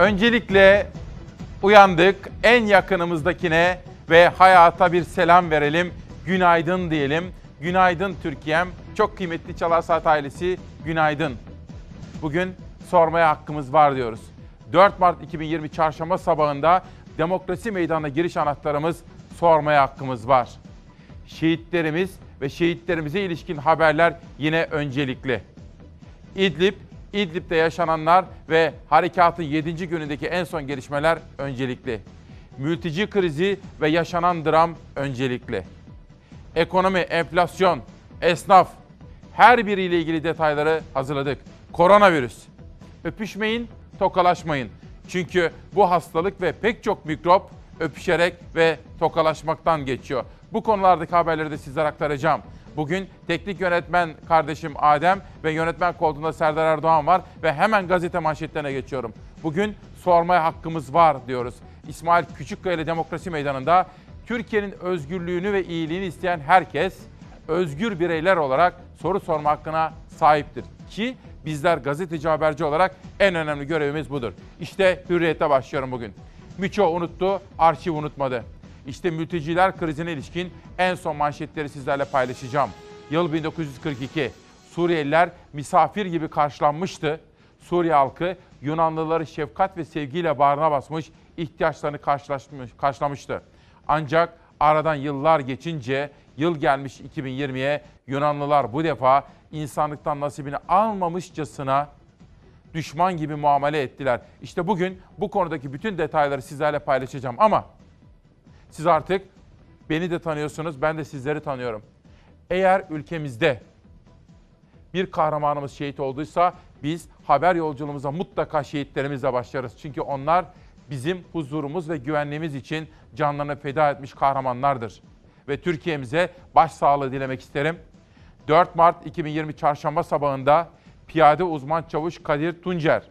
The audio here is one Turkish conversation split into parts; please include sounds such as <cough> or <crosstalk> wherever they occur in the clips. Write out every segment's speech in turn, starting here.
Öncelikle uyandık. En yakınımızdakine ve hayata bir selam verelim. Günaydın diyelim. Günaydın Türkiye'm. Çok kıymetli Çalar Saat ailesi günaydın. Bugün sormaya hakkımız var diyoruz. 4 Mart 2020 çarşamba sabahında demokrasi meydanına giriş anahtarımız sormaya hakkımız var. Şehitlerimiz ve şehitlerimize ilişkin haberler yine öncelikli. İdlib, İdlib'de yaşananlar ve harekatın 7. günündeki en son gelişmeler öncelikli. Mülteci krizi ve yaşanan dram öncelikli. Ekonomi, enflasyon, esnaf her biriyle ilgili detayları hazırladık. Koronavirüs. Öpüşmeyin, tokalaşmayın. Çünkü bu hastalık ve pek çok mikrop öpüşerek ve tokalaşmaktan geçiyor. Bu konulardaki haberleri de sizlere aktaracağım. Bugün teknik yönetmen kardeşim Adem ve yönetmen koltuğunda Serdar Erdoğan var ve hemen gazete manşetlerine geçiyorum. Bugün sormaya hakkımız var diyoruz. İsmail Küçükkaya ile Demokrasi Meydanı'nda Türkiye'nin özgürlüğünü ve iyiliğini isteyen herkes özgür bireyler olarak soru sorma hakkına sahiptir. Ki bizler gazeteci haberci olarak en önemli görevimiz budur. İşte hürriyete başlıyorum bugün. Miço unuttu, arşiv unutmadı. İşte mülteciler krizine ilişkin en son manşetleri sizlerle paylaşacağım. Yıl 1942. Suriyeliler misafir gibi karşılanmıştı. Suriye halkı Yunanlıları şefkat ve sevgiyle bağrına basmış, ihtiyaçlarını karşılamıştı. Ancak aradan yıllar geçince yıl gelmiş 2020'ye Yunanlılar bu defa insanlıktan nasibini almamışçasına düşman gibi muamele ettiler. İşte bugün bu konudaki bütün detayları sizlerle paylaşacağım ama siz artık beni de tanıyorsunuz, ben de sizleri tanıyorum. Eğer ülkemizde bir kahramanımız şehit olduysa biz haber yolculuğumuza mutlaka şehitlerimizle başlarız. Çünkü onlar bizim huzurumuz ve güvenliğimiz için canlarını feda etmiş kahramanlardır. Ve Türkiye'mize başsağlığı dilemek isterim. 4 Mart 2020 Çarşamba sabahında piyade uzman çavuş Kadir Tuncer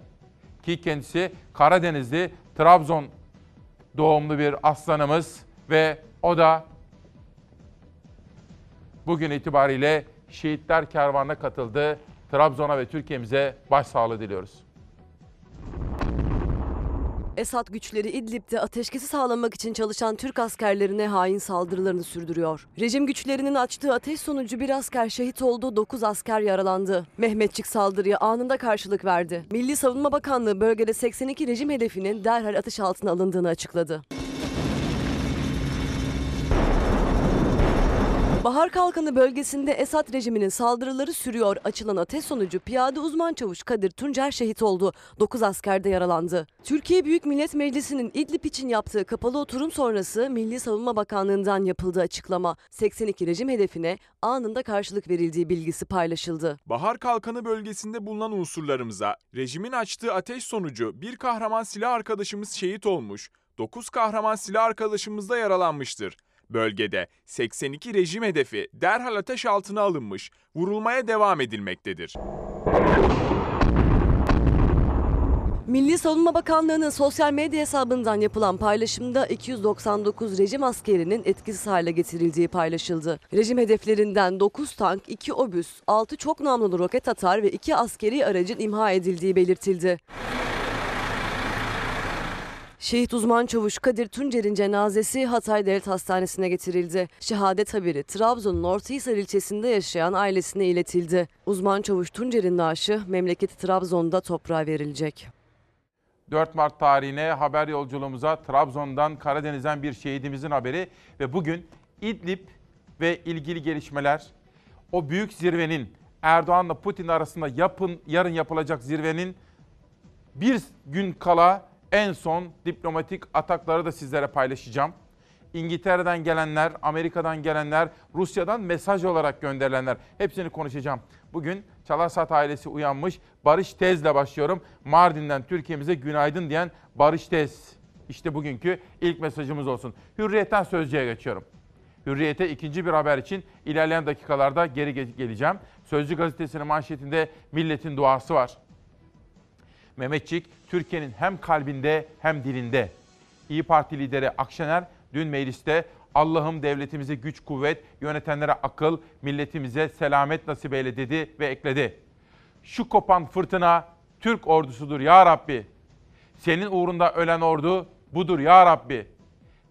ki kendisi Karadenizli, Trabzon doğumlu bir aslanımız ve o da bugün itibariyle şehitler kervanına katıldı. Trabzon'a ve Türkiye'mize başsağlığı diliyoruz. Esad güçleri İdlib'de ateşkesi sağlamak için çalışan Türk askerlerine hain saldırılarını sürdürüyor. Rejim güçlerinin açtığı ateş sonucu bir asker şehit oldu, 9 asker yaralandı. Mehmetçik saldırıya anında karşılık verdi. Milli Savunma Bakanlığı bölgede 82 rejim hedefinin derhal atış altına alındığını açıkladı. Bahar Kalkanı bölgesinde Esad rejiminin saldırıları sürüyor. Açılan ateş sonucu piyade uzman çavuş Kadir Tuncer şehit oldu. 9 asker de yaralandı. Türkiye Büyük Millet Meclisi'nin İdlib için yaptığı kapalı oturum sonrası Milli Savunma Bakanlığı'ndan yapıldığı açıklama 82 rejim hedefine anında karşılık verildiği bilgisi paylaşıldı. Bahar Kalkanı bölgesinde bulunan unsurlarımıza rejimin açtığı ateş sonucu bir kahraman silah arkadaşımız şehit olmuş, 9 kahraman silah arkadaşımız da yaralanmıştır. Bölgede 82 rejim hedefi derhal ateş altına alınmış, vurulmaya devam edilmektedir. Milli Savunma Bakanlığı'nın sosyal medya hesabından yapılan paylaşımda 299 rejim askerinin etkisiz hale getirildiği paylaşıldı. Rejim hedeflerinden 9 tank, 2 obüs, 6 çok namlulu roket atar ve 2 askeri aracın imha edildiği belirtildi. Şehit uzman çavuş Kadir Tuncer'in cenazesi Hatay Devlet Hastanesi'ne getirildi. Şehadet haberi Trabzon'un Ortahisar ilçesinde yaşayan ailesine iletildi. Uzman çavuş Tuncer'in naaşı memleketi Trabzon'da toprağa verilecek. 4 Mart tarihine haber yolculuğumuza Trabzon'dan, Karadeniz'den bir şehidimizin haberi ve bugün İdlib ve ilgili gelişmeler, o büyük zirvenin Erdoğan'la Putin arasında yapın yarın yapılacak zirvenin bir gün kala en son diplomatik atakları da sizlere paylaşacağım. İngiltere'den gelenler, Amerika'dan gelenler, Rusya'dan mesaj olarak gönderilenler hepsini konuşacağım. Bugün Çalarsat ailesi uyanmış. Barış Tez'le başlıyorum. Mardin'den Türkiye'mize günaydın diyen Barış Tez. İşte bugünkü ilk mesajımız olsun. Hürriyet'ten Sözcü'ye geçiyorum. Hürriyet'e ikinci bir haber için ilerleyen dakikalarda geri geleceğim. Sözcü gazetesinin manşetinde milletin duası var. Mehmetçik Türkiye'nin hem kalbinde hem dilinde. İyi Parti lideri Akşener dün mecliste Allah'ım devletimize güç kuvvet, yönetenlere akıl, milletimize selamet nasip eyle dedi ve ekledi. Şu kopan fırtına Türk ordusudur ya Rabbi. Senin uğrunda ölen ordu budur ya Rabbi.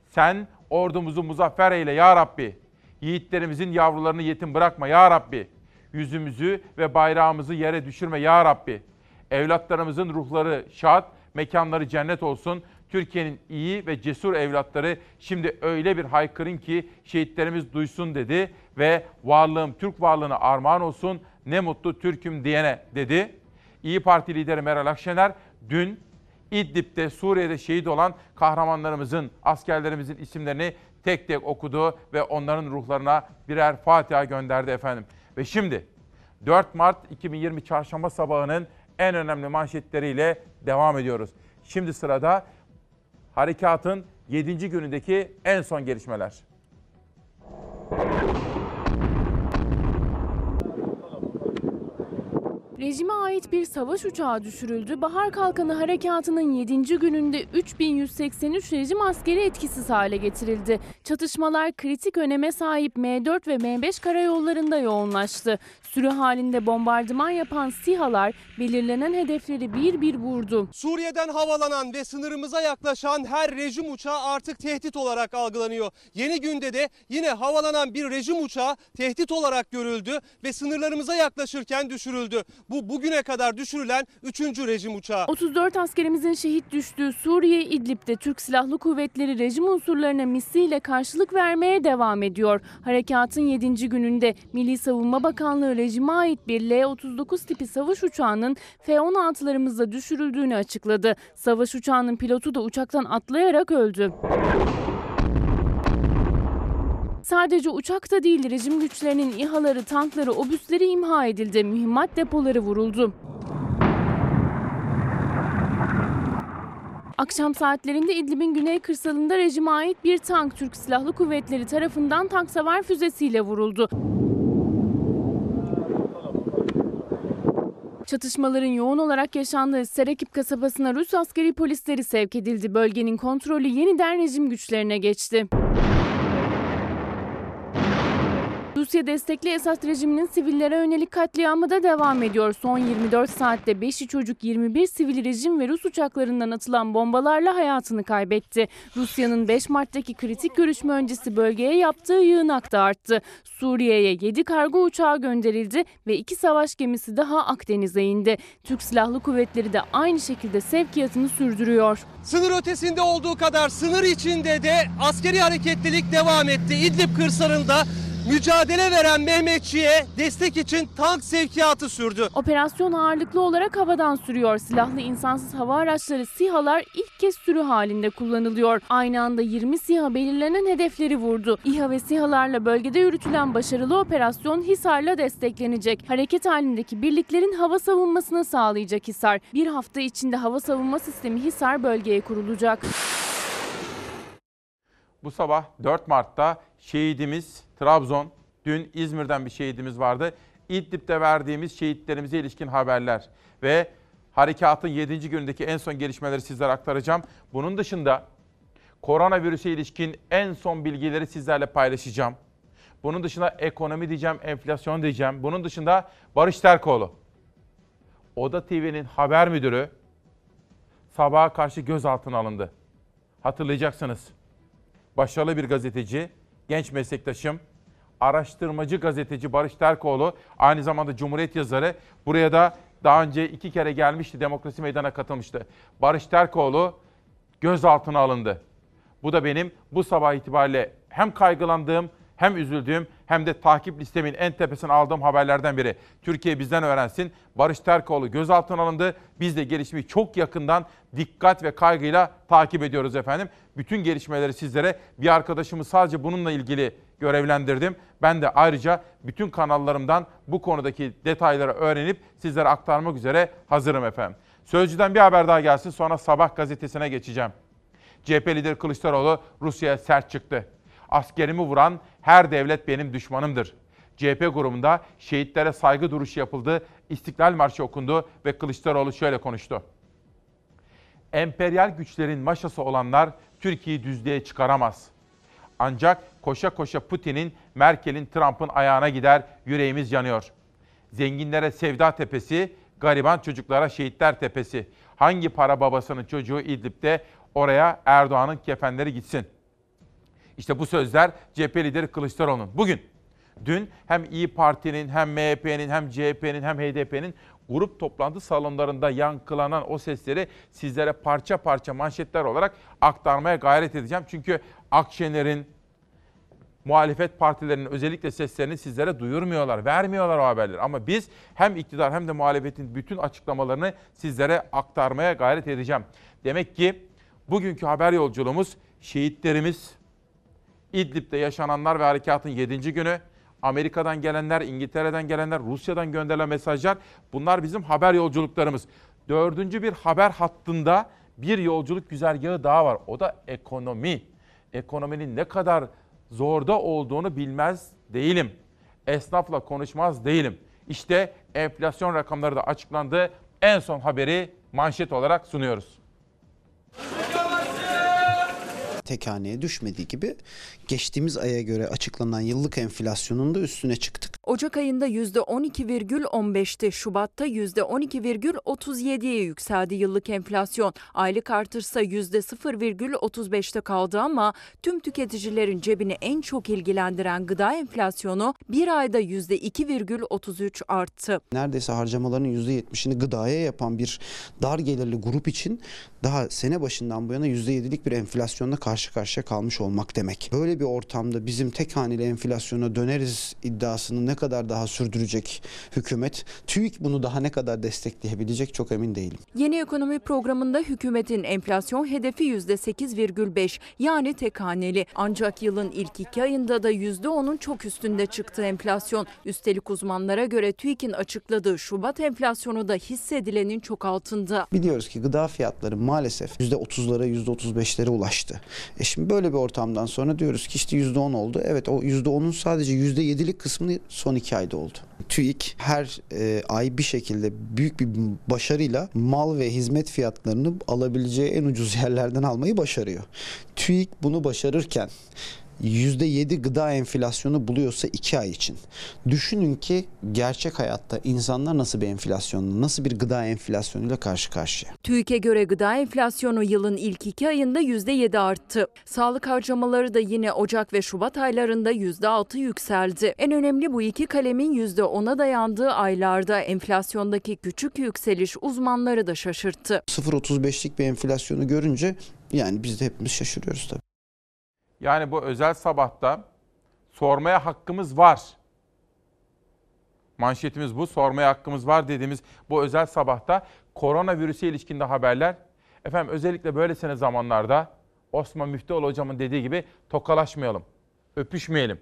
Sen ordumuzu muzaffer eyle ya Rabbi. Yiğitlerimizin yavrularını yetim bırakma ya Rabbi. Yüzümüzü ve bayrağımızı yere düşürme ya Rabbi. Evlatlarımızın ruhları şad, mekanları cennet olsun. Türkiye'nin iyi ve cesur evlatları şimdi öyle bir haykırın ki şehitlerimiz duysun dedi ve varlığım Türk varlığına armağan olsun ne mutlu Türk'üm diyene dedi. İyi Parti lideri Meral Akşener dün İdlib'de Suriye'de şehit olan kahramanlarımızın, askerlerimizin isimlerini tek tek okudu ve onların ruhlarına birer Fatiha gönderdi efendim. Ve şimdi 4 Mart 2020 Çarşamba sabahının en önemli manşetleriyle devam ediyoruz. Şimdi sırada harekatın 7. günündeki en son gelişmeler. Rejime ait bir savaş uçağı düşürüldü. Bahar Kalkanı Harekatı'nın 7. gününde 3183 rejim askeri etkisiz hale getirildi. Çatışmalar kritik öneme sahip M4 ve M5 karayollarında yoğunlaştı. Sürü halinde bombardıman yapan SİHA'lar belirlenen hedefleri bir bir vurdu. Suriye'den havalanan ve sınırımıza yaklaşan her rejim uçağı artık tehdit olarak algılanıyor. Yeni günde de yine havalanan bir rejim uçağı tehdit olarak görüldü ve sınırlarımıza yaklaşırken düşürüldü. Bu bugüne kadar düşürülen 3. rejim uçağı. 34 askerimizin şehit düştüğü Suriye İdlib'de Türk Silahlı Kuvvetleri rejim unsurlarına misliyle karşılık vermeye devam ediyor. Harekatın 7. gününde Milli Savunma Bakanlığı rejime ait bir L-39 tipi savaş uçağının F-16'larımızla düşürüldüğünü açıkladı. Savaş uçağının pilotu da uçaktan atlayarak öldü. Sadece uçakta değil rejim güçlerinin İHA'ları, tankları, obüsleri imha edildi. Mühimmat depoları vuruldu. Akşam saatlerinde İdlib'in güney kırsalında rejime ait bir tank Türk Silahlı Kuvvetleri tarafından tank savar füzesiyle vuruldu. Çatışmaların yoğun olarak yaşandığı Serekip kasabasına Rus askeri polisleri sevk edildi. Bölgenin kontrolü yeniden rejim güçlerine geçti. Rusya destekli Esad rejiminin sivillere yönelik katliamı da devam ediyor. Son 24 saatte 5'i çocuk 21 sivil rejim ve Rus uçaklarından atılan bombalarla hayatını kaybetti. Rusya'nın 5 Mart'taki kritik görüşme öncesi bölgeye yaptığı yığınak da arttı. Suriye'ye 7 kargo uçağı gönderildi ve 2 savaş gemisi daha Akdeniz'e indi. Türk Silahlı Kuvvetleri de aynı şekilde sevkiyatını sürdürüyor. Sınır ötesinde olduğu kadar sınır içinde de askeri hareketlilik devam etti. İdlib kırsalında mücadele veren Mehmetçi'ye destek için tank sevkiyatı sürdü. Operasyon ağırlıklı olarak havadan sürüyor. Silahlı insansız hava araçları SİHA'lar ilk kez sürü halinde kullanılıyor. Aynı anda 20 SİHA belirlenen hedefleri vurdu. İHA ve SİHA'larla bölgede yürütülen başarılı operasyon Hisar'la desteklenecek. Hareket halindeki birliklerin hava savunmasını sağlayacak Hisar. Bir hafta içinde hava savunma sistemi Hisar bölgeye kurulacak. Bu sabah 4 Mart'ta şehidimiz Trabzon, dün İzmir'den bir şehidimiz vardı. İdlib'de verdiğimiz şehitlerimize ilişkin haberler ve harekatın 7. günündeki en son gelişmeleri sizlere aktaracağım. Bunun dışında koronavirüse ilişkin en son bilgileri sizlerle paylaşacağım. Bunun dışında ekonomi diyeceğim, enflasyon diyeceğim. Bunun dışında Barış Terkoğlu. Oda TV'nin haber müdürü sabaha karşı gözaltına alındı. Hatırlayacaksınız. Başarılı bir gazeteci, genç meslektaşım, araştırmacı gazeteci Barış Terkoğlu, aynı zamanda Cumhuriyet yazarı. Buraya da daha önce iki kere gelmişti, Demokrasi Meydanı'na katılmıştı. Barış Terkoğlu gözaltına alındı. Bu da benim bu sabah itibariyle hem kaygılandığım, hem üzüldüğüm hem de takip listemin en tepesine aldığım haberlerden biri. Türkiye bizden öğrensin. Barış Terkoğlu gözaltına alındı. Biz de gelişmeyi çok yakından dikkat ve kaygıyla takip ediyoruz efendim. Bütün gelişmeleri sizlere bir arkadaşımı sadece bununla ilgili görevlendirdim. Ben de ayrıca bütün kanallarımdan bu konudaki detayları öğrenip sizlere aktarmak üzere hazırım efendim. Sözcüden bir haber daha gelsin sonra Sabah gazetesine geçeceğim. CHP lideri Kılıçdaroğlu Rusya'ya sert çıktı. Askerimi vuran her devlet benim düşmanımdır. CHP grubunda şehitlere saygı duruşu yapıldı, İstiklal Marşı okundu ve Kılıçdaroğlu şöyle konuştu. Emperyal güçlerin maşası olanlar Türkiye'yi düzlüğe çıkaramaz. Ancak koşa koşa Putin'in, Merkel'in, Trump'ın ayağına gider, yüreğimiz yanıyor. Zenginlere sevda tepesi, gariban çocuklara şehitler tepesi. Hangi para babasının çocuğu İdlib'de oraya Erdoğan'ın kefenleri gitsin. İşte bu sözler CHP lideri Kılıçdaroğlu'nun. Bugün, dün hem İyi Parti'nin hem MHP'nin hem CHP'nin hem HDP'nin grup toplantı salonlarında yankılanan o sesleri sizlere parça parça manşetler olarak aktarmaya gayret edeceğim. Çünkü Akşener'in, muhalefet partilerinin özellikle seslerini sizlere duyurmuyorlar, vermiyorlar o haberleri. Ama biz hem iktidar hem de muhalefetin bütün açıklamalarını sizlere aktarmaya gayret edeceğim. Demek ki bugünkü haber yolculuğumuz şehitlerimiz, İdlib'de yaşananlar ve harekatın 7. günü, Amerika'dan gelenler, İngiltere'den gelenler, Rusya'dan gönderilen mesajlar bunlar bizim haber yolculuklarımız. Dördüncü bir haber hattında bir yolculuk güzergahı daha var. O da ekonomi. Ekonominin ne kadar zorda olduğunu bilmez değilim. Esnafla konuşmaz değilim. İşte enflasyon rakamları da açıklandı. En son haberi manşet olarak sunuyoruz. Tek haneye düşmediği gibi geçtiğimiz aya göre açıklanan yıllık enflasyonun da üstüne çıktık. Ocak ayında %12,15'ti. Şubat'ta %12,37'ye yükseldi yıllık enflasyon. Aylık artırsa %0,35'te kaldı ama tüm tüketicilerin cebini en çok ilgilendiren gıda enflasyonu bir ayda %2,33 arttı. Neredeyse harcamaların %70'ini gıdaya yapan bir dar gelirli grup için daha sene başından bu yana %7'lik bir enflasyonla karşı karşıya kalmış olmak demek. Böyle bir ortamda bizim tek haneli enflasyona döneriz iddiasını ne kadar daha sürdürecek hükümet? TÜİK bunu daha ne kadar destekleyebilecek çok emin değilim. Yeni ekonomi programında hükümetin enflasyon hedefi %8,5 yani tek haneli. Ancak yılın ilk iki ayında da %10'un çok üstünde çıktı enflasyon. Üstelik uzmanlara göre TÜİK'in açıkladığı Şubat enflasyonu da hissedilenin çok altında. Biliyoruz ki gıda fiyatları maalesef %30'lara %35'lere ulaştı. E şimdi böyle bir ortamdan sonra diyoruz ki işte %10 oldu. Evet o %10'un sadece %7'lik kısmını son iki ayda oldu. TÜİK her e, ay bir şekilde büyük bir başarıyla mal ve hizmet fiyatlarını alabileceği en ucuz yerlerden almayı başarıyor. TÜİK bunu başarırken %7 gıda enflasyonu buluyorsa 2 ay için. Düşünün ki gerçek hayatta insanlar nasıl bir enflasyonla, nasıl bir gıda enflasyonuyla karşı karşıya. TÜİK'e göre gıda enflasyonu yılın ilk iki ayında %7 arttı. Sağlık harcamaları da yine Ocak ve Şubat aylarında %6 yükseldi. En önemli bu iki kalemin %10'a dayandığı aylarda enflasyondaki küçük yükseliş uzmanları da şaşırttı. 0.35'lik bir enflasyonu görünce yani biz de hepimiz şaşırıyoruz tabii. Yani bu özel sabahta sormaya hakkımız var. Manşetimiz bu. Sormaya hakkımız var dediğimiz bu özel sabahta koronavirüse ilişkinde haberler. Efendim özellikle böylesine zamanlarda Osman Müftüoğlu hocamın dediği gibi tokalaşmayalım, öpüşmeyelim.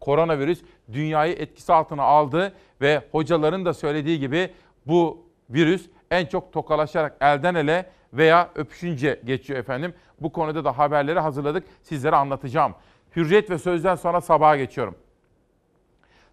Koronavirüs dünyayı etkisi altına aldı ve hocaların da söylediği gibi bu virüs en çok tokalaşarak elden ele veya öpüşünce geçiyor efendim. Bu konuda da haberleri hazırladık. Sizlere anlatacağım. Hürriyet ve Söz'den sonra sabaha geçiyorum.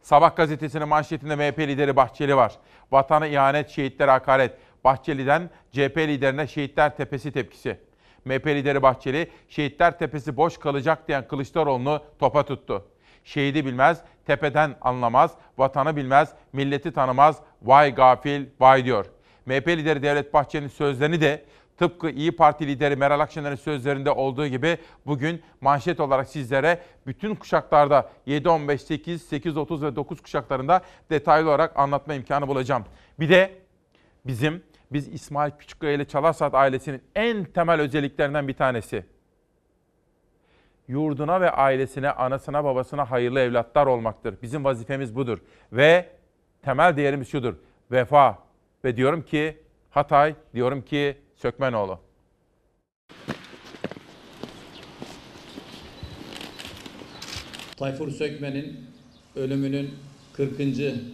Sabah gazetesinin manşetinde MHP lideri Bahçeli var. Vatana ihanet, şehitlere hakaret. Bahçeli'den CHP liderine şehitler tepesi tepkisi. MHP lideri Bahçeli, şehitler tepesi boş kalacak diyen Kılıçdaroğlu'nu topa tuttu. Şehidi bilmez, tepeden anlamaz, vatanı bilmez, milleti tanımaz, vay gafil, vay diyor. MHP lideri Devlet Bahçeli'nin sözlerini de tıpkı İyi Parti lideri Meral Akşener'in sözlerinde olduğu gibi bugün manşet olarak sizlere bütün kuşaklarda 7, 15, 8, 8, 30 ve 9 kuşaklarında detaylı olarak anlatma imkanı bulacağım. Bir de bizim, biz İsmail Küçükkaya ile Çalar ailesinin en temel özelliklerinden bir tanesi. Yurduna ve ailesine, anasına, babasına hayırlı evlatlar olmaktır. Bizim vazifemiz budur. Ve temel değerimiz şudur. Vefa. Ve diyorum ki Hatay, diyorum ki Sökmenoğlu. Tayfur Sökmen'in ölümünün 40.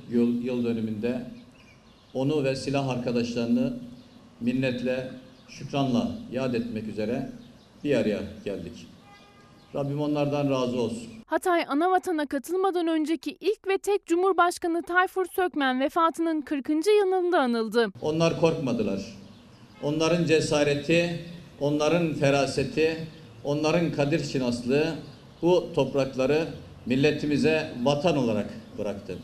yıl, yıl dönümünde onu ve silah arkadaşlarını minnetle, şükranla yad etmek üzere bir araya geldik. Rabbim onlardan razı olsun. Hatay Anavatan'a katılmadan önceki ilk ve tek Cumhurbaşkanı Tayfur Sökmen vefatının 40. yılında anıldı. Onlar korkmadılar. Onların cesareti, onların feraseti, onların kadir şinaslığı bu toprakları milletimize vatan olarak bıraktı.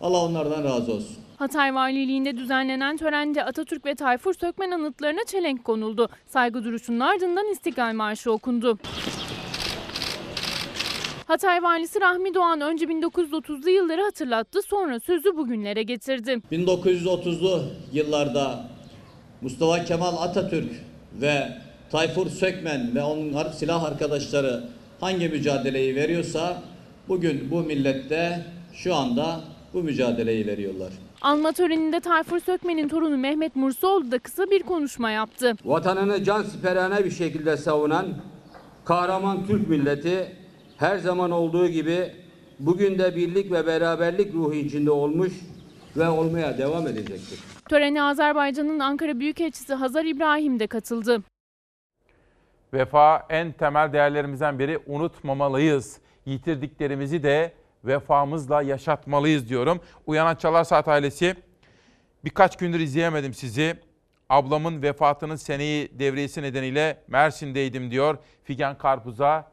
Allah onlardan razı olsun. Hatay Valiliğinde düzenlenen törende Atatürk ve Tayfur Sökmen anıtlarına çelenk konuldu. Saygı duruşunun ardından İstiklal Marşı okundu. Hatay Valisi Rahmi Doğan önce 1930'lu yılları hatırlattı sonra sözü bugünlere getirdi. 1930'lu yıllarda Mustafa Kemal Atatürk ve Tayfur Sökmen ve onun silah arkadaşları hangi mücadeleyi veriyorsa bugün bu millette şu anda bu mücadeleyi veriyorlar. Anma töreninde Tayfur Sökmen'in torunu Mehmet Mursoğlu da kısa bir konuşma yaptı. Vatanını can siperhane bir şekilde savunan kahraman Türk milleti her zaman olduğu gibi bugün de birlik ve beraberlik ruhu içinde olmuş ve olmaya devam edecektir. Törene Azerbaycan'ın Ankara Büyükelçisi Hazar İbrahim de katıldı. Vefa en temel değerlerimizden biri unutmamalıyız. Yitirdiklerimizi de vefamızla yaşatmalıyız diyorum. Uyanan Çalar Saat ailesi birkaç gündür izleyemedim sizi. Ablamın vefatının seneyi devriyesi nedeniyle Mersin'deydim diyor. Figen Karpuz'a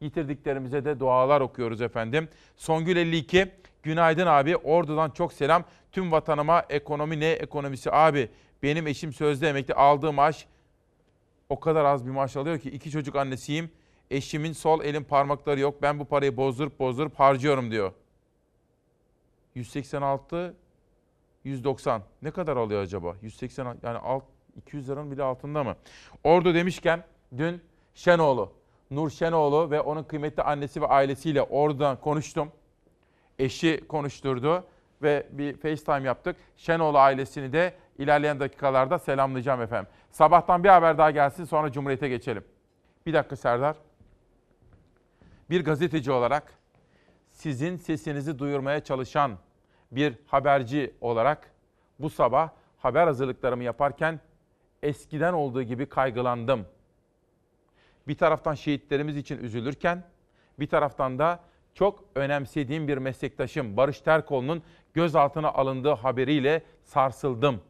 yitirdiklerimize de dualar okuyoruz efendim. Songül 52 günaydın abi Ordu'dan çok selam. Tüm vatanıma ekonomi ne ekonomisi abi. Benim eşim sözde emekli aldığı maaş o kadar az bir maaş alıyor ki iki çocuk annesiyim. Eşimin sol elin parmakları yok. Ben bu parayı bozdurup bozdurup harcıyorum diyor. 186 190 ne kadar alıyor acaba? 180 yani alt 200 liranın bile altında mı? Ordu demişken dün Şenoğlu, Nur Şenoğlu ve onun kıymetli annesi ve ailesiyle Ordu'dan konuştum. Eşi konuşturdu ve bir FaceTime yaptık. Şenoğlu ailesini de ilerleyen dakikalarda selamlayacağım efendim. Sabahtan bir haber daha gelsin sonra Cumhuriyet'e geçelim. Bir dakika Serdar. Bir gazeteci olarak sizin sesinizi duyurmaya çalışan bir haberci olarak bu sabah haber hazırlıklarımı yaparken eskiden olduğu gibi kaygılandım. Bir taraftan şehitlerimiz için üzülürken bir taraftan da çok önemsediğim bir meslektaşım Barış Terkoğlu'nun gözaltına alındığı haberiyle sarsıldım.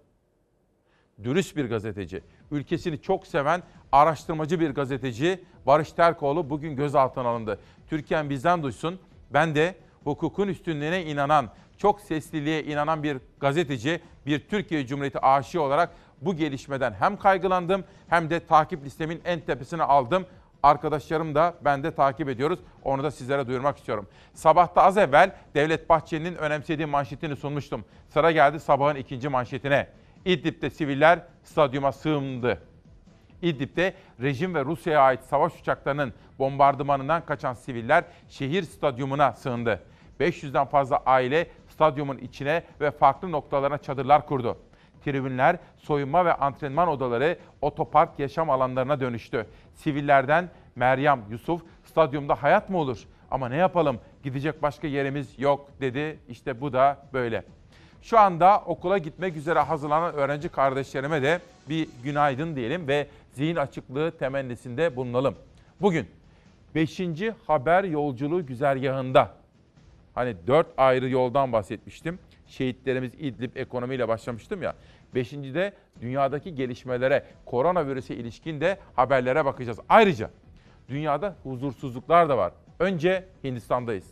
Dürüst bir gazeteci, ülkesini çok seven araştırmacı bir gazeteci Barış Terkoğlu bugün gözaltına alındı. Türkiye'm bizden duysun. Ben de hukukun üstünlüğüne inanan, çok sesliliğe inanan bir gazeteci, bir Türkiye Cumhuriyeti aşığı olarak bu gelişmeden hem kaygılandım hem de takip listemin en tepesine aldım. Arkadaşlarım da ben de takip ediyoruz. Onu da sizlere duyurmak istiyorum. Sabahta az evvel Devlet Bahçeli'nin önemsediği manşetini sunmuştum. Sıra geldi sabahın ikinci manşetine. İdlib'de siviller stadyuma sığındı. İdlib'de rejim ve Rusya'ya ait savaş uçaklarının bombardımanından kaçan siviller şehir stadyumuna sığındı. 500'den fazla aile stadyumun içine ve farklı noktalarına çadırlar kurdu. Tribünler, soyunma ve antrenman odaları otopark yaşam alanlarına dönüştü. Sivillerden Meryem Yusuf, stadyumda hayat mı olur? Ama ne yapalım, gidecek başka yerimiz yok dedi. İşte bu da böyle. Şu anda okula gitmek üzere hazırlanan öğrenci kardeşlerime de bir günaydın diyelim ve zihin açıklığı temennisinde bulunalım. Bugün 5. haber yolculuğu güzergahında hani 4 ayrı yoldan bahsetmiştim. Şehitlerimiz İdlib ekonomiyle başlamıştım ya. Beşinci de dünyadaki gelişmelere, koronavirüse ilişkin de haberlere bakacağız. Ayrıca dünyada huzursuzluklar da var. Önce Hindistan'dayız.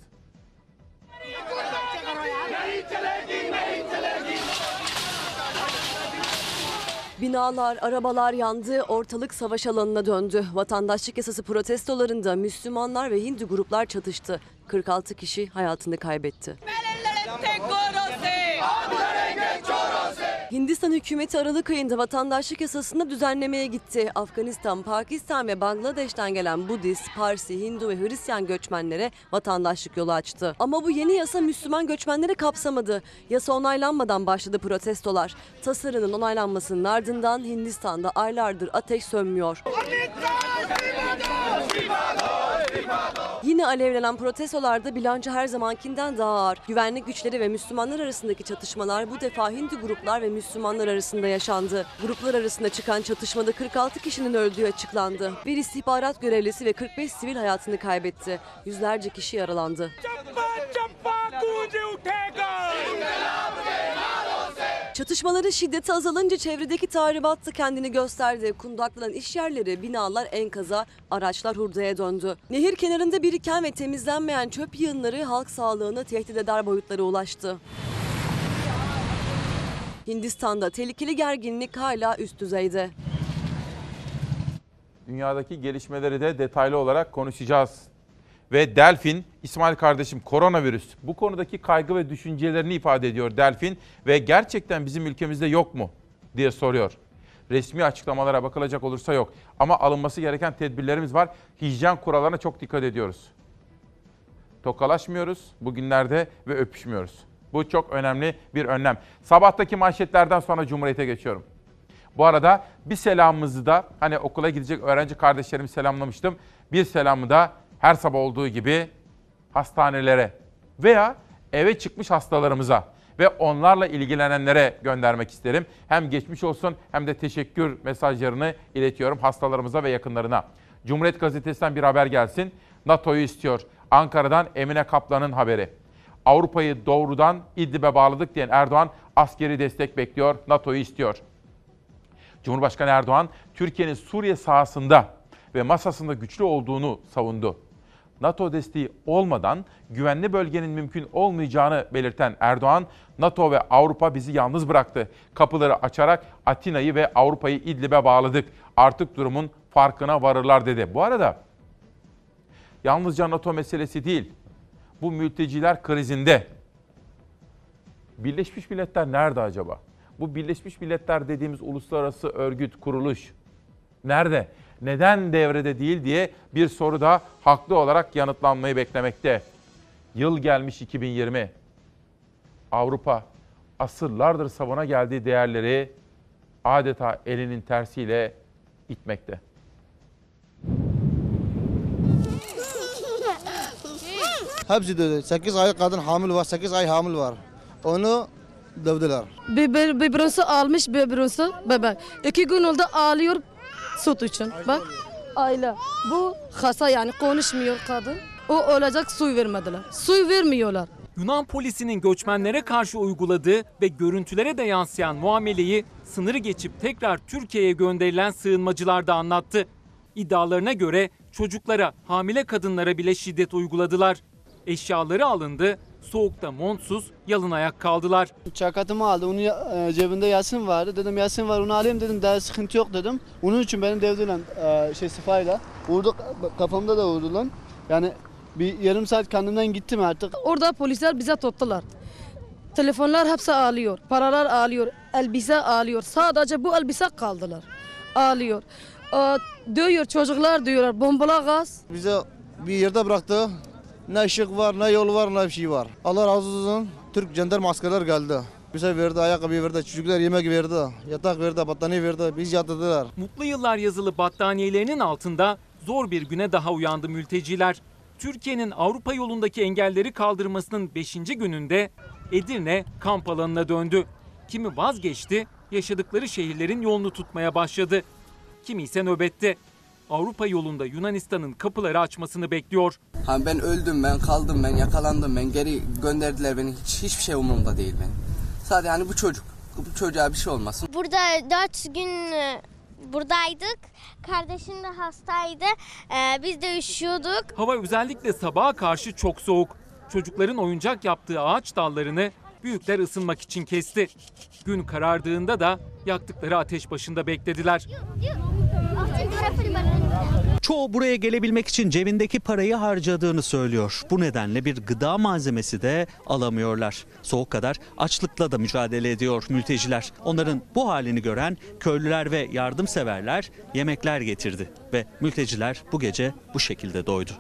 Binalar, arabalar yandı, ortalık savaş alanına döndü. Vatandaşlık yasası protestolarında Müslümanlar ve Hindu gruplar çatıştı. 46 kişi hayatını kaybetti. Hindistan hükümeti Aralık ayında vatandaşlık yasasında düzenlemeye gitti. Afganistan, Pakistan ve Bangladeş'ten gelen Budist, Parsi, Hindu ve Hristiyan göçmenlere vatandaşlık yolu açtı. Ama bu yeni yasa Müslüman göçmenleri kapsamadı. Yasa onaylanmadan başladı protestolar. Tasarının onaylanmasının ardından Hindistan'da aylardır ateş sönmüyor. Yine alevlenen protestolarda bilanço her zamankinden daha ağır. Güvenlik güçleri ve Müslümanlar arasındaki çatışmalar bu defa Hindu gruplar ve Müslümanlar arasında yaşandı. Gruplar arasında çıkan çatışmada 46 kişinin öldüğü açıklandı. Bir istihbarat görevlisi ve 45 sivil hayatını kaybetti. Yüzlerce kişi yaralandı. Çatışmaların şiddeti azalınca çevredeki tahribat da kendini gösterdi. Kundaklanan iş yerleri, binalar enkaza, araçlar hurdaya döndü. Nehir kenarında biriken ve temizlenmeyen çöp yığınları halk sağlığını tehdit eder boyutlara ulaştı. Hindistan'da tehlikeli gerginlik hala üst düzeyde. Dünyadaki gelişmeleri de detaylı olarak konuşacağız. Ve Delfin, İsmail kardeşim koronavirüs bu konudaki kaygı ve düşüncelerini ifade ediyor Delfin ve gerçekten bizim ülkemizde yok mu diye soruyor. Resmi açıklamalara bakılacak olursa yok ama alınması gereken tedbirlerimiz var. Hijyen kurallarına çok dikkat ediyoruz. Tokalaşmıyoruz bugünlerde ve öpüşmüyoruz. Bu çok önemli bir önlem. Sabahtaki manşetlerden sonra Cumhuriyet'e geçiyorum. Bu arada bir selamımızı da hani okula gidecek öğrenci kardeşlerimi selamlamıştım. Bir selamı da her sabah olduğu gibi hastanelere veya eve çıkmış hastalarımıza ve onlarla ilgilenenlere göndermek isterim. Hem geçmiş olsun hem de teşekkür mesajlarını iletiyorum hastalarımıza ve yakınlarına. Cumhuriyet Gazetesi'nden bir haber gelsin. NATO'yu istiyor. Ankara'dan Emine Kaplan'ın haberi. Avrupa'yı doğrudan İdlib'e bağladık diyen Erdoğan askeri destek bekliyor, NATO'yu istiyor. Cumhurbaşkanı Erdoğan, Türkiye'nin Suriye sahasında ve masasında güçlü olduğunu savundu. NATO desteği olmadan güvenli bölgenin mümkün olmayacağını belirten Erdoğan, NATO ve Avrupa bizi yalnız bıraktı. Kapıları açarak Atina'yı ve Avrupa'yı İdlib'e bağladık. Artık durumun farkına varırlar dedi. Bu arada yalnızca NATO meselesi değil. Bu mülteciler krizinde. Birleşmiş Milletler nerede acaba? Bu Birleşmiş Milletler dediğimiz uluslararası örgüt, kuruluş nerede? Neden devrede değil diye bir soru da haklı olarak yanıtlanmayı beklemekte. Yıl gelmiş 2020. Avrupa asırlardır savuna geldiği değerleri adeta elinin tersiyle itmekte. Hepsi dövdü. 8 ay kadın hamil var, 8 ay hamil var. Onu dövdüler. Biber, biberonsu almış biberonsu bebek. İki gün oldu ağlıyor süt için. Bak aile. Bu hasta yani konuşmuyor kadın. O olacak suyu vermediler. Suyu vermiyorlar. Yunan polisinin göçmenlere karşı uyguladığı ve görüntülere de yansıyan muameleyi sınırı geçip tekrar Türkiye'ye gönderilen sığınmacılar da anlattı. İddialarına göre çocuklara, hamile kadınlara bile şiddet uyguladılar. Eşyaları alındı, soğukta montsuz, yalın ayak kaldılar. Çakatımı aldı. Onun e, cebinde Yasin vardı. Dedim Yasin var onu alayım dedim. Daha sıkıntı yok dedim. Onun için benim devdiyle e, şey sıfayla vurdu kafamda da vurdu lan. Yani bir yarım saat kendimden gittim artık. Orada polisler bize tuttular. Telefonlar hepsi ağlıyor. Paralar ağlıyor. Elbise ağlıyor. Sadece bu elbise kaldılar. Ağlıyor. Dövüyor çocuklar diyorlar. Bombala gaz. Bize bir yerde bıraktı. Ne ışık var, ne yol var, ne bir şey var. Allah razı olsun. Türk jandarma askerler geldi. Bize verdi, ayakkabı verdi, çocuklar yemek verdi, yatak verdi, battaniye verdi. Biz yatırdılar. Mutlu yıllar yazılı battaniyelerinin altında zor bir güne daha uyandı mülteciler. Türkiye'nin Avrupa yolundaki engelleri kaldırmasının 5. gününde Edirne kamp alanına döndü. Kimi vazgeçti, yaşadıkları şehirlerin yolunu tutmaya başladı. Kimi ise nöbette. Avrupa yolunda Yunanistan'ın kapıları açmasını bekliyor. Hani ben öldüm ben kaldım ben yakalandım ben geri gönderdiler beni hiç hiçbir şey umurumda değil benim. Sadece hani bu çocuk bu çocuğa bir şey olmasın. Burada dört gün e, buradaydık. Kardeşim de hastaydı. Ee, biz de üşüyorduk. Hava özellikle sabaha karşı çok soğuk. Çocukların oyuncak yaptığı ağaç dallarını büyükler ısınmak için kesti. Gün karardığında da yaktıkları ateş başında beklediler. Çoğu buraya gelebilmek için cebindeki parayı harcadığını söylüyor. Bu nedenle bir gıda malzemesi de alamıyorlar. Soğuk kadar açlıkla da mücadele ediyor mülteciler. Onların bu halini gören köylüler ve yardımseverler yemekler getirdi ve mülteciler bu gece bu şekilde doydu.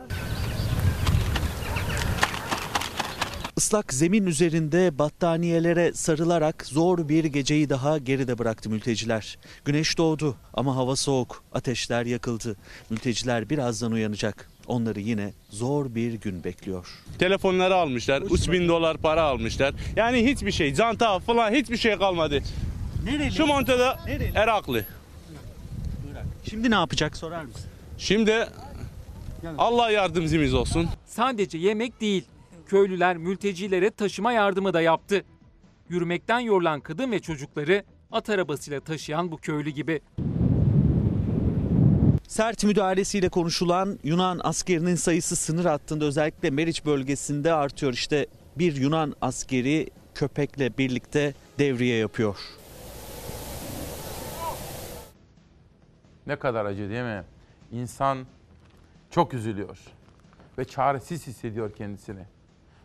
Islak zemin üzerinde battaniyelere sarılarak zor bir geceyi daha geride bıraktı mülteciler. Güneş doğdu ama hava soğuk, ateşler yakıldı. Mülteciler birazdan uyanacak. Onları yine zor bir gün bekliyor. Telefonları almışlar, 3000 dolar para almışlar. Yani hiçbir şey, canta falan hiçbir şey kalmadı. Nereli? Şu montada Nereli? Eraklı. Şimdi ne yapacak sorar mısın? Şimdi Allah yardımcımız olsun. Sadece yemek değil, köylüler mültecilere taşıma yardımı da yaptı. Yürümekten yorulan kadın ve çocukları at arabasıyla taşıyan bu köylü gibi. Sert müdahalesiyle konuşulan Yunan askerinin sayısı sınır hattında özellikle Meriç bölgesinde artıyor. İşte bir Yunan askeri köpekle birlikte devriye yapıyor. Ne kadar acı değil mi? İnsan çok üzülüyor ve çaresiz hissediyor kendisini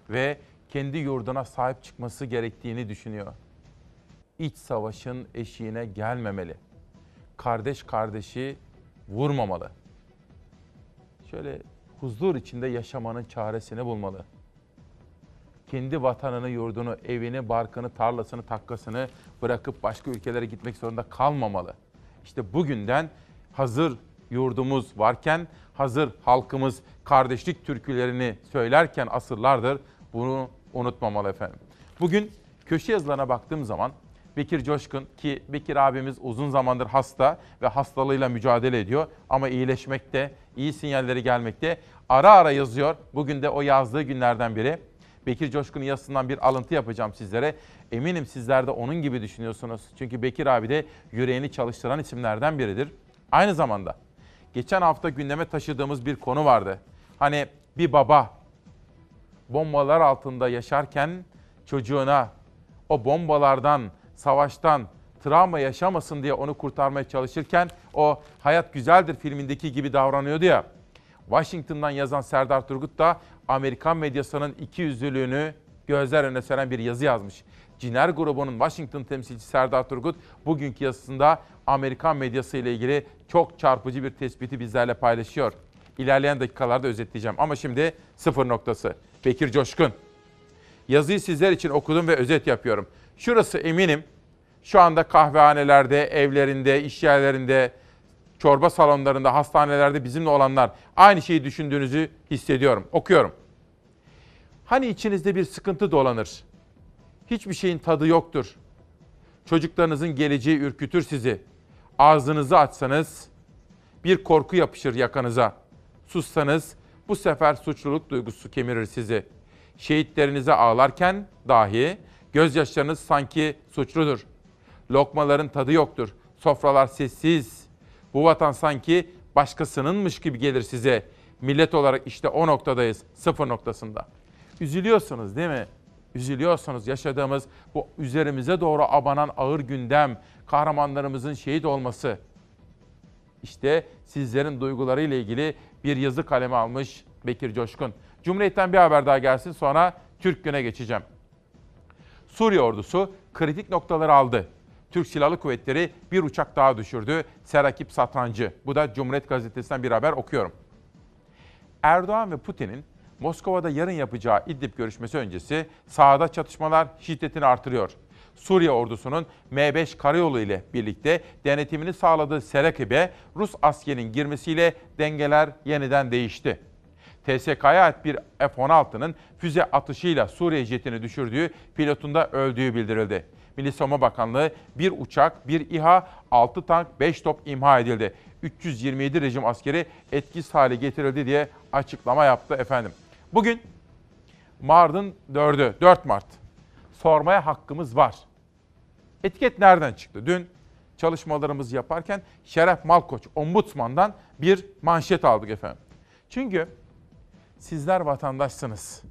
ve kendi yurduna sahip çıkması gerektiğini düşünüyor. İç savaşın eşiğine gelmemeli. Kardeş kardeşi vurmamalı. Şöyle huzur içinde yaşamanın çaresini bulmalı. Kendi vatanını, yurdunu, evini, barkını, tarlasını, takkasını bırakıp başka ülkelere gitmek zorunda kalmamalı. İşte bugünden hazır yurdumuz varken, hazır halkımız kardeşlik türkülerini söylerken asırlardır bunu unutmamalı efendim. Bugün köşe yazılarına baktığım zaman Bekir Coşkun ki Bekir abimiz uzun zamandır hasta ve hastalığıyla mücadele ediyor ama iyileşmekte, iyi sinyalleri gelmekte. Ara ara yazıyor. Bugün de o yazdığı günlerden biri. Bekir Coşkun'un yazısından bir alıntı yapacağım sizlere. Eminim sizler de onun gibi düşünüyorsunuz. Çünkü Bekir abi de yüreğini çalıştıran isimlerden biridir. Aynı zamanda geçen hafta gündeme taşıdığımız bir konu vardı. Hani bir baba bombalar altında yaşarken çocuğuna o bombalardan, savaştan travma yaşamasın diye onu kurtarmaya çalışırken o Hayat Güzeldir filmindeki gibi davranıyordu ya. Washington'dan yazan Serdar Turgut da Amerikan medyasının iki yüzlülüğünü gözler önüne seren bir yazı yazmış. Ciner grubunun Washington temsilcisi Serdar Turgut bugünkü yazısında Amerikan medyası ile ilgili çok çarpıcı bir tespiti bizlerle paylaşıyor. İlerleyen dakikalarda özetleyeceğim ama şimdi sıfır noktası. Bekir Coşkun. Yazıyı sizler için okudum ve özet yapıyorum. Şurası eminim şu anda kahvehanelerde, evlerinde, iş yerlerinde, çorba salonlarında, hastanelerde bizimle olanlar aynı şeyi düşündüğünüzü hissediyorum. Okuyorum. Hani içinizde bir sıkıntı dolanır. Hiçbir şeyin tadı yoktur. Çocuklarınızın geleceği ürkütür sizi. Ağzınızı açsanız bir korku yapışır yakanıza. Sussanız bu sefer suçluluk duygusu kemirir sizi. Şehitlerinize ağlarken dahi gözyaşlarınız sanki suçludur. Lokmaların tadı yoktur. Sofralar sessiz. Bu vatan sanki başkasınınmış gibi gelir size. Millet olarak işte o noktadayız, sıfır noktasında. Üzülüyorsunuz değil mi? Üzülüyorsunuz yaşadığımız bu üzerimize doğru abanan ağır gündem, kahramanlarımızın şehit olması. İşte sizlerin duygularıyla ilgili bir yazı kaleme almış Bekir Coşkun. Cumhuriyet'ten bir haber daha gelsin sonra Türk Gün'e geçeceğim. Suriye ordusu kritik noktaları aldı. Türk Silahlı Kuvvetleri bir uçak daha düşürdü. Serakip Satrancı. Bu da Cumhuriyet Gazetesi'nden bir haber okuyorum. Erdoğan ve Putin'in Moskova'da yarın yapacağı İdlib görüşmesi öncesi sahada çatışmalar şiddetini artırıyor. Suriye ordusunun M5 karayolu ile birlikte denetimini sağladığı Serakib'e Rus askerinin girmesiyle dengeler yeniden değişti. TSK'ya ait bir F-16'nın füze atışıyla Suriye jetini düşürdüğü, pilotunda öldüğü bildirildi. Milli Savunma Bakanlığı bir uçak, bir İHA, 6 tank, 5 top imha edildi. 327 rejim askeri etkisiz hale getirildi diye açıklama yaptı efendim. Bugün Mart'ın 4'ü, 4 Mart. Sormaya hakkımız var. Etiket nereden çıktı? Dün çalışmalarımızı yaparken Şeref Malkoç, Ombudsman'dan bir manşet aldık efendim. Çünkü sizler vatandaşsınız.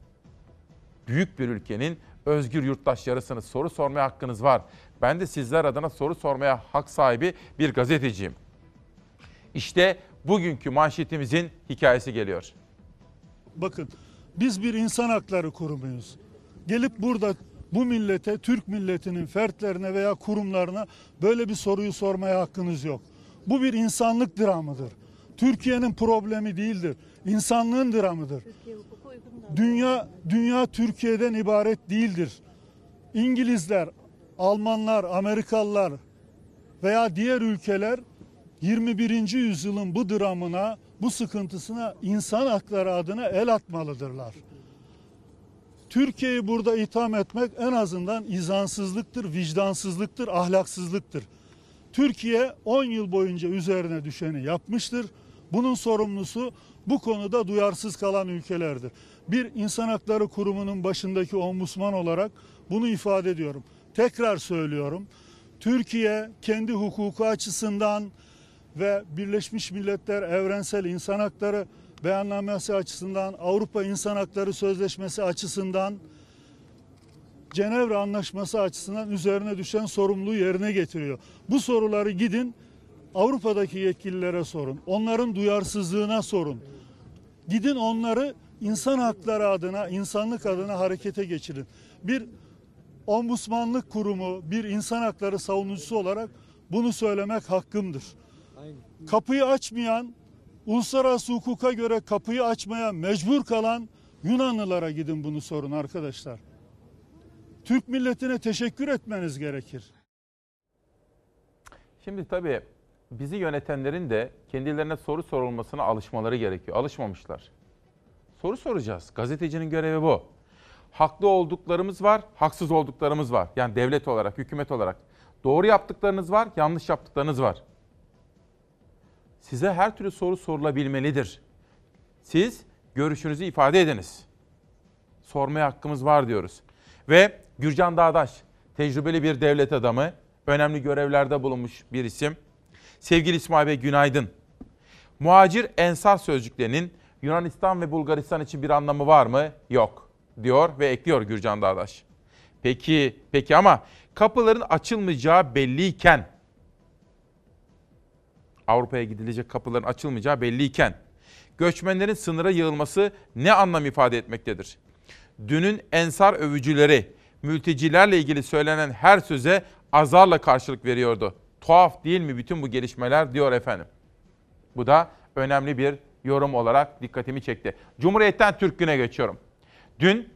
Büyük bir ülkenin özgür yurttaşlarısınız. Soru sormaya hakkınız var. Ben de sizler adına soru sormaya hak sahibi bir gazeteciyim. İşte bugünkü manşetimizin hikayesi geliyor. Bakın biz bir insan hakları kurumuyuz. Gelip burada bu millete, Türk milletinin fertlerine veya kurumlarına böyle bir soruyu sormaya hakkınız yok. Bu bir insanlık dramıdır. Türkiye'nin problemi değildir. İnsanlığın dramıdır. Dünya dünya Türkiye'den ibaret değildir. İngilizler, Almanlar, Amerikalılar veya diğer ülkeler 21. yüzyılın bu dramına, bu sıkıntısına insan hakları adına el atmalıdırlar. Türkiye'yi burada itham etmek en azından izansızlıktır, vicdansızlıktır, ahlaksızlıktır. Türkiye 10 yıl boyunca üzerine düşeni yapmıştır. Bunun sorumlusu bu konuda duyarsız kalan ülkelerdir. Bir insan hakları kurumunun başındaki ombudsman olarak bunu ifade ediyorum. Tekrar söylüyorum. Türkiye kendi hukuku açısından ve Birleşmiş Milletler Evrensel İnsan Hakları Beyannamesi açısından, Avrupa İnsan Hakları Sözleşmesi açısından, Cenevre Anlaşması açısından üzerine düşen sorumluluğu yerine getiriyor. Bu soruları gidin Avrupa'daki yetkililere sorun. Onların duyarsızlığına sorun. Gidin onları insan hakları adına, insanlık adına harekete geçirin. Bir ombudsmanlık kurumu, bir insan hakları savunucusu olarak bunu söylemek hakkımdır. Kapıyı açmayan, uluslararası hukuka göre kapıyı açmaya mecbur kalan Yunanlılara gidin bunu sorun arkadaşlar. Türk milletine teşekkür etmeniz gerekir. Şimdi tabii bizi yönetenlerin de kendilerine soru sorulmasına alışmaları gerekiyor. Alışmamışlar. Soru soracağız. Gazetecinin görevi bu. Haklı olduklarımız var, haksız olduklarımız var. Yani devlet olarak, hükümet olarak. Doğru yaptıklarınız var, yanlış yaptıklarınız var. Size her türlü soru sorulabilmelidir. Siz görüşünüzü ifade ediniz. Sormaya hakkımız var diyoruz. Ve Gürcan Dağdaş, tecrübeli bir devlet adamı, önemli görevlerde bulunmuş bir isim. Sevgili İsmail Bey günaydın. Muhacir ensar sözcüklerinin Yunanistan ve Bulgaristan için bir anlamı var mı? Yok diyor ve ekliyor Gürcan Dağdaş. Peki, peki ama kapıların açılmayacağı belliyken Avrupa'ya gidilecek kapıların açılmayacağı belliyken göçmenlerin sınıra yığılması ne anlam ifade etmektedir? Dünün ensar övücüleri mültecilerle ilgili söylenen her söze azarla karşılık veriyordu. Tuhaf değil mi bütün bu gelişmeler diyor efendim. Bu da önemli bir yorum olarak dikkatimi çekti. Cumhuriyet'ten Türk Günü'ne geçiyorum. Dün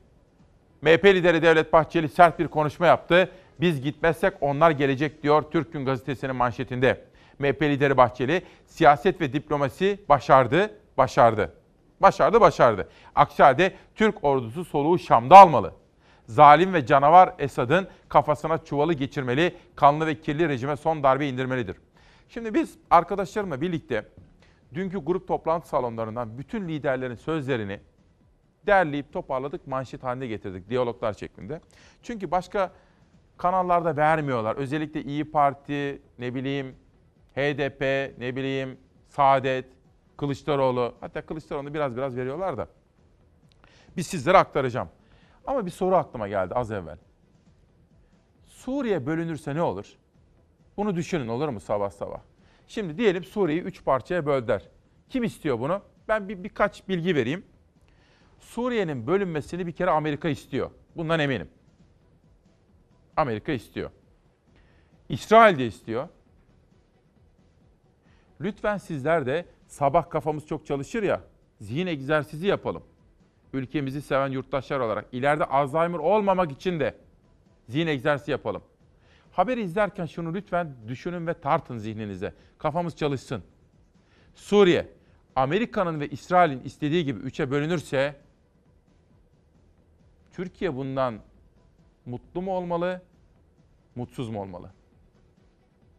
MHP lideri Devlet Bahçeli sert bir konuşma yaptı. Biz gitmezsek onlar gelecek diyor Türk Gün gazetesinin manşetinde. MHP lideri Bahçeli siyaset ve diplomasi başardı, başardı. Başardı, başardı. Aksi halde Türk ordusu soluğu Şam'da almalı. Zalim ve canavar Esad'ın kafasına çuvalı geçirmeli, kanlı ve kirli rejime son darbe indirmelidir. Şimdi biz arkadaşlarımla birlikte dünkü grup toplantı salonlarından bütün liderlerin sözlerini derleyip toparladık, manşet haline getirdik diyaloglar şeklinde. Çünkü başka kanallarda vermiyorlar. Özellikle İyi Parti, ne bileyim HDP, ne bileyim Saadet, Kılıçdaroğlu. Hatta Kılıçdaroğlu'nu biraz biraz veriyorlar da. Biz sizlere aktaracağım. Ama bir soru aklıma geldi az evvel. Suriye bölünürse ne olur? Bunu düşünün olur mu sabah sabah? Şimdi diyelim Suriye'yi üç parçaya böldüler. Kim istiyor bunu? Ben bir birkaç bilgi vereyim. Suriye'nin bölünmesini bir kere Amerika istiyor. Bundan eminim. Amerika istiyor. İsrail de istiyor. Lütfen sizler de sabah kafamız çok çalışır ya, zihin egzersizi yapalım. Ülkemizi seven yurttaşlar olarak ileride Alzheimer olmamak için de zihin egzersizi yapalım. Haberi izlerken şunu lütfen düşünün ve tartın zihninize. Kafamız çalışsın. Suriye, Amerika'nın ve İsrail'in istediği gibi üçe bölünürse Türkiye bundan mutlu mu olmalı, mutsuz mu olmalı?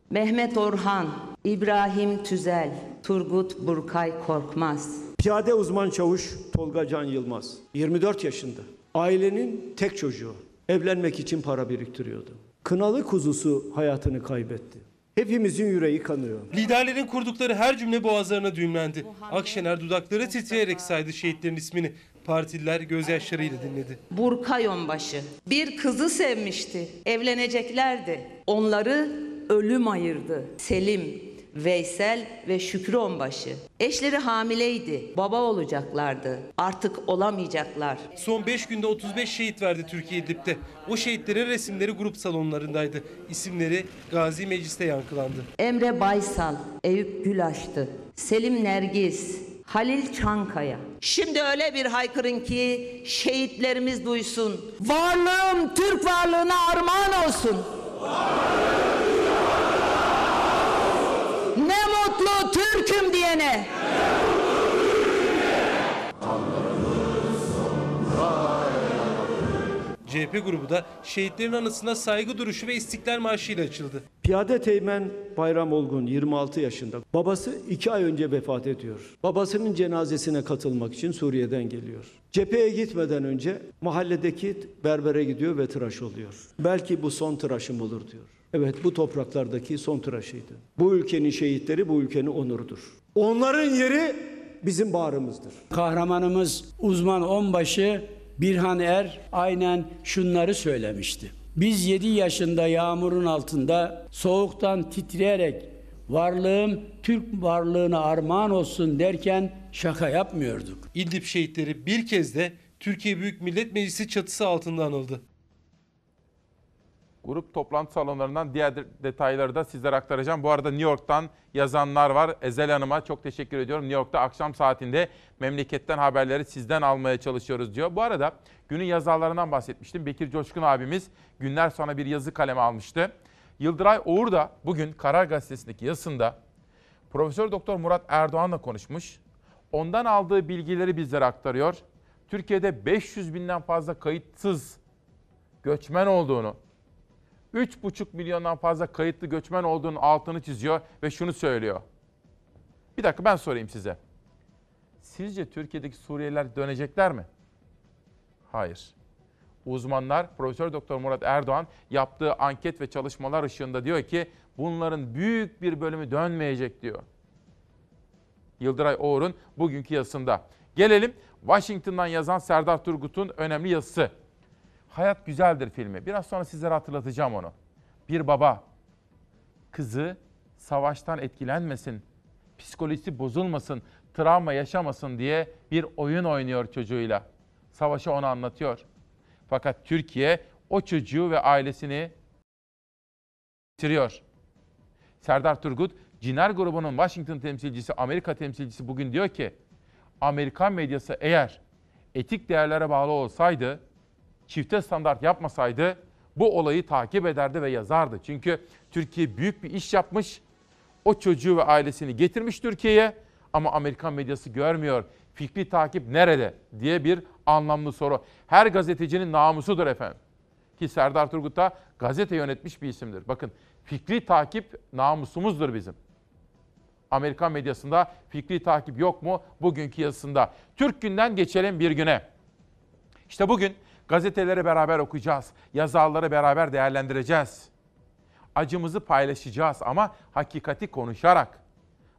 Mehmet Orhan, İbrahim Tüzel, Turgut Burkay Korkmaz. Piyade uzman çavuş Tolga Can Yılmaz. 24 yaşında. Ailenin tek çocuğu. Evlenmek için para biriktiriyordu. Kınalı kuzusu hayatını kaybetti. Hepimizin yüreği kanıyor. Liderlerin kurdukları her cümle boğazlarına düğümlendi. Akşener dudakları titreyerek saydı şehitlerin ismini. Partililer gözyaşlarıyla dinledi. Burkay Onbaşı. Bir kızı sevmişti. Evleneceklerdi. Onları ölüm ayırdı. Selim, Veysel ve Şükrü Onbaşı. Eşleri hamileydi. Baba olacaklardı. Artık olamayacaklar. Son 5 günde 35 şehit verdi Türkiye İdlib'de. O şehitlerin resimleri grup salonlarındaydı. İsimleri Gazi Meclis'te yankılandı. Emre Baysal, Eyüp Gülaştı, Selim Nergis, Halil Çankaya. Şimdi öyle bir haykırın ki şehitlerimiz duysun. Varlığım Türk varlığına armağan olsun. Ne mutlu Türk'üm diyene. CHP grubu da şehitlerin anısına saygı duruşu ve istiklal marşı ile açıldı. Piyade Teğmen Bayram Olgun 26 yaşında. Babası 2 ay önce vefat ediyor. Babasının cenazesine katılmak için Suriye'den geliyor. Cepheye gitmeden önce mahalledeki berbere gidiyor ve tıraş oluyor. Belki bu son tıraşım olur diyor. Evet bu topraklardaki son tıraşıydı. Bu ülkenin şehitleri bu ülkenin onurudur. Onların yeri bizim bağrımızdır. Kahramanımız uzman onbaşı Birhan Er aynen şunları söylemişti. Biz 7 yaşında yağmurun altında soğuktan titreyerek varlığım Türk varlığına armağan olsun derken şaka yapmıyorduk. İdlib şehitleri bir kez de Türkiye Büyük Millet Meclisi çatısı altında anıldı. Grup toplantı salonlarından diğer de- detayları da sizlere aktaracağım. Bu arada New York'tan yazanlar var. Ezel Hanım'a çok teşekkür ediyorum. New York'ta akşam saatinde memleketten haberleri sizden almaya çalışıyoruz diyor. Bu arada günün yazarlarından bahsetmiştim. Bekir Coşkun abimiz günler sonra bir yazı kaleme almıştı. Yıldıray Oğur da bugün Karar Gazetesi'ndeki yazısında Profesör Doktor Murat Erdoğan'la konuşmuş. Ondan aldığı bilgileri bizlere aktarıyor. Türkiye'de 500 binden fazla kayıtsız göçmen olduğunu, 3,5 milyondan fazla kayıtlı göçmen olduğunun altını çiziyor ve şunu söylüyor. Bir dakika ben sorayım size. Sizce Türkiye'deki Suriyeliler dönecekler mi? Hayır. Uzmanlar Profesör Doktor Murat Erdoğan yaptığı anket ve çalışmalar ışığında diyor ki bunların büyük bir bölümü dönmeyecek diyor. Yıldıray Oğur'un bugünkü yazısında. Gelelim Washington'dan yazan Serdar Turgut'un önemli yazısı. Hayat Güzeldir filmi. Biraz sonra sizlere hatırlatacağım onu. Bir baba kızı savaştan etkilenmesin, psikolojisi bozulmasın, travma yaşamasın diye bir oyun oynuyor çocuğuyla. Savaşı ona anlatıyor. Fakat Türkiye o çocuğu ve ailesini bitiriyor. Serdar Turgut, Ciner grubunun Washington temsilcisi, Amerika temsilcisi bugün diyor ki, Amerikan medyası eğer etik değerlere bağlı olsaydı, çifte standart yapmasaydı bu olayı takip ederdi ve yazardı. Çünkü Türkiye büyük bir iş yapmış, o çocuğu ve ailesini getirmiş Türkiye'ye ama Amerikan medyası görmüyor. Fikri takip nerede diye bir anlamlı soru. Her gazetecinin namusudur efendim. Ki Serdar Turgut da gazete yönetmiş bir isimdir. Bakın fikri takip namusumuzdur bizim. Amerikan medyasında fikri takip yok mu? Bugünkü yazısında. Türk günden geçelim bir güne. İşte bugün gazeteleri beraber okuyacağız. Yazarları beraber değerlendireceğiz. Acımızı paylaşacağız ama hakikati konuşarak.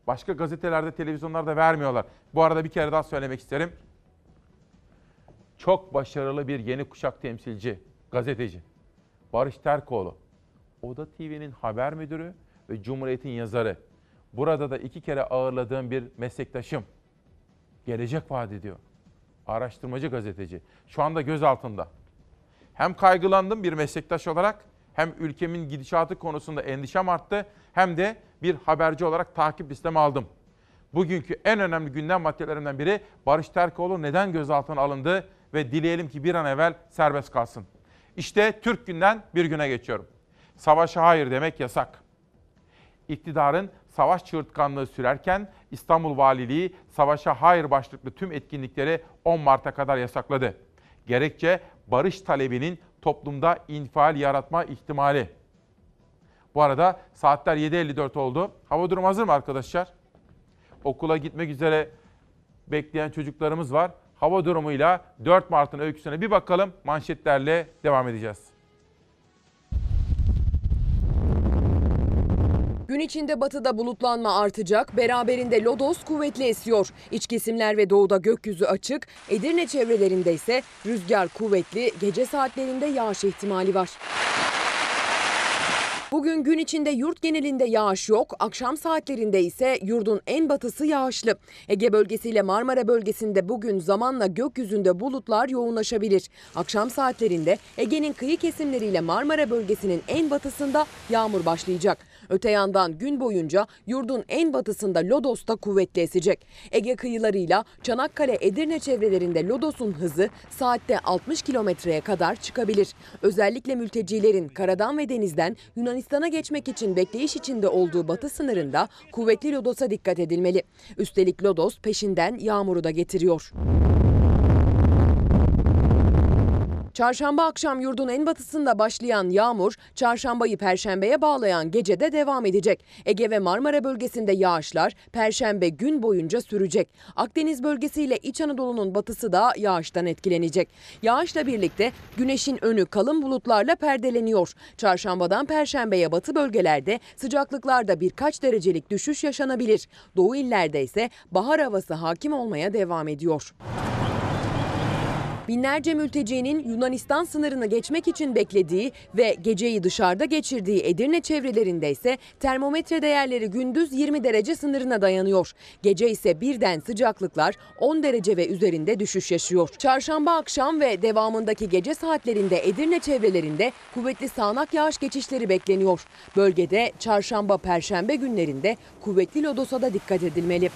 Başka gazetelerde, televizyonlarda vermiyorlar. Bu arada bir kere daha söylemek isterim. Çok başarılı bir yeni kuşak temsilci, gazeteci. Barış Terkoğlu. Oda TV'nin haber müdürü ve Cumhuriyet'in yazarı. Burada da iki kere ağırladığım bir meslektaşım. Gelecek vaat ediyor. Araştırmacı gazeteci. Şu anda gözaltında. Hem kaygılandım bir meslektaş olarak hem ülkemin gidişatı konusunda endişem arttı hem de bir haberci olarak takip listeme aldım. Bugünkü en önemli gündem maddelerinden biri Barış Terkoğlu neden gözaltına alındı ve dileyelim ki bir an evvel serbest kalsın. İşte Türk günden bir güne geçiyorum. Savaşa hayır demek yasak. İktidarın savaş çığırtkanlığı sürerken İstanbul Valiliği savaşa hayır başlıklı tüm etkinlikleri 10 Mart'a kadar yasakladı. Gerekçe barış talebinin toplumda infial yaratma ihtimali. Bu arada saatler 7.54 oldu. Hava durumu hazır mı arkadaşlar? Okula gitmek üzere bekleyen çocuklarımız var. Hava durumuyla 4 Mart'ın öyküsüne bir bakalım. Manşetlerle devam edeceğiz. Gün içinde batıda bulutlanma artacak, beraberinde lodos kuvvetli esiyor. İç kesimler ve doğuda gökyüzü açık, Edirne çevrelerinde ise rüzgar kuvvetli, gece saatlerinde yağış ihtimali var. Bugün gün içinde yurt genelinde yağış yok, akşam saatlerinde ise yurdun en batısı yağışlı. Ege bölgesiyle Marmara bölgesinde bugün zamanla gökyüzünde bulutlar yoğunlaşabilir. Akşam saatlerinde Ege'nin kıyı kesimleriyle Marmara bölgesinin en batısında yağmur başlayacak. Öte yandan gün boyunca yurdun en batısında Lodos'ta kuvvetli esecek. Ege kıyılarıyla Çanakkale, Edirne çevrelerinde Lodos'un hızı saatte 60 kilometreye kadar çıkabilir. Özellikle mültecilerin karadan ve denizden Yunanistan'a geçmek için bekleyiş içinde olduğu batı sınırında kuvvetli Lodos'a dikkat edilmeli. Üstelik Lodos peşinden yağmuru da getiriyor. Çarşamba akşam yurdun en batısında başlayan yağmur, çarşambayı perşembeye bağlayan gecede devam edecek. Ege ve Marmara bölgesinde yağışlar perşembe gün boyunca sürecek. Akdeniz bölgesiyle İç Anadolu'nun batısı da yağıştan etkilenecek. Yağışla birlikte güneşin önü kalın bulutlarla perdeleniyor. Çarşambadan perşembeye batı bölgelerde sıcaklıklarda birkaç derecelik düşüş yaşanabilir. Doğu illerde ise bahar havası hakim olmaya devam ediyor. Binlerce mültecinin Yunanistan sınırını geçmek için beklediği ve geceyi dışarıda geçirdiği Edirne çevrelerinde ise termometre değerleri gündüz 20 derece sınırına dayanıyor. Gece ise birden sıcaklıklar 10 derece ve üzerinde düşüş yaşıyor. Çarşamba akşam ve devamındaki gece saatlerinde Edirne çevrelerinde kuvvetli sağanak yağış geçişleri bekleniyor. Bölgede çarşamba perşembe günlerinde kuvvetli lodosa da dikkat edilmeli.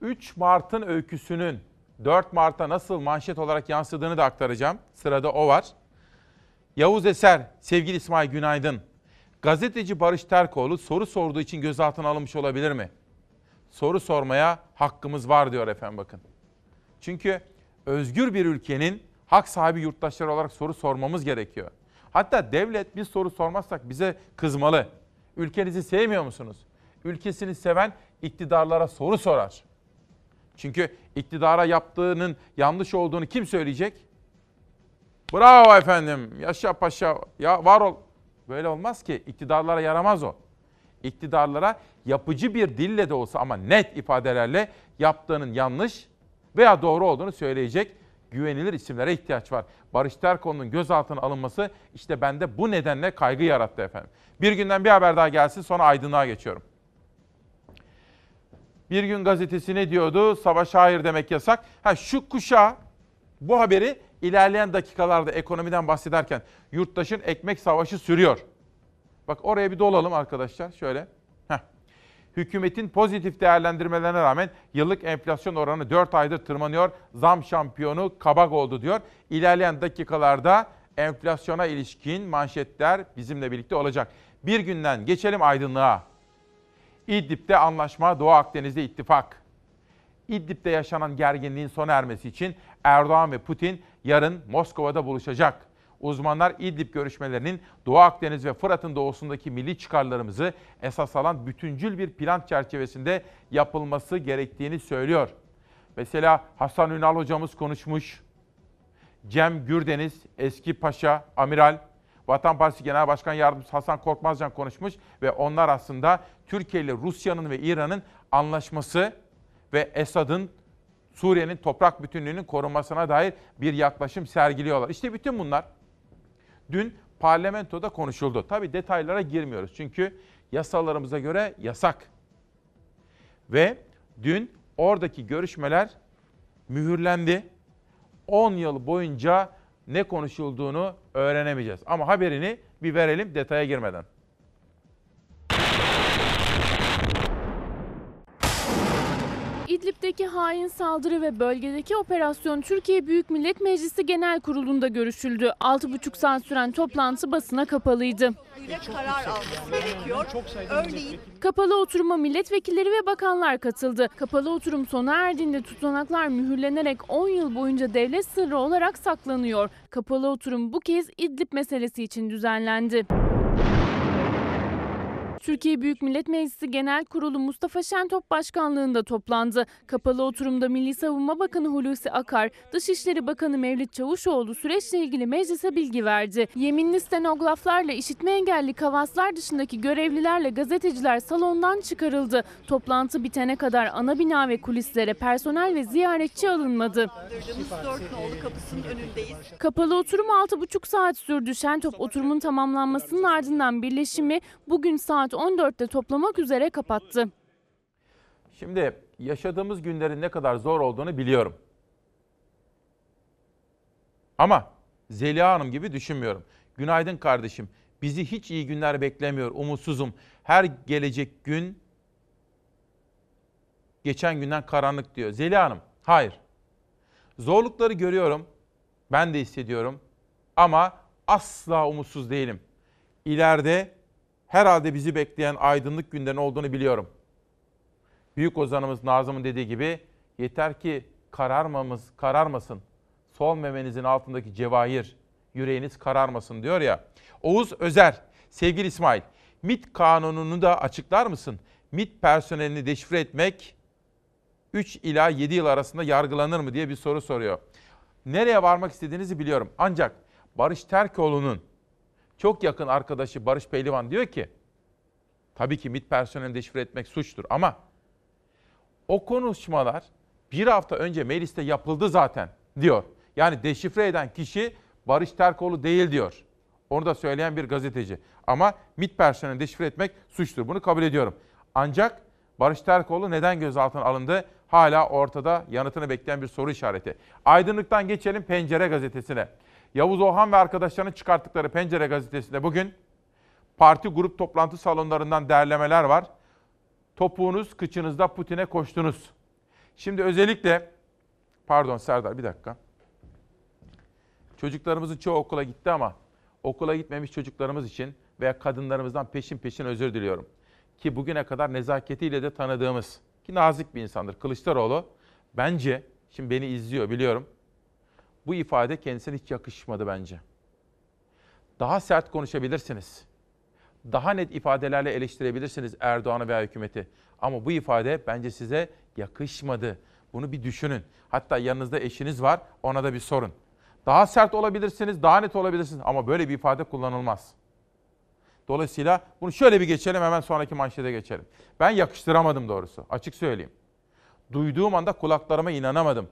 3 Mart'ın öyküsünün 4 Mart'a nasıl manşet olarak yansıdığını da aktaracağım. Sırada o var. Yavuz Eser, sevgili İsmail Günaydın. Gazeteci Barış Terkoğlu soru sorduğu için gözaltına alınmış olabilir mi? Soru sormaya hakkımız var diyor efendim bakın. Çünkü özgür bir ülkenin hak sahibi yurttaşları olarak soru sormamız gerekiyor. Hatta devlet biz soru sormazsak bize kızmalı. Ülkenizi sevmiyor musunuz? Ülkesini seven iktidarlara soru sorar. Çünkü iktidara yaptığının yanlış olduğunu kim söyleyecek? Bravo efendim, yaşa paşa, ya var ol. Böyle olmaz ki, iktidarlara yaramaz o. İktidarlara yapıcı bir dille de olsa ama net ifadelerle yaptığının yanlış veya doğru olduğunu söyleyecek güvenilir isimlere ihtiyaç var. Barış Terkoğlu'nun gözaltına alınması işte bende bu nedenle kaygı yarattı efendim. Bir günden bir haber daha gelsin sonra aydınlığa geçiyorum. Bir gün gazetesi ne diyordu? Savaş hayır demek yasak. Ha şu kuşağı bu haberi ilerleyen dakikalarda ekonomiden bahsederken yurttaşın ekmek savaşı sürüyor. Bak oraya bir dolalım arkadaşlar şöyle. Heh. Hükümetin pozitif değerlendirmelerine rağmen yıllık enflasyon oranı 4 aydır tırmanıyor. Zam şampiyonu kabak oldu diyor. İlerleyen dakikalarda enflasyona ilişkin manşetler bizimle birlikte olacak. Bir günden geçelim aydınlığa. İdlib'de anlaşma, Doğu Akdeniz'de ittifak. İdlib'de yaşanan gerginliğin sona ermesi için Erdoğan ve Putin yarın Moskova'da buluşacak. Uzmanlar İdlib görüşmelerinin Doğu Akdeniz ve Fırat'ın doğusundaki milli çıkarlarımızı esas alan bütüncül bir plan çerçevesinde yapılması gerektiğini söylüyor. Mesela Hasan Ünal hocamız konuşmuş. Cem Gürdeniz, eski paşa, amiral, Vatan Partisi Genel Başkan Yardımcısı Hasan Korkmazcan konuşmuş ve onlar aslında Türkiye ile Rusya'nın ve İran'ın anlaşması ve Esad'ın Suriye'nin toprak bütünlüğünün korunmasına dair bir yaklaşım sergiliyorlar. İşte bütün bunlar dün parlamentoda konuşuldu. Tabii detaylara girmiyoruz çünkü yasalarımıza göre yasak. Ve dün oradaki görüşmeler mühürlendi. 10 yıl boyunca ne konuşulduğunu öğrenemeyeceğiz. Ama haberini bir verelim detaya girmeden. İdlib'deki hain saldırı ve bölgedeki operasyon Türkiye Büyük Millet Meclisi Genel Kurulu'nda görüşüldü. 6,5 saat süren toplantı basına kapalıydı. karar alması gerekiyor. Örneğin Kapalı oturuma milletvekilleri ve bakanlar katıldı. Kapalı oturum sona erdiğinde tutanaklar mühürlenerek 10 yıl boyunca devlet sırrı olarak saklanıyor. Kapalı oturum bu kez İdlib meselesi için düzenlendi. Türkiye Büyük Millet Meclisi Genel Kurulu Mustafa Şentop başkanlığında toplandı. Kapalı oturumda Milli Savunma Bakanı Hulusi Akar, Dışişleri Bakanı Mevlüt Çavuşoğlu süreçle ilgili meclise bilgi verdi. Yeminli stenograflarla işitme engelli kavaslar dışındaki görevlilerle gazeteciler salondan çıkarıldı. Toplantı bitene kadar ana bina ve kulislere personel ve ziyaretçi alınmadı. Kapalı oturum 6,5 saat sürdü. Şentop oturumun tamamlanmasının ardından birleşimi bugün saat 14'te toplamak üzere kapattı. Şimdi yaşadığımız günlerin ne kadar zor olduğunu biliyorum. Ama Zeliha Hanım gibi düşünmüyorum. Günaydın kardeşim. Bizi hiç iyi günler beklemiyor. Umutsuzum. Her gelecek gün geçen günden karanlık diyor. Zeliha Hanım, hayır. Zorlukları görüyorum. Ben de hissediyorum. Ama asla umutsuz değilim. İleride herhalde bizi bekleyen aydınlık günlerin olduğunu biliyorum. Büyük ozanımız Nazım'ın dediği gibi yeter ki kararmamız kararmasın. Sol memenizin altındaki cevahir, yüreğiniz kararmasın diyor ya. Oğuz Özer, sevgili İsmail, MIT kanununu da açıklar mısın? MIT personelini deşifre etmek 3 ila 7 yıl arasında yargılanır mı diye bir soru soruyor. Nereye varmak istediğinizi biliyorum. Ancak Barış Terkoğlu'nun çok yakın arkadaşı Barış Pehlivan diyor ki, tabii ki MİT personelini deşifre etmek suçtur ama o konuşmalar bir hafta önce mecliste yapıldı zaten diyor. Yani deşifre eden kişi Barış Terkoğlu değil diyor. Onu da söyleyen bir gazeteci. Ama MİT personelini deşifre etmek suçtur. Bunu kabul ediyorum. Ancak Barış Terkoğlu neden gözaltına alındı? Hala ortada yanıtını bekleyen bir soru işareti. Aydınlıktan geçelim Pencere gazetesine. Yavuz Ohan ve arkadaşlarının çıkarttıkları Pencere gazetesinde bugün parti grup toplantı salonlarından derlemeler var. Topuğunuz kıçınızda Putin'e koştunuz. Şimdi özellikle pardon Serdar bir dakika. Çocuklarımızın çoğu okula gitti ama okula gitmemiş çocuklarımız için veya kadınlarımızdan peşin peşin özür diliyorum. Ki bugüne kadar nezaketiyle de tanıdığımız ki nazik bir insandır Kılıçdaroğlu. Bence şimdi beni izliyor biliyorum. Bu ifade kendisine hiç yakışmadı bence. Daha sert konuşabilirsiniz. Daha net ifadelerle eleştirebilirsiniz Erdoğan'ı veya hükümeti. Ama bu ifade bence size yakışmadı. Bunu bir düşünün. Hatta yanınızda eşiniz var, ona da bir sorun. Daha sert olabilirsiniz, daha net olabilirsiniz ama böyle bir ifade kullanılmaz. Dolayısıyla bunu şöyle bir geçelim hemen sonraki manşete geçelim. Ben yakıştıramadım doğrusu açık söyleyeyim. Duyduğum anda kulaklarıma inanamadım.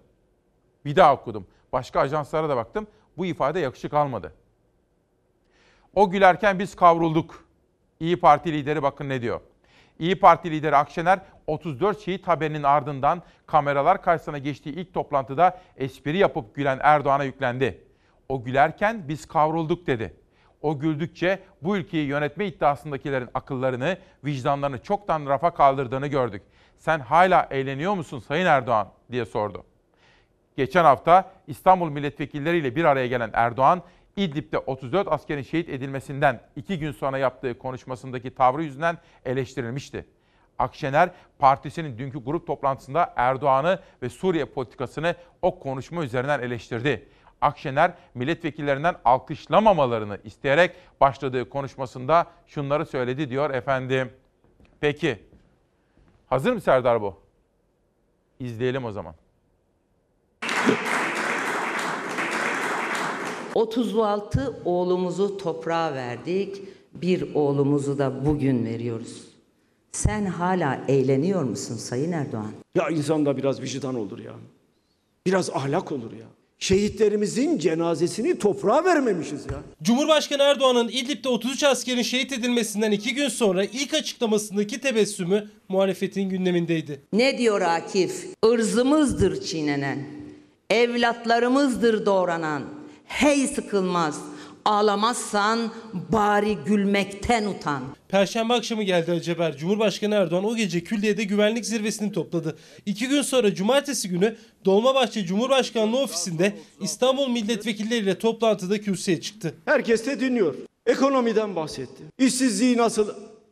Bir daha okudum. Başka ajanslara da baktım. Bu ifade yakışık almadı. O gülerken biz kavrulduk. İyi Parti lideri bakın ne diyor. İyi Parti lideri Akşener 34 şehit haberinin ardından kameralar karşısına geçtiği ilk toplantıda espri yapıp gülen Erdoğan'a yüklendi. O gülerken biz kavrulduk dedi. O güldükçe bu ülkeyi yönetme iddiasındakilerin akıllarını, vicdanlarını çoktan rafa kaldırdığını gördük. Sen hala eğleniyor musun Sayın Erdoğan diye sordu. Geçen hafta İstanbul milletvekilleriyle bir araya gelen Erdoğan, İdlib'de 34 askerin şehit edilmesinden iki gün sonra yaptığı konuşmasındaki tavrı yüzünden eleştirilmişti. Akşener partisinin dünkü grup toplantısında Erdoğan'ı ve Suriye politikasını o konuşma üzerinden eleştirdi. Akşener milletvekillerinden alkışlamamalarını isteyerek başladığı konuşmasında şunları söyledi diyor efendim. Peki hazır mı Serdar bu? İzleyelim o zaman. 36 oğlumuzu toprağa verdik. Bir oğlumuzu da bugün veriyoruz. Sen hala eğleniyor musun Sayın Erdoğan? Ya insanda biraz vicdan olur ya. Biraz ahlak olur ya. Şehitlerimizin cenazesini toprağa vermemişiz ya. Cumhurbaşkanı Erdoğan'ın İdlib'de 33 askerin şehit edilmesinden iki gün sonra ilk açıklamasındaki tebessümü muhalefetin gündemindeydi. Ne diyor Akif? Irzımızdır çiğnenen, evlatlarımızdır doğranan. Hey sıkılmaz, ağlamazsan bari gülmekten utan. Perşembe akşamı geldi acı haber. Cumhurbaşkanı Erdoğan o gece Külliye'de güvenlik zirvesini topladı. İki gün sonra cumartesi günü Dolmabahçe Cumhurbaşkanlığı ofisinde İstanbul milletvekilleriyle toplantıda kürsüye çıktı. Herkes de dinliyor. Ekonomiden bahsetti. İşsizliği nasıl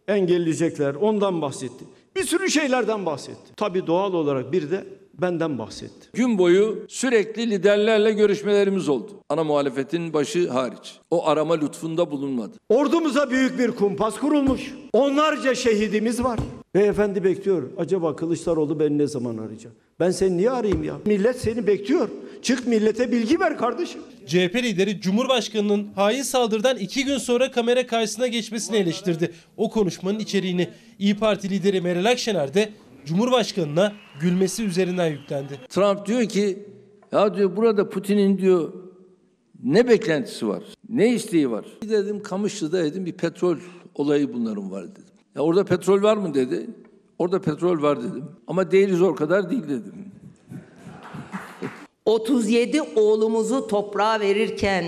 engelleyecekler ondan bahsetti. Bir sürü şeylerden bahsetti. Tabii doğal olarak bir de benden bahsetti. Gün boyu sürekli liderlerle görüşmelerimiz oldu. Ana muhalefetin başı hariç. O arama lütfunda bulunmadı. Ordumuza büyük bir kumpas kurulmuş. Onlarca şehidimiz var. Beyefendi bekliyor. Acaba Kılıçdaroğlu beni ne zaman arayacak? Ben seni niye arayayım ya? Millet seni bekliyor. Çık millete bilgi ver kardeşim. CHP lideri Cumhurbaşkanı'nın hain saldırıdan iki gün sonra kamera karşısına geçmesini eleştirdi. O konuşmanın içeriğini İyi Parti lideri Meral Akşener de Cumhurbaşkanı'na gülmesi üzerinden yüklendi. Trump diyor ki ya diyor burada Putin'in diyor ne beklentisi var? Ne isteği var? Dedim Kamışlı'da dedim bir petrol olayı bunların var dedim. Ya orada petrol var mı dedi. Orada petrol var dedim. Ama değiliz o kadar değil dedim. <laughs> 37 oğlumuzu toprağa verirken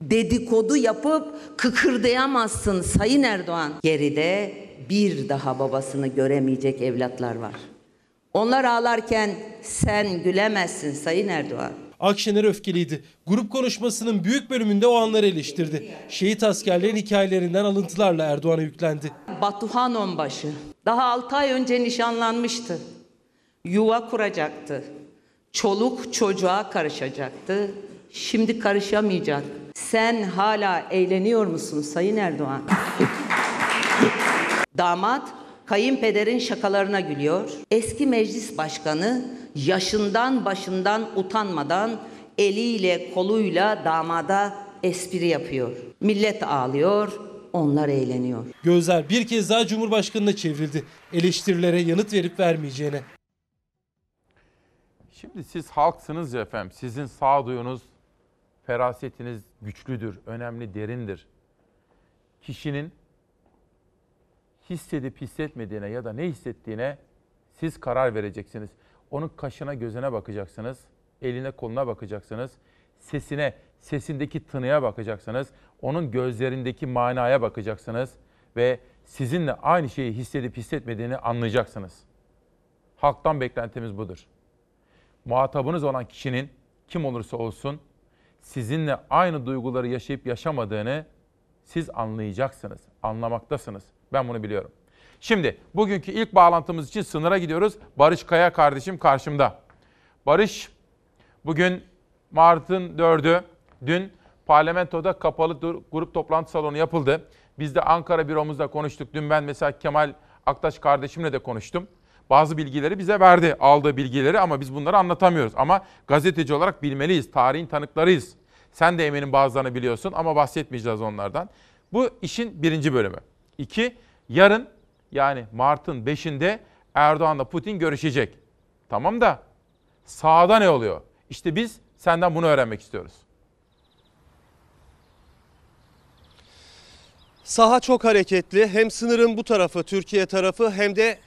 dedikodu yapıp kıkırdayamazsın Sayın Erdoğan. Geride bir daha babasını göremeyecek evlatlar var. Onlar ağlarken sen gülemezsin Sayın Erdoğan. Akşener öfkeliydi. Grup konuşmasının büyük bölümünde o anları eleştirdi. Şehit askerlerin hikayelerinden alıntılarla Erdoğan'a yüklendi. Batuhan Onbaşı daha 6 ay önce nişanlanmıştı. Yuva kuracaktı. Çoluk çocuğa karışacaktı. Şimdi karışamayacak. Sen hala eğleniyor musun Sayın Erdoğan? Damat kayınpederin şakalarına gülüyor. Eski meclis başkanı yaşından başından utanmadan eliyle koluyla damada espri yapıyor. Millet ağlıyor, onlar eğleniyor. Gözler bir kez daha Cumhurbaşkanı'na çevrildi. Eleştirilere yanıt verip vermeyeceğine. Şimdi siz halksınız ya efendim. Sizin sağduyunuz, ferasetiniz güçlüdür, önemli, derindir. Kişinin hissedip hissetmediğine ya da ne hissettiğine siz karar vereceksiniz. Onun kaşına gözüne bakacaksınız. Eline koluna bakacaksınız. Sesine, sesindeki tınıya bakacaksınız. Onun gözlerindeki manaya bakacaksınız. Ve sizinle aynı şeyi hissedip hissetmediğini anlayacaksınız. Halktan beklentimiz budur. Muhatabınız olan kişinin kim olursa olsun sizinle aynı duyguları yaşayıp yaşamadığını siz anlayacaksınız. Anlamaktasınız. Ben bunu biliyorum. Şimdi bugünkü ilk bağlantımız için sınıra gidiyoruz. Barış Kaya kardeşim karşımda. Barış bugün Mart'ın 4'ü dün parlamentoda kapalı grup toplantı salonu yapıldı. Biz de Ankara büromuzda konuştuk. Dün ben mesela Kemal Aktaş kardeşimle de konuştum. Bazı bilgileri bize verdi, aldığı bilgileri ama biz bunları anlatamıyoruz. Ama gazeteci olarak bilmeliyiz, tarihin tanıklarıyız. Sen de eminim bazılarını biliyorsun ama bahsetmeyeceğiz onlardan. Bu işin birinci bölümü. İki, yarın yani Mart'ın 5'inde Erdoğan'la Putin görüşecek. Tamam da sağda ne oluyor? İşte biz senden bunu öğrenmek istiyoruz. Saha çok hareketli. Hem sınırın bu tarafı Türkiye tarafı hem de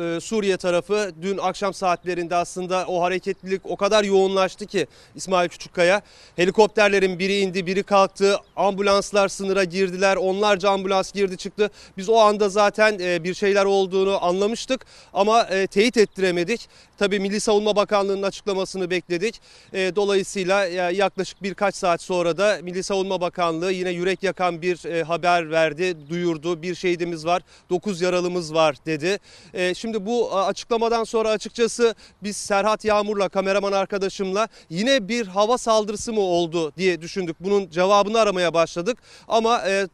e, Suriye tarafı dün akşam saatlerinde aslında o hareketlilik o kadar yoğunlaştı ki İsmail Küçükkaya. Helikopterlerin biri indi biri kalktı. Ambulanslar sınıra girdiler. Onlarca ambulans girdi çıktı. Biz o anda zaten e, bir şeyler olduğunu anlamıştık ama e, teyit ettiremedik. Tabii Milli Savunma Bakanlığı'nın açıklamasını bekledik. Dolayısıyla yaklaşık birkaç saat sonra da Milli Savunma Bakanlığı yine yürek yakan bir haber verdi, duyurdu. Bir şehidimiz var, 9 yaralımız var dedi. Şimdi bu açıklamadan sonra açıkçası biz Serhat Yağmur'la kameraman arkadaşımla yine bir hava saldırısı mı oldu diye düşündük. Bunun cevabını aramaya başladık. Ama e,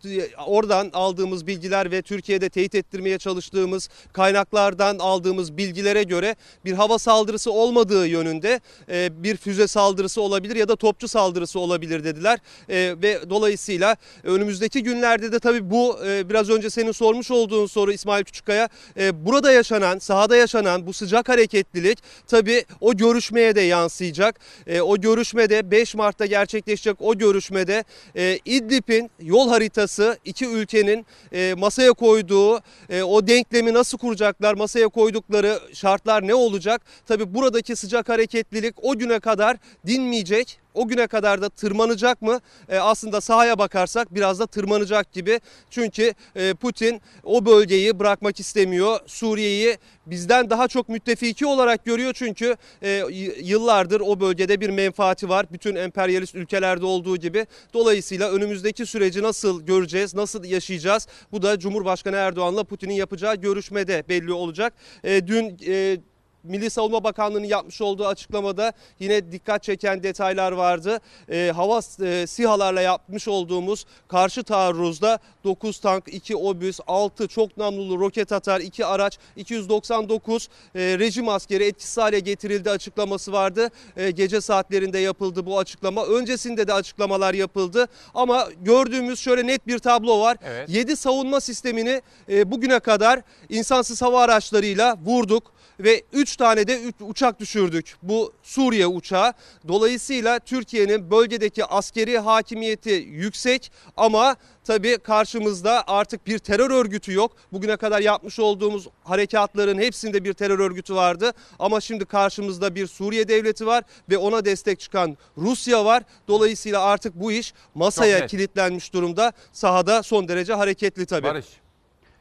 oradan aldığımız bilgiler ve Türkiye'de teyit ettirmeye çalıştığımız kaynaklardan aldığımız bilgilere göre bir hava saldırısı olmadığı yönünde e, bir füze saldırısı olabilir ya da topçu saldırısı olabilir dediler. E, ve dolayısıyla önümüzdeki günlerde de tabii bu e, biraz önce senin sormuş olduğun soru İsmail Küçükkaya e, burada yaşanan yaşanan, sahada yaşanan bu sıcak hareketlilik tabii o görüşmeye de yansıyacak. E, o görüşmede 5 Mart'ta gerçekleşecek o görüşmede e, İdlib'in yol haritası iki ülkenin e, masaya koyduğu e, o denklemi nasıl kuracaklar, masaya koydukları şartlar ne olacak? Tabii buradaki sıcak hareketlilik o güne kadar dinmeyecek o güne kadar da tırmanacak mı? E, aslında sahaya bakarsak biraz da tırmanacak gibi. Çünkü e, Putin o bölgeyi bırakmak istemiyor. Suriye'yi bizden daha çok müttefiki olarak görüyor çünkü e, yıllardır o bölgede bir menfaati var. Bütün emperyalist ülkelerde olduğu gibi. Dolayısıyla önümüzdeki süreci nasıl göreceğiz, nasıl yaşayacağız? Bu da Cumhurbaşkanı Erdoğan'la Putin'in yapacağı görüşmede belli olacak. E, dün e, Milli Savunma Bakanlığı'nın yapmış olduğu açıklamada yine dikkat çeken detaylar vardı. E, hava e, SİHA'larla yapmış olduğumuz karşı taarruzda 9 tank, 2 obüs, 6 çok namlulu roket atar, 2 araç, 299 e, rejim askeri etkisiz hale getirildi açıklaması vardı. E, gece saatlerinde yapıldı bu açıklama. Öncesinde de açıklamalar yapıldı ama gördüğümüz şöyle net bir tablo var. Evet. 7 savunma sistemini e, bugüne kadar insansız hava araçlarıyla vurduk ve 3 tane de uçak düşürdük. Bu Suriye uçağı. Dolayısıyla Türkiye'nin bölgedeki askeri hakimiyeti yüksek ama tabii karşımızda artık bir terör örgütü yok. Bugüne kadar yapmış olduğumuz harekatların hepsinde bir terör örgütü vardı. Ama şimdi karşımızda bir Suriye devleti var ve ona destek çıkan Rusya var. Dolayısıyla artık bu iş masaya kilitlenmiş durumda. Sahada son derece hareketli tabii. Barış,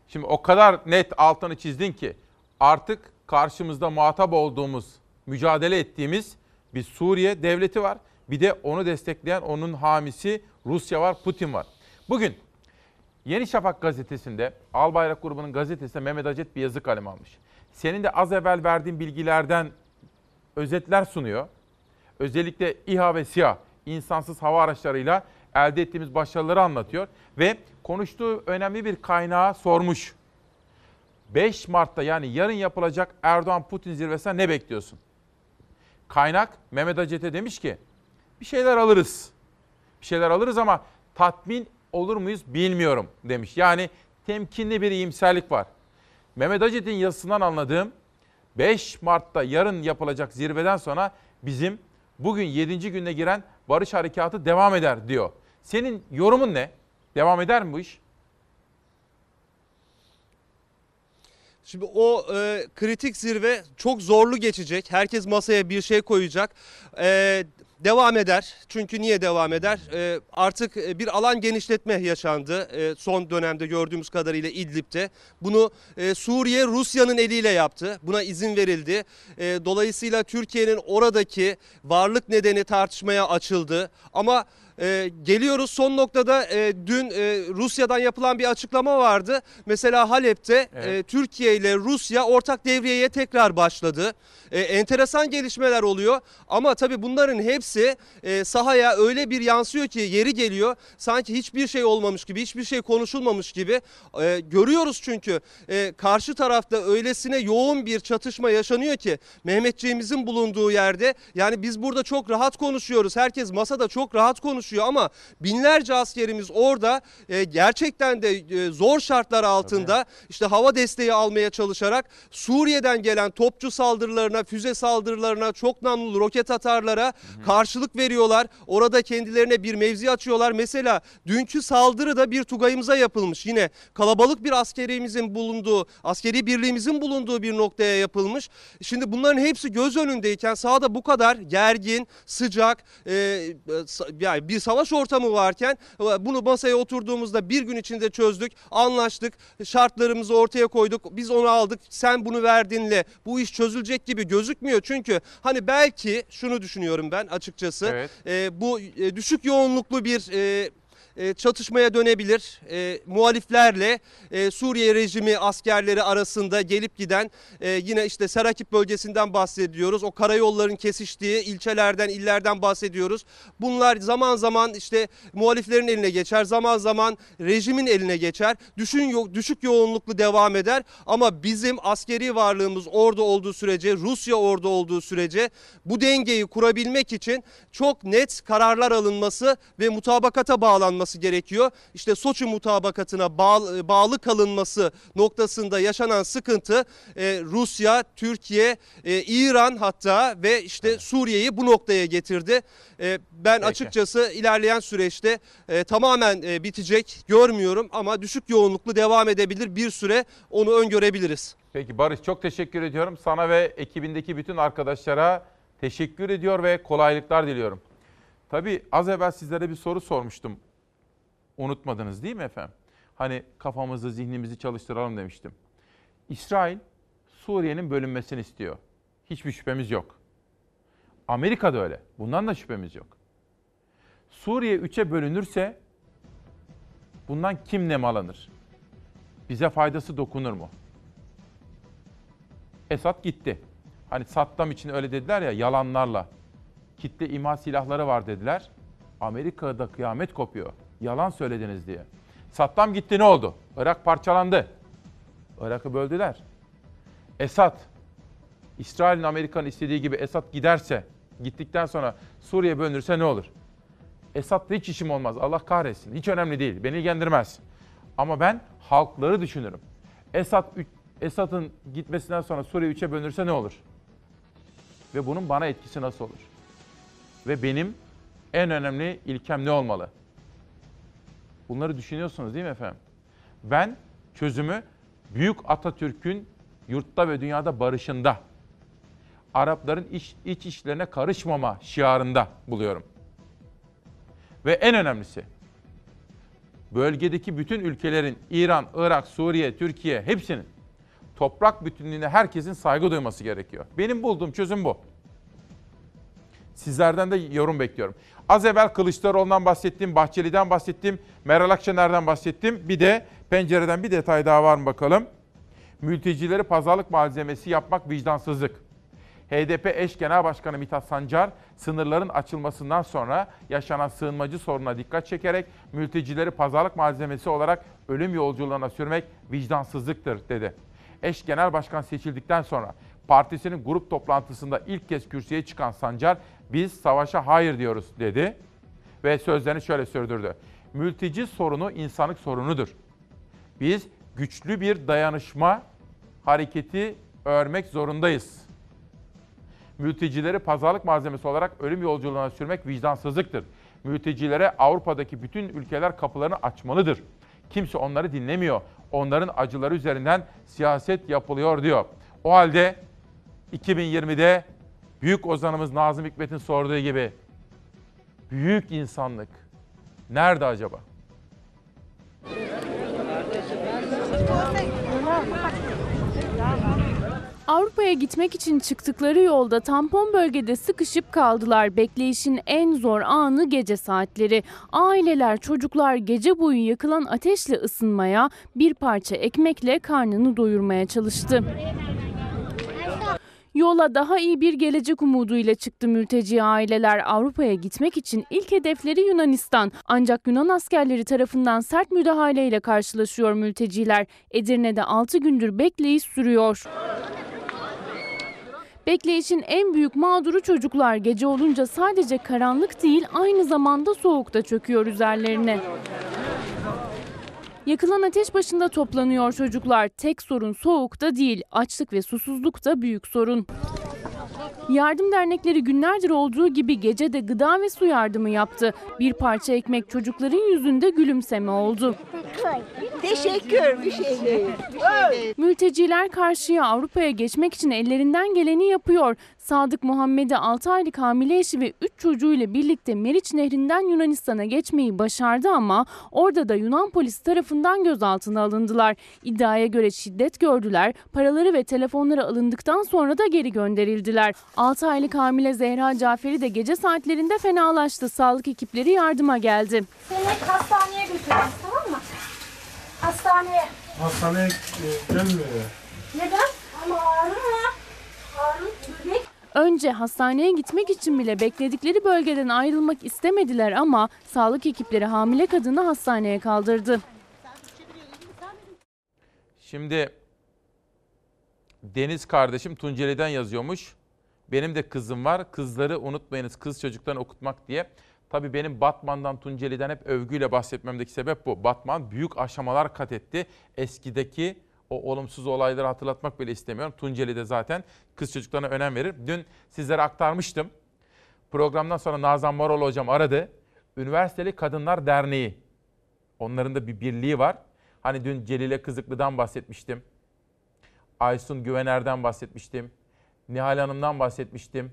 şimdi o kadar net altını çizdin ki artık karşımızda muhatap olduğumuz, mücadele ettiğimiz bir Suriye devleti var. Bir de onu destekleyen onun hamisi Rusya var, Putin var. Bugün Yeni Şafak gazetesinde, Albayrak grubunun gazetesinde Mehmet Acet bir yazı kalem almış. Senin de az evvel verdiğin bilgilerden özetler sunuyor. Özellikle İHA ve SİHA insansız hava araçlarıyla elde ettiğimiz başarıları anlatıyor ve konuştuğu önemli bir kaynağa sormuş. 5 Mart'ta yani yarın yapılacak Erdoğan-Putin zirvesine ne bekliyorsun? Kaynak Mehmet Acet'e demiş ki bir şeyler alırız. Bir şeyler alırız ama tatmin olur muyuz bilmiyorum demiş. Yani temkinli bir iyimserlik var. Mehmet Acet'in yazısından anladığım 5 Mart'ta yarın yapılacak zirveden sonra bizim bugün 7. gününe giren barış harekatı devam eder diyor. Senin yorumun ne? Devam eder mi bu iş? Şimdi o e, kritik zirve çok zorlu geçecek. Herkes masaya bir şey koyacak. E, devam eder. Çünkü niye devam eder? E, artık e, bir alan genişletme yaşandı. E, son dönemde gördüğümüz kadarıyla İdlib'de. Bunu e, Suriye Rusya'nın eliyle yaptı. Buna izin verildi. E, dolayısıyla Türkiye'nin oradaki varlık nedeni tartışmaya açıldı. Ama ee, geliyoruz. Son noktada e, dün e, Rusya'dan yapılan bir açıklama vardı. Mesela Halep'te e, Türkiye ile Rusya ortak devriyeye tekrar başladı. E, enteresan gelişmeler oluyor. Ama tabii bunların hepsi e, sahaya öyle bir yansıyor ki yeri geliyor. Sanki hiçbir şey olmamış gibi hiçbir şey konuşulmamış gibi. E, görüyoruz çünkü e, karşı tarafta öylesine yoğun bir çatışma yaşanıyor ki Mehmetçiğimizin bulunduğu yerde. Yani biz burada çok rahat konuşuyoruz. Herkes masada çok rahat konuşuyor ama binlerce askerimiz orada e, gerçekten de e, zor şartlar altında işte hava desteği almaya çalışarak Suriye'den gelen topçu saldırılarına, füze saldırılarına, çok namlulu roket atarlara karşılık veriyorlar. Orada kendilerine bir mevzi açıyorlar. Mesela dünkü saldırı da bir tugayımıza yapılmış. Yine kalabalık bir askerimizin bulunduğu, askeri birliğimizin bulunduğu bir noktaya yapılmış. Şimdi bunların hepsi göz önündeyken sahada bu kadar gergin, sıcak, e, sa- yani bir savaş ortamı varken e, bunu masaya oturduğumuzda bir gün içinde çözdük, anlaştık, şartlarımızı ortaya koyduk. Biz onu aldık, sen bunu verdinle bu iş çözülecek gibi gözükmüyor. Çünkü hani belki şunu düşünüyorum ben açıkçası. Evet. e, bu e, düşük yoğunluklu bir e, e, çatışmaya dönebilir. E, muhaliflerle e, Suriye rejimi askerleri arasında gelip giden e, yine işte Serakip bölgesinden bahsediyoruz. O karayolların kesiştiği ilçelerden, illerden bahsediyoruz. Bunlar zaman zaman işte muhaliflerin eline geçer, zaman zaman rejimin eline geçer. Düşün, yo- düşük yoğunluklu devam eder ama bizim askeri varlığımız orada olduğu sürece, Rusya orada olduğu sürece bu dengeyi kurabilmek için çok net kararlar alınması ve mutabakata bağlanması gerekiyor. İşte Soçi mutabakatına bağlı, bağlı kalınması noktasında yaşanan sıkıntı e, Rusya, Türkiye, e, İran hatta ve işte Suriye'yi bu noktaya getirdi. E, ben açıkçası ilerleyen süreçte e, tamamen e, bitecek görmüyorum ama düşük yoğunluklu devam edebilir bir süre onu öngörebiliriz. Peki Barış çok teşekkür ediyorum. Sana ve ekibindeki bütün arkadaşlara teşekkür ediyor ve kolaylıklar diliyorum. Tabii az evvel sizlere bir soru sormuştum. Unutmadınız değil mi efendim? Hani kafamızı, zihnimizi çalıştıralım demiştim. İsrail Suriye'nin bölünmesini istiyor. Hiçbir şüphemiz yok. Amerika da öyle. Bundan da şüphemiz yok. Suriye üçe bölünürse bundan kim nemalanır? Bize faydası dokunur mu? Esad gitti. Hani Saddam için öyle dediler ya yalanlarla. Kitle imha silahları var dediler. Amerika'da kıyamet kopuyor. Yalan söylediniz diye. Saddam gitti ne oldu? Irak parçalandı. Irak'ı böldüler. Esad, İsrail'in Amerika'nın istediği gibi Esad giderse, gittikten sonra Suriye bölünürse ne olur? Esad'la hiç işim olmaz. Allah kahretsin. Hiç önemli değil. Beni ilgilendirmez. Ama ben halkları düşünürüm. Esad Esad'ın gitmesinden sonra Suriye 3'e bölünürse ne olur? Ve bunun bana etkisi nasıl olur? Ve benim en önemli ilkem ne olmalı? Bunları düşünüyorsunuz değil mi efendim? Ben çözümü Büyük Atatürk'ün yurtta ve dünyada barışında, Arapların iç, iç işlerine karışmama şiarında buluyorum. Ve en önemlisi, bölgedeki bütün ülkelerin, İran, Irak, Suriye, Türkiye hepsinin toprak bütünlüğüne herkesin saygı duyması gerekiyor. Benim bulduğum çözüm bu. Sizlerden de yorum bekliyorum. Az evvel Kılıçdaroğlu'ndan bahsettim, Bahçeli'den bahsettim, Meral Akşener'den bahsettim. Bir de pencereden bir detay daha var mı bakalım. Mültecileri pazarlık malzemesi yapmak vicdansızlık. HDP eş genel başkanı Mithat Sancar, sınırların açılmasından sonra yaşanan sığınmacı sorununa dikkat çekerek mültecileri pazarlık malzemesi olarak ölüm yolculuğuna sürmek vicdansızlıktır dedi. Eş genel başkan seçildikten sonra partisinin grup toplantısında ilk kez kürsüye çıkan Sancar, biz savaşa hayır diyoruz dedi ve sözlerini şöyle sürdürdü. Mülteci sorunu insanlık sorunudur. Biz güçlü bir dayanışma hareketi örmek zorundayız. Mültecileri pazarlık malzemesi olarak ölüm yolculuğuna sürmek vicdansızlıktır. Mültecilere Avrupa'daki bütün ülkeler kapılarını açmalıdır. Kimse onları dinlemiyor. Onların acıları üzerinden siyaset yapılıyor diyor. O halde 2020'de büyük ozanımız Nazım Hikmet'in sorduğu gibi büyük insanlık nerede acaba? Avrupa'ya gitmek için çıktıkları yolda tampon bölgede sıkışıp kaldılar. Bekleyişin en zor anı gece saatleri. Aileler, çocuklar gece boyu yakılan ateşle ısınmaya, bir parça ekmekle karnını doyurmaya çalıştı. Yola daha iyi bir gelecek umuduyla çıktı mülteci aileler. Avrupa'ya gitmek için ilk hedefleri Yunanistan. Ancak Yunan askerleri tarafından sert müdahaleyle karşılaşıyor mülteciler. Edirne'de 6 gündür bekleyiş sürüyor. Bekleyişin en büyük mağduru çocuklar gece olunca sadece karanlık değil aynı zamanda soğuk da çöküyor üzerlerine. Yakılan ateş başında toplanıyor çocuklar. Tek sorun soğukta değil, açlık ve susuzluk da büyük sorun. Yardım dernekleri günlerdir olduğu gibi gece de gıda ve su yardımı yaptı. Bir parça ekmek çocukların yüzünde gülümseme oldu. Teşekkür bir şey değil. Mülteciler karşıya Avrupa'ya geçmek için ellerinden geleni yapıyor. Sadık Muhammed'e 6 aylık hamile eşi ve 3 çocuğuyla birlikte Meriç Nehri'nden Yunanistan'a geçmeyi başardı ama orada da Yunan polisi tarafından gözaltına alındılar. İddiaya göre şiddet gördüler, paraları ve telefonları alındıktan sonra da geri gönderildiler. 6 aylık hamile Zehra Caferi de gece saatlerinde fenalaştı. Sağlık ekipleri yardıma geldi. Seni hastaneye götüreceğiz tamam mı? Hastaneye. Hastaneye e, gelmiyor ya. Neden? Ama ağrı. Önce hastaneye gitmek için bile bekledikleri bölgeden ayrılmak istemediler ama sağlık ekipleri hamile kadını hastaneye kaldırdı. Şimdi Deniz kardeşim Tunceli'den yazıyormuş. Benim de kızım var. Kızları unutmayınız kız çocuklarını okutmak diye. Tabii benim Batman'dan Tunceli'den hep övgüyle bahsetmemdeki sebep bu. Batman büyük aşamalar kat etti. Eskideki o olumsuz olayları hatırlatmak bile istemiyorum. Tunceli'de zaten kız çocuklarına önem verir. Dün sizlere aktarmıştım. Programdan sonra Nazan Marol hocam aradı. Üniversiteli Kadınlar Derneği. Onların da bir birliği var. Hani dün Celile Kızıklı'dan bahsetmiştim. Aysun Güvener'den bahsetmiştim. Nihal Hanım'dan bahsetmiştim.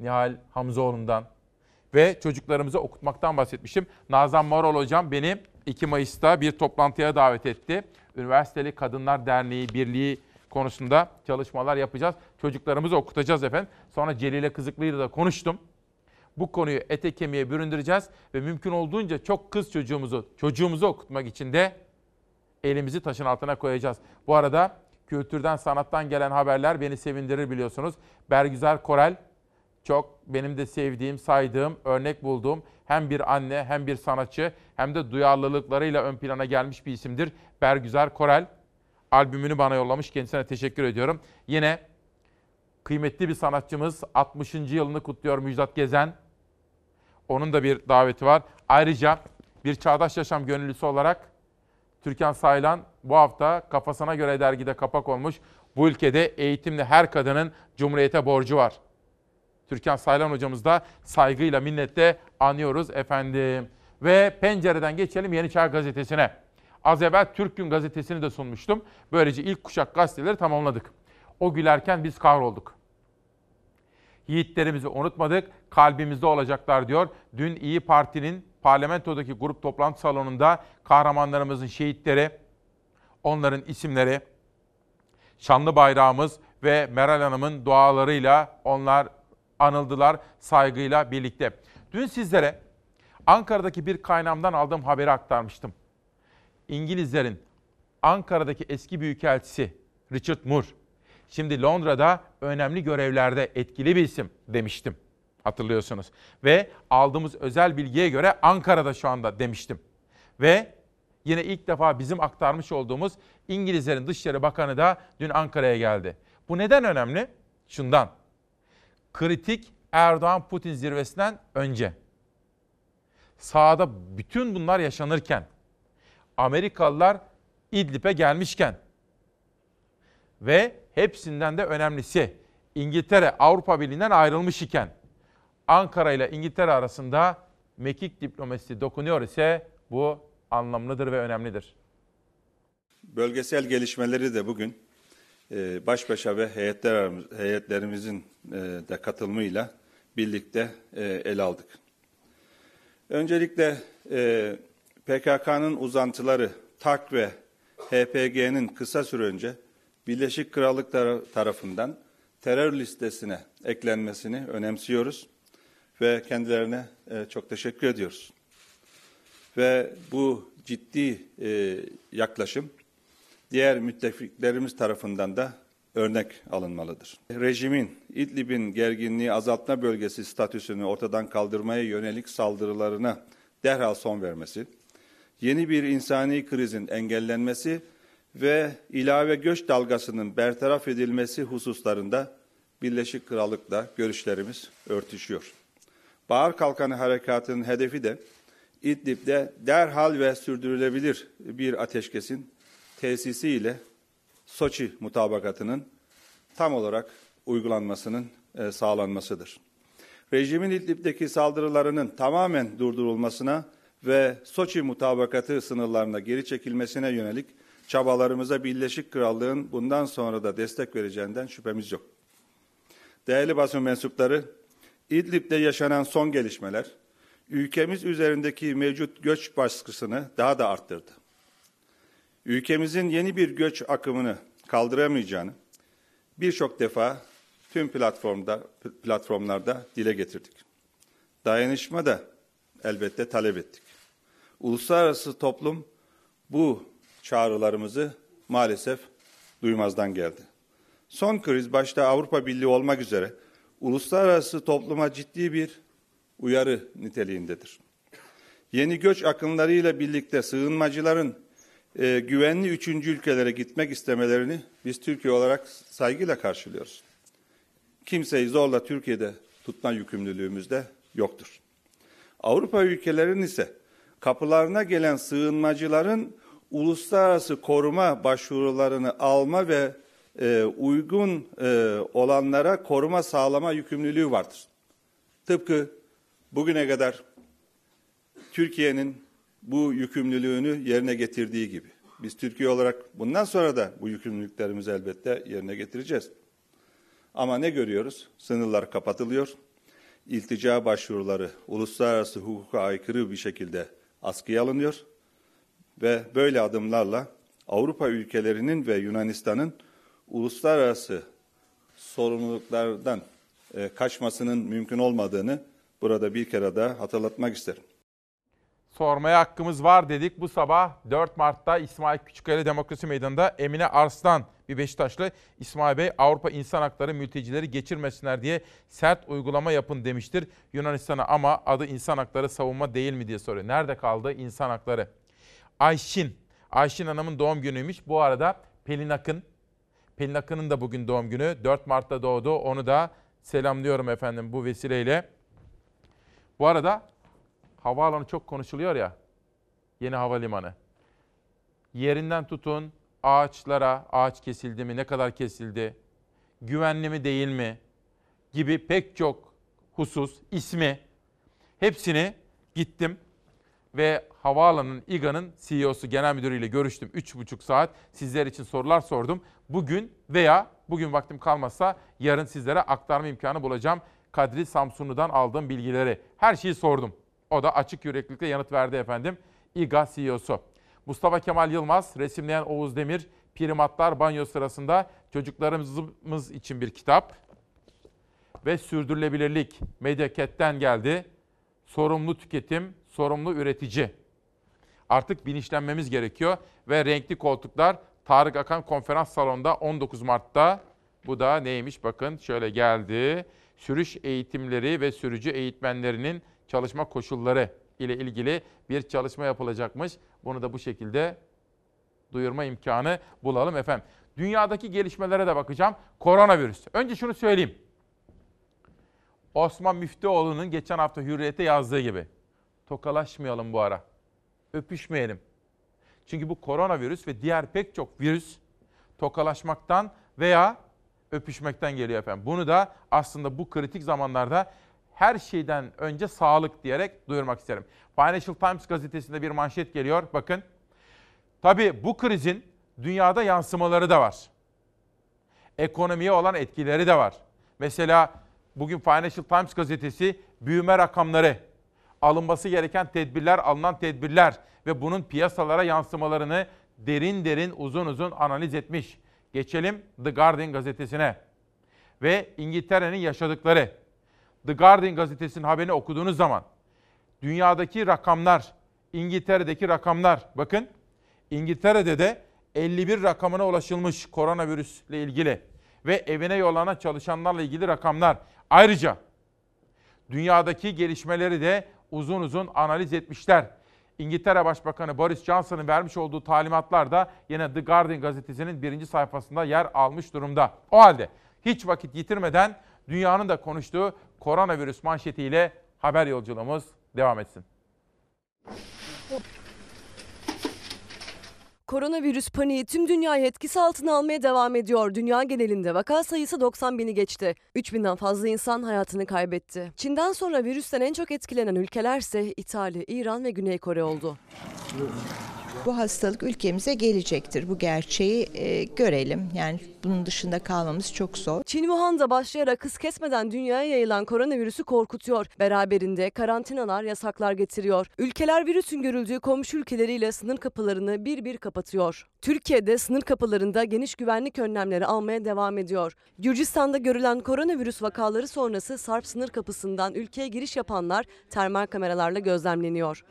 Nihal Hamzoğlu'ndan. Ve çocuklarımızı okutmaktan bahsetmiştim. Nazan Marol hocam beni 2 Mayıs'ta bir toplantıya davet etti. Üniversiteli Kadınlar Derneği Birliği konusunda çalışmalar yapacağız. Çocuklarımızı okutacağız efendim. Sonra Celile Kızıklı'yla da konuştum. Bu konuyu ete kemiğe büründüreceğiz ve mümkün olduğunca çok kız çocuğumuzu, çocuğumuzu okutmak için de elimizi taşın altına koyacağız. Bu arada kültürden, sanattan gelen haberler beni sevindirir biliyorsunuz. Bergüzar Korel çok benim de sevdiğim, saydığım, örnek bulduğum hem bir anne hem bir sanatçı hem de duyarlılıklarıyla ön plana gelmiş bir isimdir. Bergüzar Korel albümünü bana yollamış. Kendisine teşekkür ediyorum. Yine kıymetli bir sanatçımız 60. yılını kutluyor Müjdat Gezen. Onun da bir daveti var. Ayrıca bir çağdaş yaşam gönüllüsü olarak Türkan Saylan bu hafta Kafasına Göre dergide kapak olmuş. Bu ülkede eğitimli her kadının Cumhuriyete borcu var. Türkan Saylan hocamız da saygıyla, minnetle anıyoruz efendim. Ve pencereden geçelim Yeni Çağ Gazetesi'ne. Az evvel Türk Gün Gazetesi'ni de sunmuştum. Böylece ilk kuşak gazeteleri tamamladık. O gülerken biz kahrolduk. Yiğitlerimizi unutmadık, kalbimizde olacaklar diyor. Dün İyi Parti'nin parlamentodaki grup toplantı salonunda kahramanlarımızın şehitleri, onların isimleri, şanlı bayrağımız ve Meral Hanım'ın dualarıyla onlar anıldılar saygıyla birlikte. Dün sizlere Ankara'daki bir kaynağımdan aldığım haberi aktarmıştım. İngilizlerin Ankara'daki eski büyükelçisi Richard Moore şimdi Londra'da önemli görevlerde etkili bir isim demiştim. Hatırlıyorsunuz. Ve aldığımız özel bilgiye göre Ankara'da şu anda demiştim. Ve yine ilk defa bizim aktarmış olduğumuz İngilizlerin Dışişleri Bakanı da dün Ankara'ya geldi. Bu neden önemli? Şundan. Kritik Erdoğan-Putin zirvesinden önce. Sahada bütün bunlar yaşanırken, Amerikalılar İdlib'e gelmişken, Ve hepsinden de önemlisi İngiltere Avrupa Birliği'nden ayrılmış iken Ankara ile İngiltere arasında mekik diplomasisi dokunuyor ise bu anlamlıdır ve önemlidir. Bölgesel gelişmeleri de bugün e, baş başa ve heyetler, heyetlerimizin e, de katılımıyla birlikte e, ele aldık. Öncelikle e, PKK'nın uzantıları TAK ve HPG'nin kısa süre önce Birleşik Krallık tarafından terör listesine eklenmesini önemsiyoruz ve kendilerine e, çok teşekkür ediyoruz. Ve bu ciddi yaklaşım diğer müttefiklerimiz tarafından da örnek alınmalıdır. Rejimin İdlib'in gerginliği azaltma bölgesi statüsünü ortadan kaldırmaya yönelik saldırılarına derhal son vermesi, yeni bir insani krizin engellenmesi ve ilave göç dalgasının bertaraf edilmesi hususlarında Birleşik Krallık'la görüşlerimiz örtüşüyor. Bahar Kalkanı Harekatı'nın hedefi de İdlib'de derhal ve sürdürülebilir bir ateşkesin tesisiyle Soçi mutabakatının tam olarak uygulanmasının e, sağlanmasıdır. Rejimin İdlib'deki saldırılarının tamamen durdurulmasına ve Soçi mutabakatı sınırlarına geri çekilmesine yönelik çabalarımıza Birleşik Krallığın bundan sonra da destek vereceğinden şüphemiz yok. Değerli basın mensupları, İdlib'de yaşanan son gelişmeler, ülkemiz üzerindeki mevcut göç baskısını daha da arttırdı. Ülkemizin yeni bir göç akımını kaldıramayacağını birçok defa tüm platformda platformlarda dile getirdik. Dayanışma da elbette talep ettik. Uluslararası toplum bu çağrılarımızı maalesef duymazdan geldi. Son kriz başta Avrupa Birliği olmak üzere uluslararası topluma ciddi bir uyarı niteliğindedir. Yeni göç akımlarıyla birlikte sığınmacıların e, güvenli üçüncü ülkelere gitmek istemelerini biz Türkiye olarak saygıyla karşılıyoruz. Kimseyi zorla Türkiye'de tutma yükümlülüğümüz de yoktur. Avrupa ülkelerinin ise kapılarına gelen sığınmacıların uluslararası koruma başvurularını alma ve e, uygun e, olanlara koruma sağlama yükümlülüğü vardır. Tıpkı bugüne kadar Türkiye'nin bu yükümlülüğünü yerine getirdiği gibi. Biz Türkiye olarak bundan sonra da bu yükümlülüklerimizi elbette yerine getireceğiz. Ama ne görüyoruz? Sınırlar kapatılıyor. İltica başvuruları uluslararası hukuka aykırı bir şekilde askıya alınıyor ve böyle adımlarla Avrupa ülkelerinin ve Yunanistan'ın uluslararası sorumluluklardan e, kaçmasının mümkün olmadığını burada bir kere daha hatırlatmak isterim. Sormaya hakkımız var dedik. Bu sabah 4 Mart'ta İsmail Küçükkaya Demokrasi Meydanı'nda Emine Arslan bir Beşiktaşlı İsmail Bey Avrupa İnsan Hakları mültecileri geçirmesinler diye sert uygulama yapın demiştir Yunanistan'a ama adı İnsan Hakları savunma değil mi diye soruyor. Nerede kaldı İnsan Hakları? Ayşin, Ayşin Hanım'ın doğum günüymüş. Bu arada Pelin Akın, Pelin Akın'ın da bugün doğum günü. 4 Mart'ta doğdu. Onu da selamlıyorum efendim bu vesileyle. Bu arada havaalanı çok konuşuluyor ya. Yeni havalimanı. Yerinden tutun ağaçlara, ağaç kesildi mi, ne kadar kesildi, güvenli mi değil mi gibi pek çok husus, ismi hepsini gittim ve havaalanının İGA'nın CEO'su genel müdürüyle görüştüm. 3,5 saat sizler için sorular sordum. Bugün veya bugün vaktim kalmazsa yarın sizlere aktarma imkanı bulacağım. Kadri Samsunlu'dan aldığım bilgileri. Her şeyi sordum. O da açık yüreklilikle yanıt verdi efendim. İGA CEO'su. Mustafa Kemal Yılmaz, resimleyen Oğuz Demir, primatlar banyo sırasında çocuklarımız için bir kitap. Ve sürdürülebilirlik Medyaket'ten geldi. Sorumlu tüketim, sorumlu üretici. Artık bilinçlenmemiz gerekiyor ve renkli koltuklar Tarık Akan konferans salonunda 19 Mart'ta. Bu da neymiş bakın şöyle geldi. Sürüş eğitimleri ve sürücü eğitmenlerinin çalışma koşulları ile ilgili bir çalışma yapılacakmış. Bunu da bu şekilde duyurma imkanı bulalım efendim. Dünyadaki gelişmelere de bakacağım. Koronavirüs. Önce şunu söyleyeyim. Osman Müftüoğlu'nun geçen hafta Hürriyet'te yazdığı gibi. Tokalaşmayalım bu ara. Öpüşmeyelim. Çünkü bu koronavirüs ve diğer pek çok virüs tokalaşmaktan veya öpüşmekten geliyor efendim. Bunu da aslında bu kritik zamanlarda her şeyden önce sağlık diyerek duyurmak isterim. Financial Times gazetesinde bir manşet geliyor. Bakın. Tabii bu krizin dünyada yansımaları da var. Ekonomiye olan etkileri de var. Mesela bugün Financial Times gazetesi büyüme rakamları, alınması gereken tedbirler, alınan tedbirler ve bunun piyasalara yansımalarını derin derin uzun uzun analiz etmiş. Geçelim The Guardian gazetesine ve İngiltere'nin yaşadıkları. The Guardian gazetesinin haberini okuduğunuz zaman dünyadaki rakamlar, İngiltere'deki rakamlar bakın İngiltere'de de 51 rakamına ulaşılmış koronavirüsle ilgili ve evine yollanan çalışanlarla ilgili rakamlar. Ayrıca dünyadaki gelişmeleri de uzun uzun analiz etmişler. İngiltere Başbakanı Boris Johnson'ın vermiş olduğu talimatlar da yine The Guardian gazetesinin birinci sayfasında yer almış durumda. O halde hiç vakit yitirmeden dünyanın da konuştuğu koronavirüs manşetiyle haber yolculuğumuz devam etsin. Koronavirüs paniği tüm dünyayı etkisi altına almaya devam ediyor. Dünya genelinde vaka sayısı 90 bini geçti. 3 binden fazla insan hayatını kaybetti. Çin'den sonra virüsten en çok etkilenen ülkelerse İtalya, İran ve Güney Kore oldu. Bu hastalık ülkemize gelecektir. Bu gerçeği e, görelim. Yani bunun dışında kalmamız çok zor. Çin Wuhan'da başlayarak hız kesmeden dünyaya yayılan koronavirüsü korkutuyor. Beraberinde karantinalar, yasaklar getiriyor. Ülkeler virüsün görüldüğü komşu ülkeleriyle sınır kapılarını bir bir kapatıyor. Türkiye'de sınır kapılarında geniş güvenlik önlemleri almaya devam ediyor. Gürcistan'da görülen koronavirüs vakaları sonrası Sarp sınır kapısından ülkeye giriş yapanlar termal kameralarla gözlemleniyor.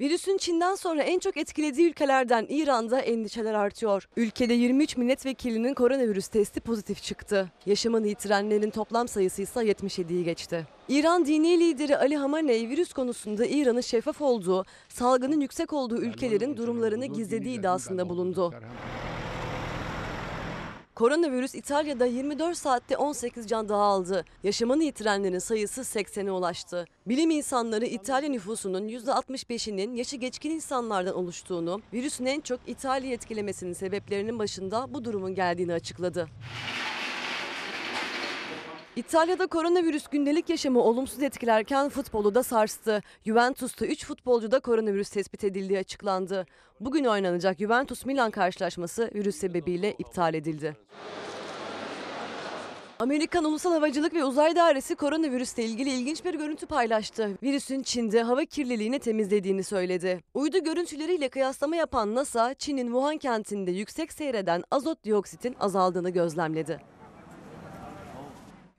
Virüsün Çin'den sonra en çok etkilediği ülkelerden İran'da endişeler artıyor. Ülkede 23 milletvekilinin koronavirüs testi pozitif çıktı. Yaşamını yitirenlerin toplam sayısı ise 77'yi geçti. İran dini lideri Ali Hamaney virüs konusunda İran'ın şeffaf olduğu, salgının yüksek olduğu ülkelerin durumlarını gizlediği iddiasında bulundu. Koronavirüs İtalya'da 24 saatte 18 can daha aldı. Yaşamını yitirenlerin sayısı 80'e ulaştı. Bilim insanları İtalya nüfusunun %65'inin yaşı geçkin insanlardan oluştuğunu, virüsün en çok İtalya'yı etkilemesinin sebeplerinin başında bu durumun geldiğini açıkladı. İtalya'da koronavirüs gündelik yaşamı olumsuz etkilerken futbolu da sarstı. Juventus'ta 3 futbolcuda koronavirüs tespit edildiği açıklandı. Bugün oynanacak Juventus-Milan karşılaşması virüs sebebiyle iptal edildi. Amerikan Ulusal Havacılık ve Uzay Dairesi koronavirüsle ilgili ilginç bir görüntü paylaştı. Virüsün Çin'de hava kirliliğini temizlediğini söyledi. Uydu görüntüleriyle kıyaslama yapan NASA, Çin'in Wuhan kentinde yüksek seyreden azot dioksitin azaldığını gözlemledi.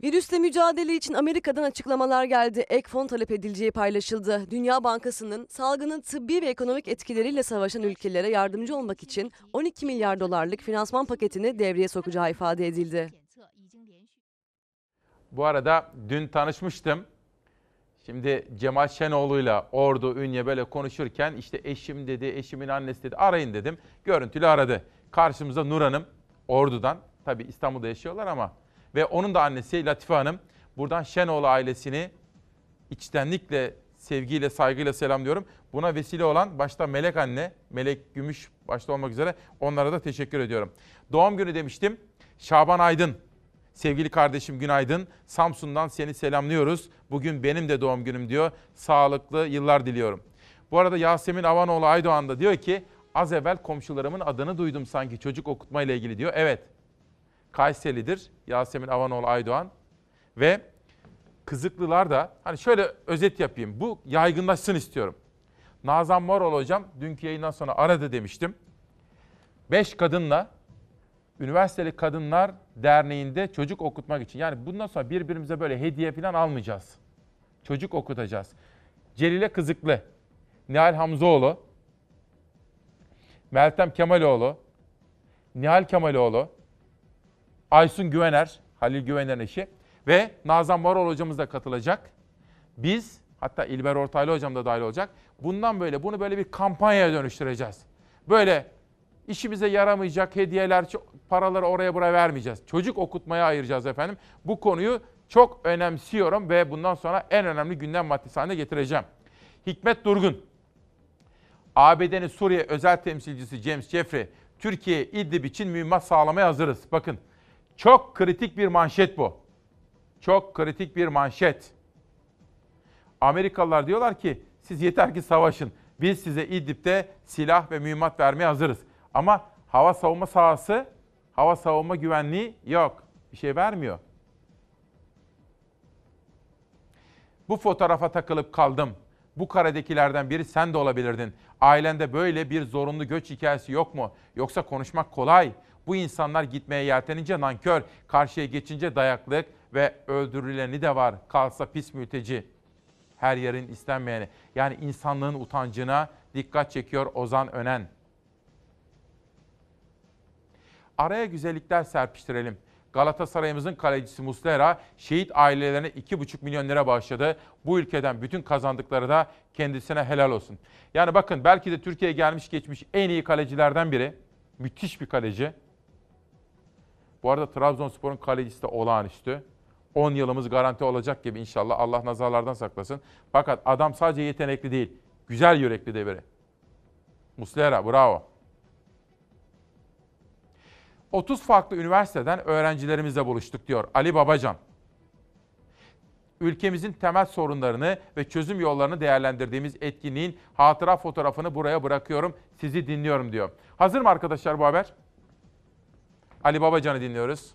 Virüsle mücadele için Amerika'dan açıklamalar geldi. Ek fon talep edileceği paylaşıldı. Dünya Bankası'nın salgının tıbbi ve ekonomik etkileriyle savaşan ülkelere yardımcı olmak için 12 milyar dolarlık finansman paketini devreye sokacağı ifade edildi. Bu arada dün tanışmıştım. Şimdi Cemal Şenoğlu'yla Ordu, Ünye böyle konuşurken işte eşim dedi, eşimin annesi dedi arayın dedim. Görüntülü aradı. Karşımızda Nur Hanım Ordu'dan. Tabii İstanbul'da yaşıyorlar ama ve onun da annesi Latife Hanım. Buradan Şenoğlu ailesini içtenlikle, sevgiyle, saygıyla selamlıyorum. Buna vesile olan başta Melek anne, Melek Gümüş başta olmak üzere onlara da teşekkür ediyorum. Doğum günü demiştim. Şaban Aydın, sevgili kardeşim günaydın. Samsun'dan seni selamlıyoruz. Bugün benim de doğum günüm diyor. Sağlıklı yıllar diliyorum. Bu arada Yasemin Avanoğlu Aydoğan da diyor ki az evvel komşularımın adını duydum sanki çocuk okutma ilgili diyor. Evet Kayseri'dir Yasemin Avanoğlu Aydoğan ve Kızıklılar da hani şöyle özet yapayım. Bu yaygınlaşsın istiyorum. Nazan Morol hocam dünkü yayından sonra aradı demiştim. Beş kadınla Üniversiteli Kadınlar Derneği'nde çocuk okutmak için. Yani bundan sonra birbirimize böyle hediye falan almayacağız. Çocuk okutacağız. Celile Kızıklı, Nihal Hamzoğlu, Meltem Kemaloğlu, Nihal Kemaloğlu, Aysun Güvener, Halil Güvener'in eşi ve Nazan Marol hocamız da katılacak. Biz, hatta İlber Ortaylı hocam da dahil olacak. Bundan böyle, bunu böyle bir kampanyaya dönüştüreceğiz. Böyle işimize yaramayacak hediyeler, paraları oraya buraya vermeyeceğiz. Çocuk okutmaya ayıracağız efendim. Bu konuyu çok önemsiyorum ve bundan sonra en önemli gündem maddesi haline getireceğim. Hikmet Durgun, ABD'nin Suriye özel temsilcisi James Jeffrey, Türkiye İdlib için mühimmat sağlamaya hazırız. Bakın çok kritik bir manşet bu. Çok kritik bir manşet. Amerikalılar diyorlar ki siz yeter ki savaşın. Biz size İdlib'de silah ve mühimmat vermeye hazırız. Ama hava savunma sahası, hava savunma güvenliği yok. Bir şey vermiyor. Bu fotoğrafa takılıp kaldım. Bu karedekilerden biri sen de olabilirdin. Ailende böyle bir zorunlu göç hikayesi yok mu? Yoksa konuşmak kolay. Bu insanlar gitmeye yeltenince nankör, karşıya geçince dayaklık ve öldürüleni de var. Kalsa pis mülteci. Her yerin istenmeyeni. Yani insanlığın utancına dikkat çekiyor Ozan Önen. Araya güzellikler serpiştirelim. Galatasaray'ımızın kalecisi Muslera şehit ailelerine 2,5 milyon lira bağışladı. Bu ülkeden bütün kazandıkları da kendisine helal olsun. Yani bakın belki de Türkiye'ye gelmiş geçmiş en iyi kalecilerden biri. Müthiş bir kaleci. Bu arada Trabzonspor'un kalecisi de olağanüstü. 10 yılımız garanti olacak gibi inşallah. Allah nazarlardan saklasın. Fakat adam sadece yetenekli değil. Güzel yürekli de biri. Muslera bravo. 30 farklı üniversiteden öğrencilerimizle buluştuk diyor Ali Babacan. Ülkemizin temel sorunlarını ve çözüm yollarını değerlendirdiğimiz etkinliğin hatıra fotoğrafını buraya bırakıyorum. Sizi dinliyorum diyor. Hazır mı arkadaşlar bu haber? Ali Babacan'ı dinliyoruz.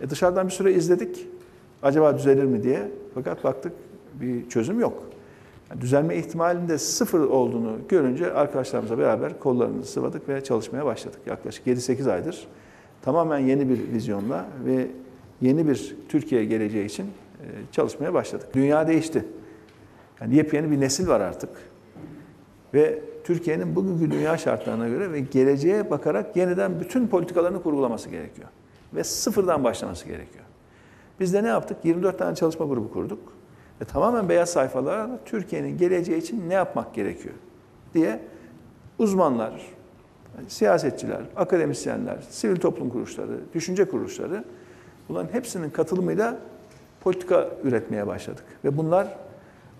E dışarıdan bir süre izledik. Acaba düzelir mi diye. Fakat baktık bir çözüm yok. Yani düzelme ihtimalinde sıfır olduğunu görünce arkadaşlarımızla beraber kollarımızı sıvadık ve çalışmaya başladık. Yaklaşık 7-8 aydır tamamen yeni bir vizyonla ve yeni bir Türkiye geleceği için e, çalışmaya başladık. Dünya değişti. Yani yepyeni bir nesil var artık. Ve Türkiye'nin bugünkü dünya şartlarına göre ve geleceğe bakarak yeniden bütün politikalarını kurgulaması gerekiyor. Ve sıfırdan başlaması gerekiyor. Biz de ne yaptık? 24 tane çalışma grubu kurduk. Ve tamamen beyaz sayfalarla Türkiye'nin geleceği için ne yapmak gerekiyor diye uzmanlar, siyasetçiler, akademisyenler, sivil toplum kuruluşları, düşünce kuruluşları bunların hepsinin katılımıyla politika üretmeye başladık. Ve bunlar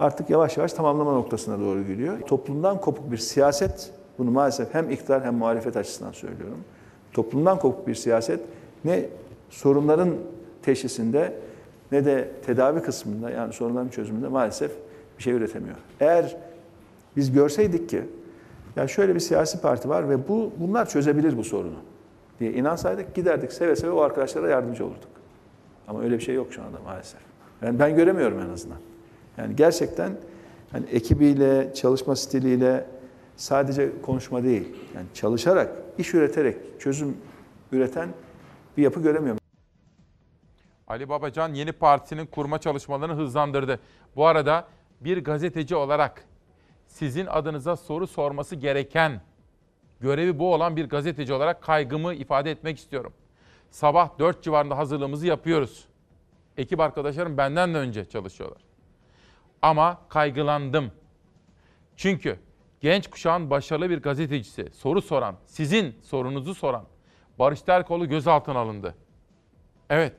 artık yavaş yavaş tamamlama noktasına doğru gidiyor. Toplumdan kopuk bir siyaset, bunu maalesef hem iktidar hem muhalefet açısından söylüyorum. Toplumdan kopuk bir siyaset ne sorunların teşhisinde ne de tedavi kısmında yani sorunların çözümünde maalesef bir şey üretemiyor. Eğer biz görseydik ki ya şöyle bir siyasi parti var ve bu bunlar çözebilir bu sorunu diye inansaydık giderdik seve seve o arkadaşlara yardımcı olurduk. Ama öyle bir şey yok şu anda maalesef. Yani ben göremiyorum en azından. Yani gerçekten hani ekibiyle, çalışma stiliyle sadece konuşma değil. Yani çalışarak, iş üreterek çözüm üreten bir yapı göremiyorum. Ali Babacan yeni partisinin kurma çalışmalarını hızlandırdı. Bu arada bir gazeteci olarak sizin adınıza soru sorması gereken, görevi bu olan bir gazeteci olarak kaygımı ifade etmek istiyorum. Sabah 4 civarında hazırlığımızı yapıyoruz. Ekip arkadaşlarım benden de önce çalışıyorlar. Ama kaygılandım. Çünkü genç kuşağın başarılı bir gazetecisi, soru soran, sizin sorunuzu soran Barış Terkoğlu gözaltına alındı. Evet,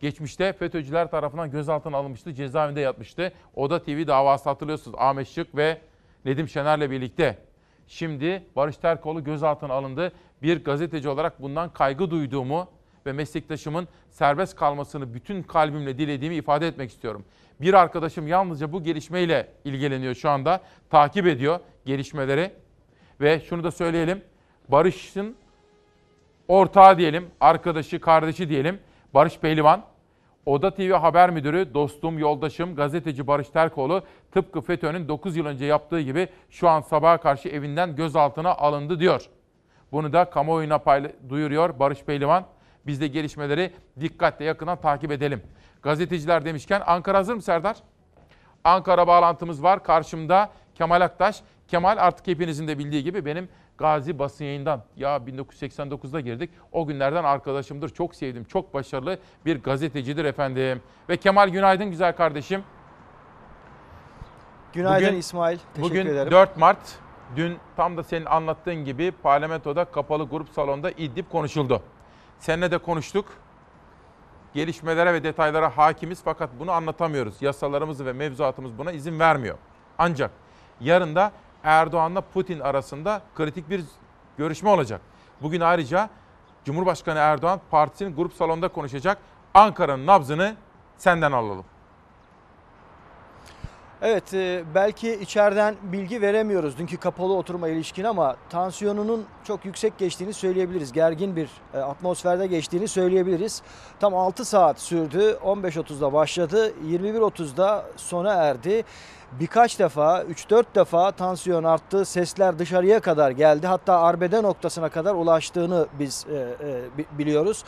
geçmişte FETÖ'cüler tarafından gözaltına alınmıştı, cezaevinde yatmıştı. Oda TV davası hatırlıyorsunuz Ahmet Şık ve Nedim Şener'le birlikte. Şimdi Barış Terkoğlu gözaltına alındı. Bir gazeteci olarak bundan kaygı duyduğumu ve meslektaşımın serbest kalmasını bütün kalbimle dilediğimi ifade etmek istiyorum. Bir arkadaşım yalnızca bu gelişmeyle ilgileniyor şu anda. Takip ediyor gelişmeleri. Ve şunu da söyleyelim. Barış'ın ortağı diyelim, arkadaşı, kardeşi diyelim. Barış Pehlivan, Oda TV Haber Müdürü, dostum, yoldaşım, gazeteci Barış Terkoğlu tıpkı FETÖ'nün 9 yıl önce yaptığı gibi şu an sabaha karşı evinden gözaltına alındı diyor. Bunu da kamuoyuna payla- duyuruyor Barış Pehlivan. Biz de gelişmeleri dikkatle yakından takip edelim. Gazeteciler demişken Ankara hazır mı Serdar? Ankara bağlantımız var. Karşımda Kemal Aktaş. Kemal artık hepinizin de bildiği gibi benim Gazi basın yayından. Ya 1989'da girdik. O günlerden arkadaşımdır. Çok sevdim. Çok başarılı bir gazetecidir efendim. Ve Kemal günaydın güzel kardeşim. Günaydın Bugün- İsmail. Teşekkür Bugün ederim. 4 Mart. Dün tam da senin anlattığın gibi parlamentoda kapalı grup salonda İdlib konuşuldu. Seninle de konuştuk. Gelişmelere ve detaylara hakimiz fakat bunu anlatamıyoruz. Yasalarımız ve mevzuatımız buna izin vermiyor. Ancak yarın da Erdoğan'la Putin arasında kritik bir görüşme olacak. Bugün ayrıca Cumhurbaşkanı Erdoğan partisinin grup salonunda konuşacak. Ankara'nın nabzını senden alalım. Evet e, belki içeriden bilgi veremiyoruz dünkü kapalı oturma ilişkin ama tansiyonunun çok yüksek geçtiğini söyleyebiliriz. Gergin bir e, atmosferde geçtiğini söyleyebiliriz. Tam 6 saat sürdü. 15.30'da başladı. 21.30'da sona erdi. Birkaç defa 3-4 defa tansiyon arttı. Sesler dışarıya kadar geldi. Hatta arbede noktasına kadar ulaştığını biz e, biliyoruz.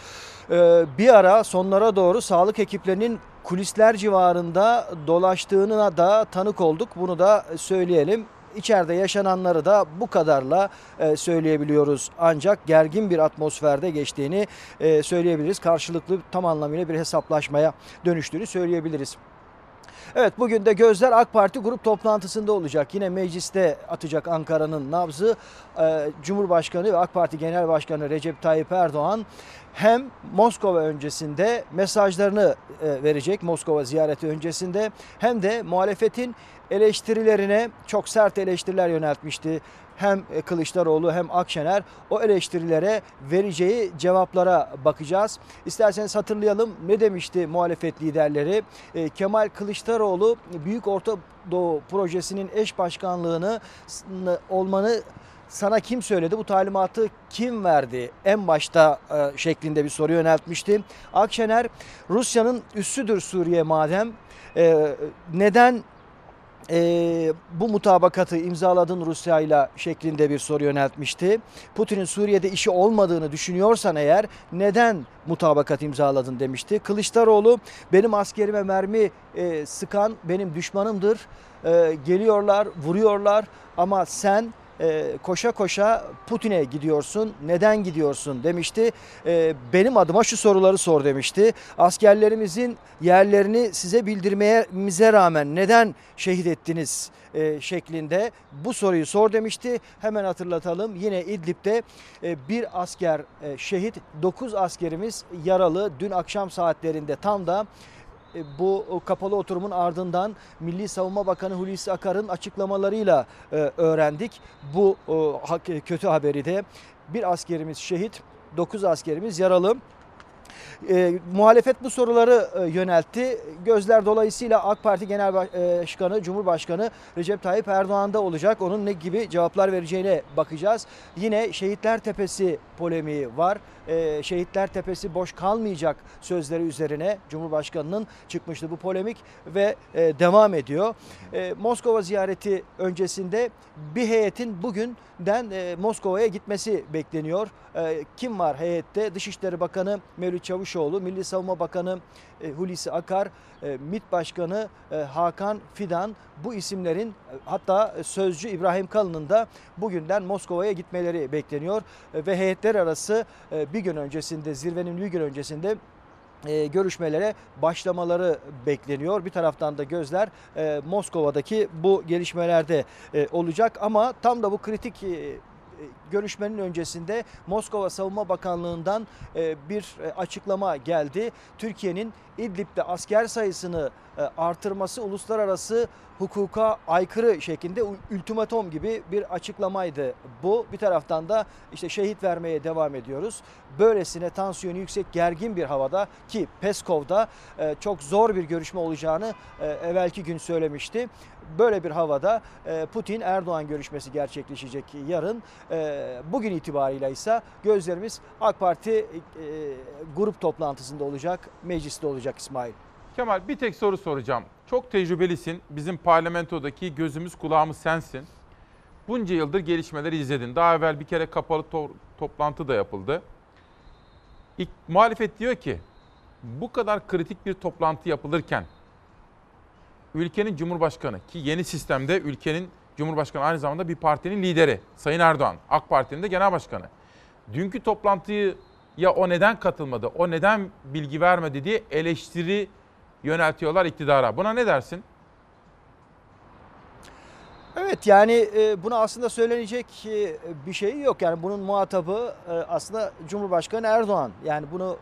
E, bir ara sonlara doğru sağlık ekiplerinin kulisler civarında dolaştığına da tanık olduk. Bunu da söyleyelim. İçeride yaşananları da bu kadarla e, söyleyebiliyoruz. Ancak gergin bir atmosferde geçtiğini e, söyleyebiliriz. Karşılıklı tam anlamıyla bir hesaplaşmaya dönüştüğünü söyleyebiliriz. Evet bugün de gözler AK Parti grup toplantısında olacak. Yine mecliste atacak Ankara'nın nabzı. Ee, Cumhurbaşkanı ve AK Parti Genel Başkanı Recep Tayyip Erdoğan hem Moskova öncesinde mesajlarını e, verecek Moskova ziyareti öncesinde hem de muhalefetin eleştirilerine çok sert eleştiriler yöneltmişti hem Kılıçdaroğlu hem Akşener o eleştirilere vereceği cevaplara bakacağız. İsterseniz hatırlayalım ne demişti muhalefet liderleri? E, Kemal Kılıçdaroğlu Büyük Orta Doğu Projesi'nin eş başkanlığını olmanı sana kim söyledi? Bu talimatı kim verdi? En başta e, şeklinde bir soru yöneltmişti. Akşener Rusya'nın üssüdür Suriye madem. E, neden e, bu mutabakatı imzaladın Rusya ile şeklinde bir soru yöneltmişti. Putin'in Suriye'de işi olmadığını düşünüyorsan eğer neden mutabakat imzaladın demişti. Kılıçdaroğlu benim askerime mermi e, sıkan benim düşmanımdır. E, geliyorlar, vuruyorlar ama sen e, koşa koşa Putin'e gidiyorsun. Neden gidiyorsun demişti. E, benim adıma şu soruları sor demişti. Askerlerimizin yerlerini size bildirmemize rağmen neden şehit ettiniz e, şeklinde bu soruyu sor demişti. Hemen hatırlatalım. Yine İdlib'de e, bir asker e, şehit, 9 askerimiz yaralı. Dün akşam saatlerinde tam da bu kapalı oturumun ardından Milli Savunma Bakanı Hulusi Akar'ın açıklamalarıyla e, öğrendik. Bu kötü haberi de bir askerimiz şehit, 9 askerimiz yaralı. E, muhalefet bu soruları e, yöneltti. Gözler dolayısıyla AK Parti Genel Başkanı, Cumhurbaşkanı Recep Tayyip Erdoğan'da olacak. Onun ne gibi cevaplar vereceğine bakacağız. Yine Şehitler Tepesi polemiği var. E, Şehitler Tepesi boş kalmayacak sözleri üzerine Cumhurbaşkanı'nın çıkmıştı bu polemik ve e, devam ediyor. E, Moskova ziyareti öncesinde bir heyetin bugünden e, Moskova'ya gitmesi bekleniyor. E, kim var heyette? Dışişleri Bakanı Mevlüt Çavuşoğlu, Milli Savunma Bakanı e, Hulusi Akar, e, MİT Başkanı e, Hakan Fidan bu isimlerin hatta sözcü İbrahim Kalın'ın da bugünden Moskova'ya gitmeleri bekleniyor. Ve heyetler arası bir gün öncesinde zirvenin bir gün öncesinde görüşmelere başlamaları bekleniyor. Bir taraftan da gözler Moskova'daki bu gelişmelerde olacak ama tam da bu kritik görüşmenin öncesinde Moskova Savunma Bakanlığı'ndan e, bir e, açıklama geldi. Türkiye'nin İdlib'de asker sayısını e, artırması uluslararası hukuka aykırı şeklinde ultimatom gibi bir açıklamaydı bu. Bir taraftan da işte şehit vermeye devam ediyoruz. Böylesine tansiyonu yüksek gergin bir havada ki Peskov'da çok zor bir görüşme olacağını evvelki gün söylemişti. Böyle bir havada Putin Erdoğan görüşmesi gerçekleşecek yarın. Bugün itibarıyla ise gözlerimiz AK Parti grup toplantısında olacak, mecliste olacak İsmail. Kemal bir tek soru soracağım. Çok tecrübelisin. Bizim parlamentodaki gözümüz kulağımız sensin. Bunca yıldır gelişmeleri izledin. Daha evvel bir kere kapalı to- toplantı da yapıldı. İlk, muhalefet diyor ki bu kadar kritik bir toplantı yapılırken ülkenin cumhurbaşkanı ki yeni sistemde ülkenin cumhurbaşkanı aynı zamanda bir partinin lideri Sayın Erdoğan, AK Parti'nin de genel başkanı. Dünkü toplantıyı ya o neden katılmadı, o neden bilgi vermedi diye eleştiri yöneltiyorlar iktidara. Buna ne dersin? Evet yani e, buna aslında söylenecek e, bir şey yok. Yani bunun muhatabı e, aslında Cumhurbaşkanı Erdoğan. Yani bunu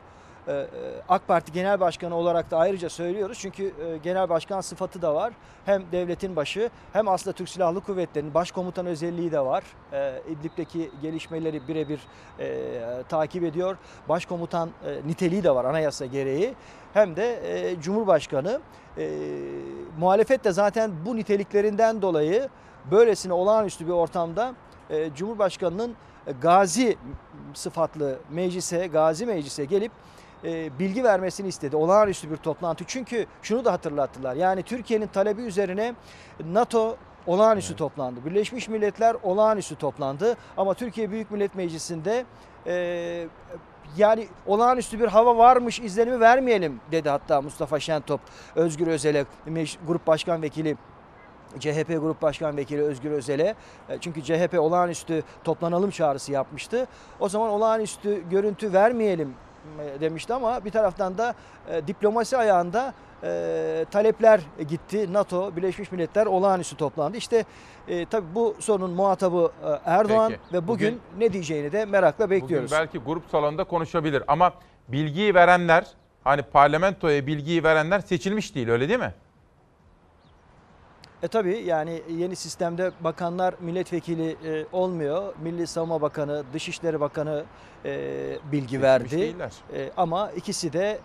AK Parti Genel Başkanı olarak da ayrıca söylüyoruz. Çünkü e, genel başkan sıfatı da var. Hem devletin başı hem aslında Türk Silahlı Kuvvetleri'nin başkomutan özelliği de var. E, İdlib'deki gelişmeleri birebir e, takip ediyor. Başkomutan e, niteliği de var anayasa gereği. Hem de e, Cumhurbaşkanı. E, muhalefet de zaten bu niteliklerinden dolayı böylesine olağanüstü bir ortamda e, Cumhurbaşkanı'nın e, gazi sıfatlı meclise, gazi meclise gelip e, bilgi vermesini istedi. Olağanüstü bir toplantı. Çünkü şunu da hatırlattılar. Yani Türkiye'nin talebi üzerine NATO olağanüstü evet. toplandı. Birleşmiş Milletler olağanüstü toplandı. Ama Türkiye Büyük Millet Meclisi'nde e, yani olağanüstü bir hava varmış izlenimi vermeyelim dedi hatta Mustafa Şentop Özgür Özel'e grup başkan vekili CHP Grup Başkan Vekili Özgür Özel'e e, çünkü CHP olağanüstü toplanalım çağrısı yapmıştı. O zaman olağanüstü görüntü vermeyelim demişti ama bir taraftan da e, diplomasi ayağında e, talepler gitti. NATO, Birleşmiş Milletler olağanüstü toplandı. İşte e, tabii bu sorunun muhatabı e, Erdoğan Peki. ve bugün, bugün ne diyeceğini de merakla bekliyoruz. Bugün belki grup salonunda konuşabilir ama bilgiyi verenler hani parlamentoya bilgiyi verenler seçilmiş değil öyle değil mi? E tabii yani yeni sistemde bakanlar milletvekili e, olmuyor. Milli Savunma Bakanı, Dışişleri Bakanı e, bilgi verdi. E, ama ikisi de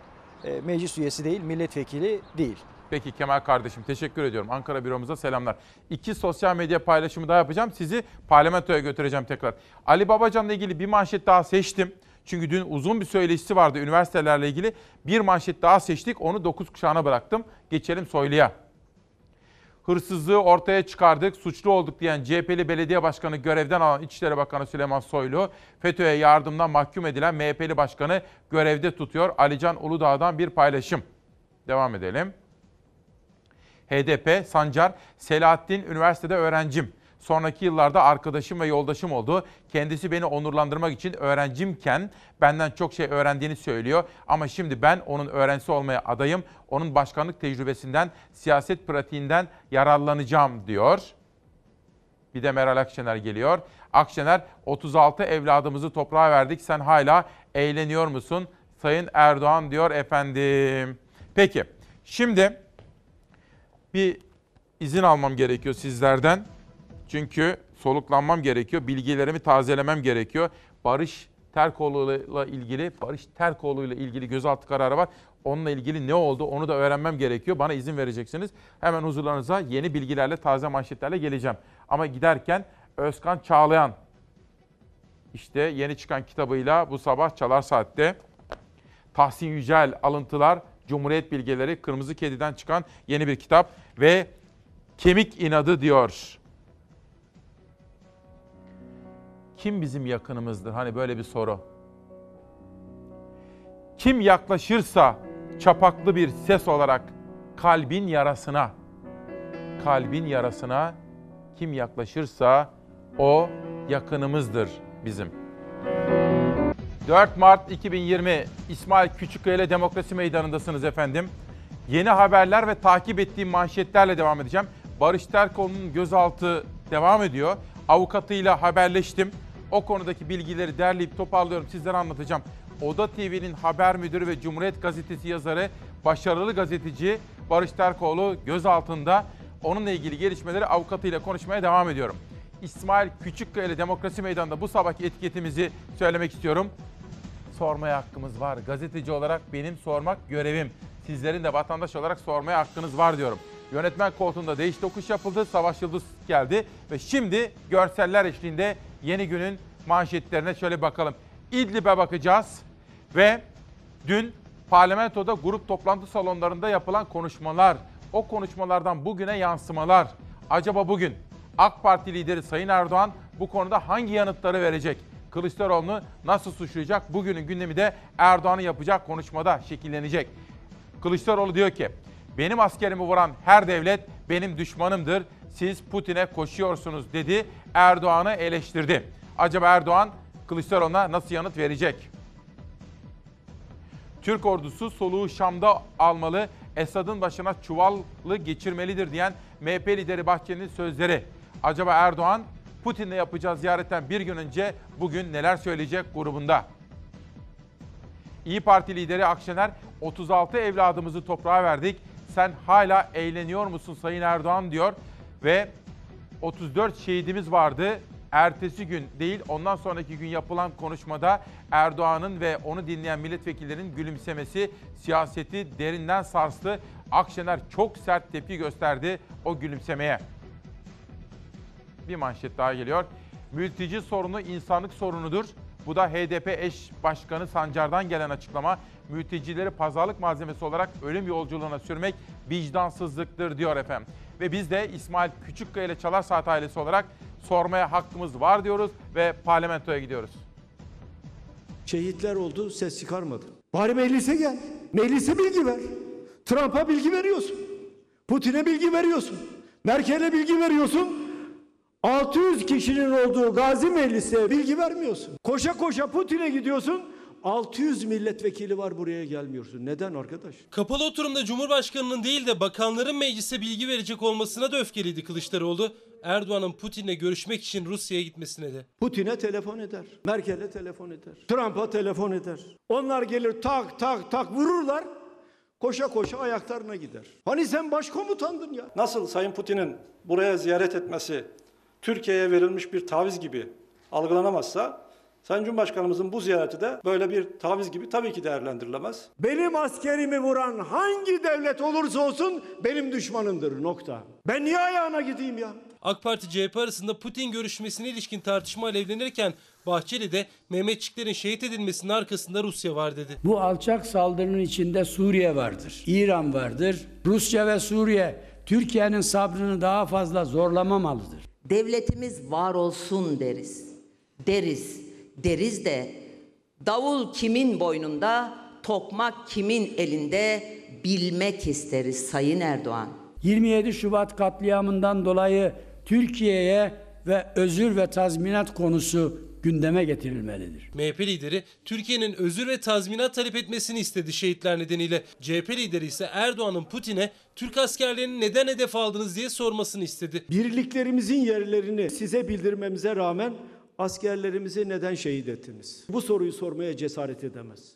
e, meclis üyesi değil, milletvekili değil. Peki Kemal kardeşim teşekkür ediyorum. Ankara büromuza selamlar. İki sosyal medya paylaşımı daha yapacağım. Sizi parlamentoya götüreceğim tekrar. Ali Babacan'la ilgili bir manşet daha seçtim. Çünkü dün uzun bir söyleşisi vardı üniversitelerle ilgili. Bir manşet daha seçtik. Onu 9 kuşağına bıraktım. Geçelim Soylu'ya. Hırsızlığı ortaya çıkardık, suçlu olduk diyen CHP'li belediye başkanı görevden alan İçişleri Bakanı Süleyman Soylu, FETÖ'ye yardımdan mahkum edilen MHP'li başkanı görevde tutuyor. Alican Uludağ'dan bir paylaşım. Devam edelim. HDP, Sancar, Selahattin üniversitede öğrencim. Sonraki yıllarda arkadaşım ve yoldaşım oldu. Kendisi beni onurlandırmak için öğrencimken benden çok şey öğrendiğini söylüyor. Ama şimdi ben onun öğrencisi olmaya adayım. Onun başkanlık tecrübesinden, siyaset pratiğinden yararlanacağım diyor. Bir de Meral Akşener geliyor. Akşener 36 evladımızı toprağa verdik. Sen hala eğleniyor musun? Sayın Erdoğan diyor efendim. Peki şimdi bir izin almam gerekiyor sizlerden. Çünkü soluklanmam gerekiyor, bilgilerimi tazelemem gerekiyor. Barış Terkoğlu'yla ilgili, Barış Terkoğlu'yla ilgili gözaltı kararı var. Onunla ilgili ne oldu onu da öğrenmem gerekiyor. Bana izin vereceksiniz. Hemen huzurlarınıza yeni bilgilerle, taze manşetlerle geleceğim. Ama giderken Özkan Çağlayan işte yeni çıkan kitabıyla bu sabah Çalar Saat'te Tahsin Yücel alıntılar, Cumhuriyet Bilgeleri, Kırmızı Kedi'den çıkan yeni bir kitap ve Kemik inadı diyor. Kim bizim yakınımızdır? Hani böyle bir soru. Kim yaklaşırsa çapaklı bir ses olarak kalbin yarasına, kalbin yarasına kim yaklaşırsa o yakınımızdır bizim. 4 Mart 2020 İsmail Küçükkaya ile Demokrasi Meydanı'ndasınız efendim. Yeni haberler ve takip ettiğim manşetlerle devam edeceğim. Barış Terkoğlu'nun gözaltı devam ediyor. Avukatıyla haberleştim. O konudaki bilgileri derleyip toparlıyorum sizlere anlatacağım. Oda TV'nin haber müdürü ve Cumhuriyet Gazetesi yazarı, başarılı gazeteci Barış Terkoğlu gözaltında. Onunla ilgili gelişmeleri avukatıyla konuşmaya devam ediyorum. İsmail Küçükkaya ile Demokrasi Meydanı'nda bu sabahki etiketimizi söylemek istiyorum. Sormaya hakkımız var. Gazeteci olarak benim sormak görevim. Sizlerin de vatandaş olarak sormaya hakkınız var diyorum. Yönetmen koltuğunda değiş tokuş yapıldı. Savaş Yıldız geldi ve şimdi görseller eşliğinde yeni günün manşetlerine şöyle bakalım. İdlib'e bakacağız ve dün parlamentoda grup toplantı salonlarında yapılan konuşmalar, o konuşmalardan bugüne yansımalar. Acaba bugün AK Parti lideri Sayın Erdoğan bu konuda hangi yanıtları verecek? Kılıçdaroğlu'nu nasıl suçlayacak? Bugünün gündemi de Erdoğan'ın yapacağı konuşmada şekillenecek. Kılıçdaroğlu diyor ki, benim askerimi vuran her devlet benim düşmanımdır. Siz Putin'e koşuyorsunuz dedi. Erdoğan'ı eleştirdi. Acaba Erdoğan Kılıçdaroğlu'na nasıl yanıt verecek? Türk ordusu soluğu Şam'da almalı, Esad'ın başına çuvallı geçirmelidir diyen MHP lideri Bahçeli'nin sözleri. Acaba Erdoğan Putin'le yapacağı ziyaretten bir gün önce bugün neler söyleyecek grubunda? İyi Parti lideri Akşener 36 evladımızı toprağa verdik. Sen hala eğleniyor musun Sayın Erdoğan diyor ve 34 şehidimiz vardı. Ertesi gün değil ondan sonraki gün yapılan konuşmada Erdoğan'ın ve onu dinleyen milletvekillerinin gülümsemesi siyaseti derinden sarstı. Akşener çok sert tepki gösterdi o gülümsemeye. Bir manşet daha geliyor. Mülteci sorunu insanlık sorunudur. Bu da HDP eş başkanı Sancar'dan gelen açıklama. Mültecileri pazarlık malzemesi olarak ölüm yolculuğuna sürmek vicdansızlıktır diyor efendim. Ve biz de İsmail Küçükkaya ile Çalar Saat ailesi olarak sormaya hakkımız var diyoruz ve parlamentoya gidiyoruz. Şehitler oldu, ses çıkarmadı. Bari meclise gel. Meclise bilgi ver. Trump'a bilgi veriyorsun. Putin'e bilgi veriyorsun. Merkel'e bilgi veriyorsun. 600 kişinin olduğu Gazi Meclis'e bilgi vermiyorsun. Koşa koşa Putin'e gidiyorsun. 600 milletvekili var buraya gelmiyorsun. Neden arkadaş? Kapalı oturumda Cumhurbaşkanı'nın değil de bakanların meclise bilgi verecek olmasına da öfkeliydi Kılıçdaroğlu. Erdoğan'ın Putin'le görüşmek için Rusya'ya gitmesine de. Putin'e telefon eder. Merkel'e telefon eder. Trump'a telefon eder. Onlar gelir tak tak tak vururlar. Koşa koşa ayaklarına gider. Hani sen başkomutandın ya. Nasıl Sayın Putin'in buraya ziyaret etmesi Türkiye'ye verilmiş bir taviz gibi algılanamazsa Sayın Cumhurbaşkanımızın bu ziyareti de böyle bir taviz gibi tabii ki değerlendirilemez. Benim askerimi vuran hangi devlet olursa olsun benim düşmanımdır nokta. Ben niye ayağına gideyim ya? AK Parti CHP arasında Putin görüşmesine ilişkin tartışma alevlenirken Bahçeli de Mehmetçiklerin şehit edilmesinin arkasında Rusya var dedi. Bu alçak saldırının içinde Suriye vardır, İran vardır. Rusya ve Suriye Türkiye'nin sabrını daha fazla zorlamamalıdır. Devletimiz var olsun deriz. Deriz. Deriz de davul kimin boynunda, tokmak kimin elinde bilmek isteriz Sayın Erdoğan. 27 Şubat katliamından dolayı Türkiye'ye ve özür ve tazminat konusu gündeme getirilmelidir. MHP lideri Türkiye'nin özür ve tazminat talep etmesini istedi şehitler nedeniyle. CHP lideri ise Erdoğan'ın Putin'e Türk askerlerini neden hedef aldınız diye sormasını istedi. Birliklerimizin yerlerini size bildirmemize rağmen askerlerimizi neden şehit ettiniz? Bu soruyu sormaya cesaret edemez.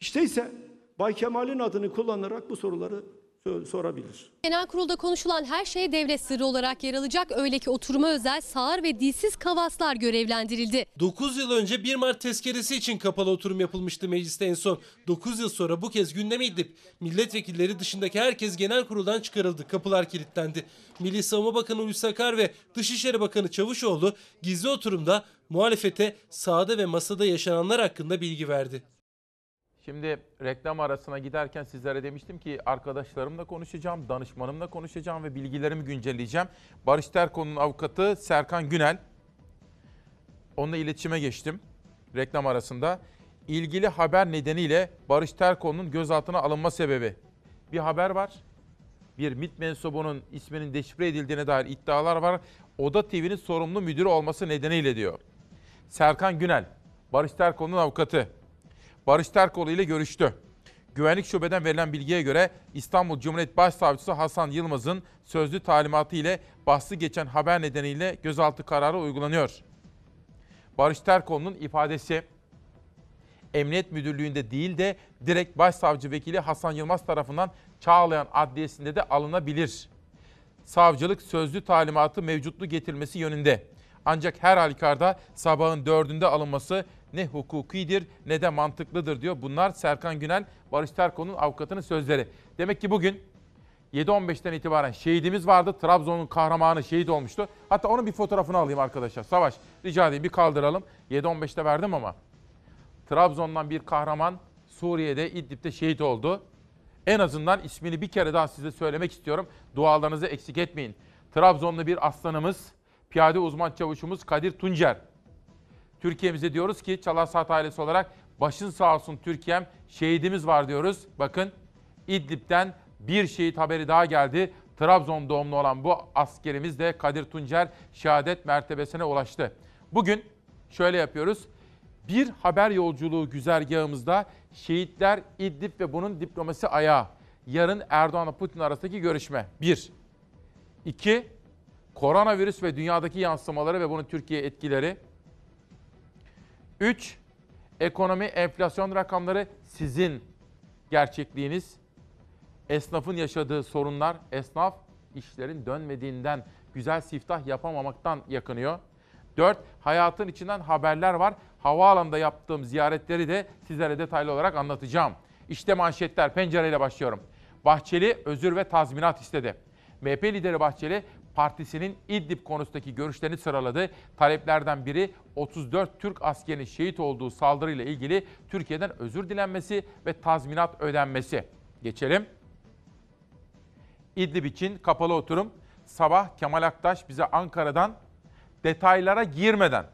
İşte ise Bay Kemal'in adını kullanarak bu soruları so- sorabilir. Genel kurulda konuşulan her şey devlet sırrı olarak yer alacak. Öyle ki oturuma özel sağır ve dilsiz kavaslar görevlendirildi. 9 yıl önce 1 Mart tezkeresi için kapalı oturum yapılmıştı mecliste en son. 9 yıl sonra bu kez gündeme İdlib. Milletvekilleri dışındaki herkes genel kuruldan çıkarıldı. Kapılar kilitlendi. Milli Savunma Bakanı Hulusi Akar ve Dışişleri Bakanı Çavuşoğlu gizli oturumda muhalefete sahada ve masada yaşananlar hakkında bilgi verdi. Şimdi reklam arasına giderken sizlere demiştim ki arkadaşlarımla konuşacağım, danışmanımla konuşacağım ve bilgilerimi güncelleyeceğim. Barış Terkoğlu'nun avukatı Serkan Günel. Onunla iletişime geçtim reklam arasında. İlgili haber nedeniyle Barış Terkoğlu'nun gözaltına alınma sebebi. Bir haber var. Bir MİT mensubunun isminin deşifre edildiğine dair iddialar var. Oda TV'nin sorumlu müdürü olması nedeniyle diyor. Serkan Günel, Barış Terkoğlu'nun avukatı. Barış Terkoğlu ile görüştü. Güvenlik Şube'den verilen bilgiye göre İstanbul Cumhuriyet Başsavcısı Hasan Yılmaz'ın sözlü talimatı ile bahsi geçen haber nedeniyle gözaltı kararı uygulanıyor. Barış Terkoğlu'nun ifadesi Emniyet Müdürlüğü'nde değil de direkt Başsavcı Vekili Hasan Yılmaz tarafından Çağlayan Adliyesi'nde de alınabilir. Savcılık sözlü talimatı mevcutlu getirmesi yönünde. Ancak her halükarda sabahın dördünde alınması ne hukukidir ne de mantıklıdır diyor. Bunlar Serkan Günel, Barış Terkoğlu'nun avukatının sözleri. Demek ki bugün 7.15'ten itibaren şehidimiz vardı. Trabzon'un kahramanı şehit olmuştu. Hatta onun bir fotoğrafını alayım arkadaşlar. Savaş rica edeyim bir kaldıralım. 7.15'te verdim ama. Trabzon'dan bir kahraman Suriye'de İdlib'de şehit oldu. En azından ismini bir kere daha size söylemek istiyorum. Dualarınızı eksik etmeyin. Trabzonlu bir aslanımız, piyade uzman çavuşumuz Kadir Tuncer. Türkiye'mize diyoruz ki Çalar Saat ailesi olarak başın sağ olsun Türkiye'm şehidimiz var diyoruz. Bakın İdlib'den bir şehit haberi daha geldi. Trabzon doğumlu olan bu askerimiz de Kadir Tuncer şehadet mertebesine ulaştı. Bugün şöyle yapıyoruz. Bir haber yolculuğu güzergahımızda şehitler İdlib ve bunun diplomasi ayağı. Yarın Erdoğan'la Putin arasındaki görüşme. Bir. İki, koronavirüs ve dünyadaki yansımaları ve bunun Türkiye etkileri. Üç, Ekonomi, enflasyon rakamları sizin gerçekliğiniz. Esnafın yaşadığı sorunlar, esnaf işlerin dönmediğinden, güzel siftah yapamamaktan yakınıyor. 4. Hayatın içinden haberler var. Havaalanında yaptığım ziyaretleri de sizlere detaylı olarak anlatacağım. İşte manşetler, pencereyle başlıyorum. Bahçeli özür ve tazminat istedi. MHP lideri Bahçeli partisinin İdlib konusundaki görüşlerini sıraladı. Taleplerden biri 34 Türk askerinin şehit olduğu saldırıyla ilgili Türkiye'den özür dilenmesi ve tazminat ödenmesi. Geçelim. İdlib için kapalı oturum. Sabah Kemal Aktaş bize Ankara'dan detaylara girmeden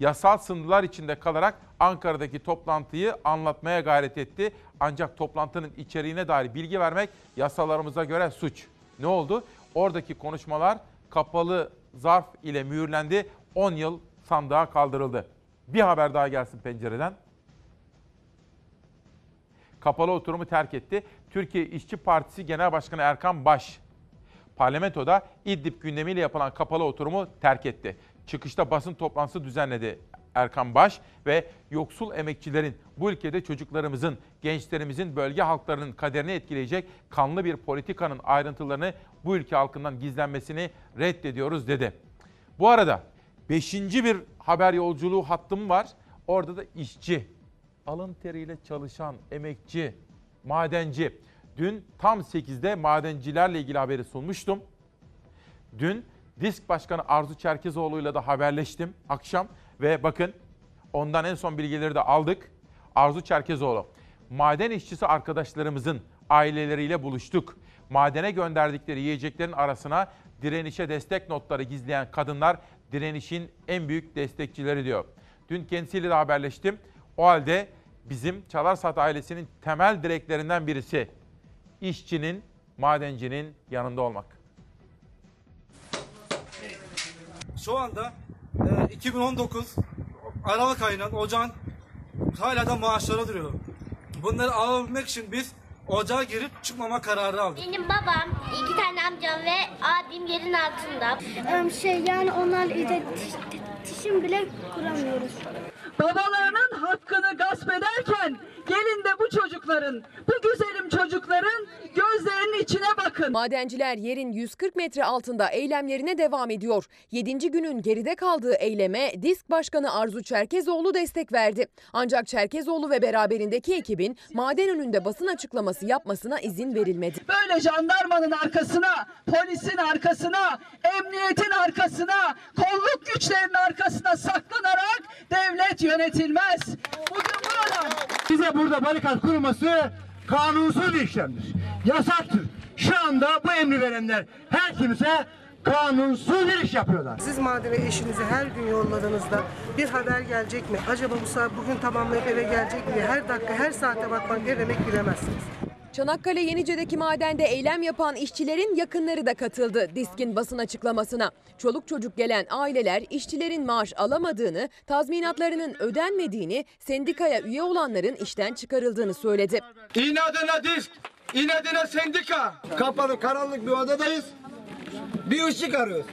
yasal sınırlar içinde kalarak Ankara'daki toplantıyı anlatmaya gayret etti. Ancak toplantının içeriğine dair bilgi vermek yasalarımıza göre suç. Ne oldu? Oradaki konuşmalar kapalı zarf ile mühürlendi. 10 yıl sandığa kaldırıldı. Bir haber daha gelsin pencereden. Kapalı oturumu terk etti. Türkiye İşçi Partisi Genel Başkanı Erkan Baş parlamentoda İdlib gündemiyle yapılan kapalı oturumu terk etti. Çıkışta basın toplantısı düzenledi Erkan Baş ve yoksul emekçilerin, bu ülkede çocuklarımızın, gençlerimizin, bölge halklarının kaderini etkileyecek kanlı bir politikanın ayrıntılarını bu ülke halkından gizlenmesini reddediyoruz dedi. Bu arada beşinci bir haber yolculuğu hattım var. Orada da işçi, alın teriyle çalışan, emekçi, madenci. Dün tam 8'de madencilerle ilgili haberi sunmuştum. Dün Disk Başkanı Arzu Çerkezoğlu'yla da haberleştim akşam ve bakın ondan en son bilgileri de aldık. Arzu Çerkezoğlu, maden işçisi arkadaşlarımızın aileleriyle buluştuk. Madene gönderdikleri yiyeceklerin arasına direnişe destek notları gizleyen kadınlar direnişin en büyük destekçileri diyor. Dün kendisiyle de haberleştim. O halde bizim Çalarsat ailesinin temel direklerinden birisi işçinin, madencinin yanında olmak. Şu anda e, 2019 Aralık ayının ocağın hala da maaşları duruyor. Bunları alabilmek için biz ocağa girip çıkmama kararı aldık. Benim babam, iki tane amcam ve abim yerin altında. Şey yani onlar de dişim bile kuramıyoruz. Babalarının hakkını gasp ederken gelin de bu çocukların, bu güzelim çocukların gözlerinin içine bakın. Madenciler yerin 140 metre altında eylemlerine devam ediyor. 7. günün geride kaldığı eyleme Disk Başkanı Arzu Çerkezoğlu destek verdi. Ancak Çerkezoğlu ve beraberindeki ekibin maden önünde basın açıklaması yapmasına izin verilmedi. Böyle jandarmanın arkasına, polisin arkasına, emniyetin arkasına, kolluk güçlerinin arkasına saklanarak devlet yönetilmez. Bize burada barikat kurulması kanunsuz bir işlemdir. Yasaktır. Şu anda bu emri verenler her kimse kanunsuz bir iş yapıyorlar. Siz madene eşinizi her gün yolladığınızda bir haber gelecek mi? Acaba bu saat bugün tamamlayıp eve gelecek mi? Her dakika, her saate bakmak ne demek bilemezsiniz. Çanakkale Yenice'deki madende eylem yapan işçilerin yakınları da katıldı Disk'in basın açıklamasına. Çoluk çocuk gelen aileler işçilerin maaş alamadığını, tazminatlarının ödenmediğini, sendikaya üye olanların işten çıkarıldığını söyledi. İnadına disk, inadına sendika. Kapalı karanlık bir odadayız. Bir ışık arıyoruz.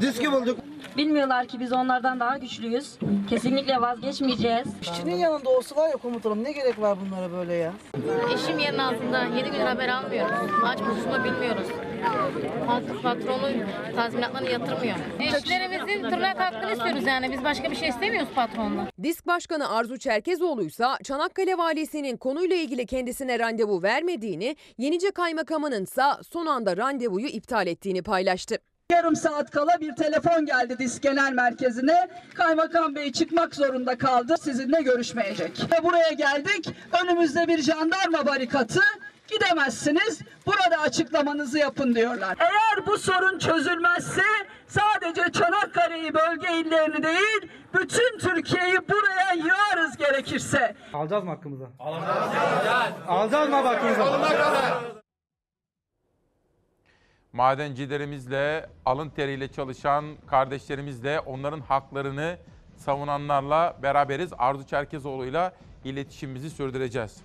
Diski bulduk. Bilmiyorlar ki biz onlardan daha güçlüyüz. Kesinlikle vazgeçmeyeceğiz. İşçinin yanında olsa var ya komutanım ne gerek var bunlara böyle ya? Eşim yerin altında 7 gün haber almıyoruz. Aç buluşma bilmiyoruz. Patronu tazminatlarını yatırmıyor. İşçilerimizin tırnak hakkını istiyoruz yani. Biz başka bir şey istemiyoruz patronla. Disk Başkanı Arzu Çerkezoğlu ise Çanakkale Valisi'nin konuyla ilgili kendisine randevu vermediğini, Yenice Kaymakamı'nın ise son anda randevuyu iptal ettiğini paylaştı. Yarım saat kala bir telefon geldi disk genel merkezine. Kaymakam Bey çıkmak zorunda kaldı. Sizinle görüşmeyecek. Ve buraya geldik. Önümüzde bir jandarma barikatı. Gidemezsiniz. Burada açıklamanızı yapın diyorlar. Eğer bu sorun çözülmezse sadece Çanakkale'yi bölge illerini değil bütün Türkiye'yi buraya yığarız gerekirse. Alacağız mı hakkımızı? Alacağız. Alacağız mı hakkımızı? Madencilerimizle, alın teriyle çalışan kardeşlerimizle, onların haklarını savunanlarla beraberiz. Arzu Çerkezoğlu'yla iletişimimizi sürdüreceğiz.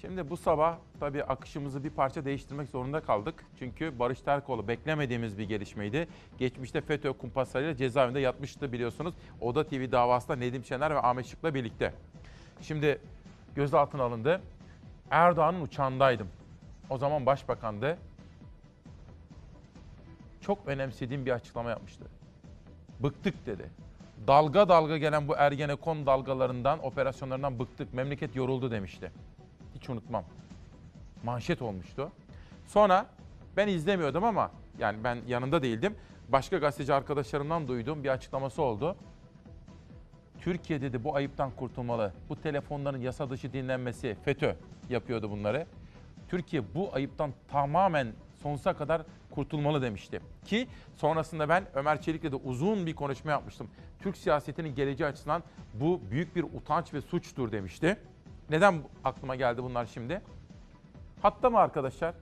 Şimdi bu sabah tabii akışımızı bir parça değiştirmek zorunda kaldık. Çünkü Barış Terkoğlu beklemediğimiz bir gelişmeydi. Geçmişte FETÖ kumpaslarıyla cezaevinde yatmıştı biliyorsunuz. Oda TV davasında Nedim Şener ve Ahmet Şık'la birlikte. Şimdi gözaltına alındı. Erdoğan'ın uçağındaydım. O zaman başbakandı. Çok önemsediğim bir açıklama yapmıştı. Bıktık dedi. Dalga dalga gelen bu Ergenekon dalgalarından, operasyonlarından bıktık. Memleket yoruldu demişti. Hiç unutmam. Manşet olmuştu. Sonra ben izlemiyordum ama yani ben yanında değildim. Başka gazeteci arkadaşlarımdan duyduğum bir açıklaması oldu. Türkiye dedi bu ayıptan kurtulmalı. Bu telefonların yasa dışı dinlenmesi, FETÖ yapıyordu bunları. Türkiye bu ayıptan tamamen sonsuza kadar kurtulmalı demişti. Ki sonrasında ben Ömer Çelik'le de uzun bir konuşma yapmıştım. Türk siyasetinin geleceği açısından bu büyük bir utanç ve suçtur demişti. Neden aklıma geldi bunlar şimdi? Hatta mı arkadaşlar?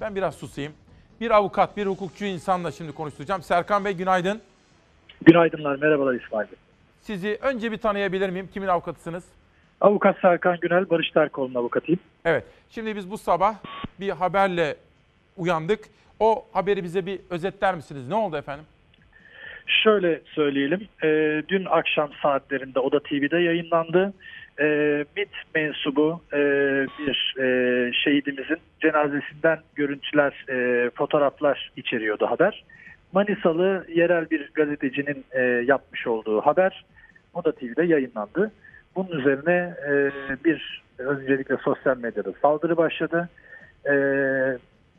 Ben biraz susayım. Bir avukat, bir hukukçu insanla şimdi konuşturacağım. Serkan Bey günaydın. Günaydınlar, merhabalar İsmail Bey. Sizi önce bir tanıyabilir miyim? Kimin avukatısınız? Avukat Serkan Günel, Barış Terkoğlu'nun avukatıyım. Evet. Şimdi biz bu sabah bir haberle uyandık. O haberi bize bir özetler misiniz? Ne oldu efendim? Şöyle söyleyelim, e, dün akşam saatlerinde Oda TV'de yayınlandı. E, MİT mensubu e, bir e, şehidimizin cenazesinden görüntüler, e, fotoğraflar içeriyordu haber. Manisalı yerel bir gazetecinin e, yapmış olduğu haber Oda TV'de yayınlandı. Bunun üzerine e, bir öncelikle sosyal medyada saldırı başladı. E,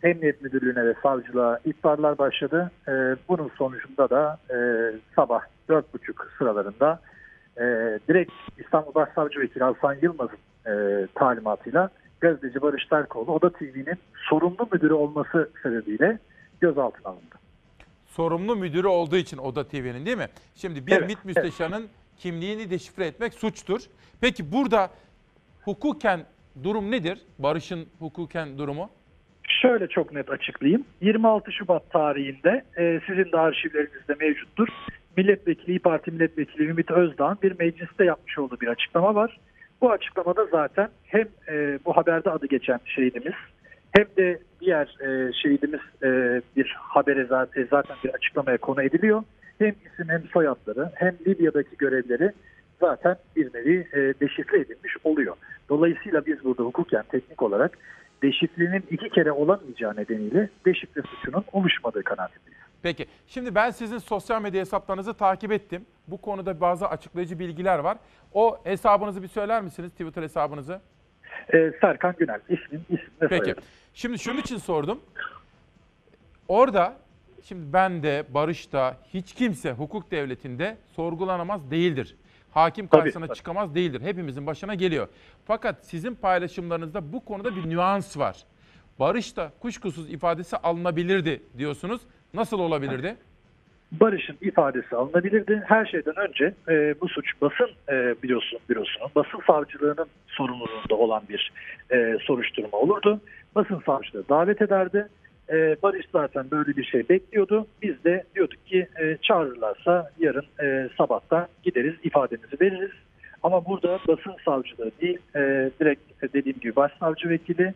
Emniyet Müdürlüğü'ne ve savcılığa ihbarlar başladı. E, bunun sonucunda da e, sabah 4.30 sıralarında e, direkt İstanbul Başsavcı Vekili Hasan Yılmaz'ın e, talimatıyla gazeteci Barış Terkoğlu Oda TV'nin sorumlu müdürü olması sebebiyle gözaltına alındı. Sorumlu müdürü olduğu için Oda TV'nin değil mi? Şimdi bir Evet, MİT müsteşarının kimliğini deşifre etmek suçtur. Peki burada hukuken durum nedir? Barış'ın hukuken durumu? Şöyle çok net açıklayayım. 26 Şubat tarihinde e, sizin de arşivlerinizde mevcuttur. Milletvekili, Parti Milletvekili Ümit Özdağ'ın bir mecliste yapmış olduğu bir açıklama var. Bu açıklamada zaten hem e, bu haberde adı geçen şehidimiz hem de diğer e, şehidimiz e, bir habere zaten, zaten bir açıklamaya konu ediliyor. Hem isim hem soyadları hem Libya'daki görevleri zaten bir nevi e, deşifre edilmiş oluyor. Dolayısıyla biz burada hukuken teknik olarak deşifrenin iki kere olamayacağı nedeniyle deşifre suçunun oluşmadığı kanaatindeyiz. Peki. Şimdi ben sizin sosyal medya hesaplarınızı takip ettim. Bu konuda bazı açıklayıcı bilgiler var. O hesabınızı bir söyler misiniz? Twitter hesabınızı. Ee, Serkan Günel ismim, ve Peki. soyadım. Şimdi şunun için sordum. Orada şimdi ben de Barış da hiç kimse hukuk devletinde sorgulanamaz değildir. Hakim karşısına tabii. çıkamaz değildir. Hepimizin başına geliyor. Fakat sizin paylaşımlarınızda bu konuda bir nüans var. Barış da kuşkusuz ifadesi alınabilirdi diyorsunuz. Nasıl olabilirdi? Barış'ın ifadesi alınabilirdi. Her şeyden önce e, bu suç basın e, biliyorsun bürosunun, basın savcılığının sorumluluğunda olan bir e, soruşturma olurdu. Basın savcılığı davet ederdi. E, Barış zaten böyle bir şey bekliyordu. Biz de diyorduk ki e, çağırırlarsa yarın e, sabahtan gideriz ifademizi veririz. Ama burada basın savcılığı değil, e, direkt dediğim gibi başsavcı vekili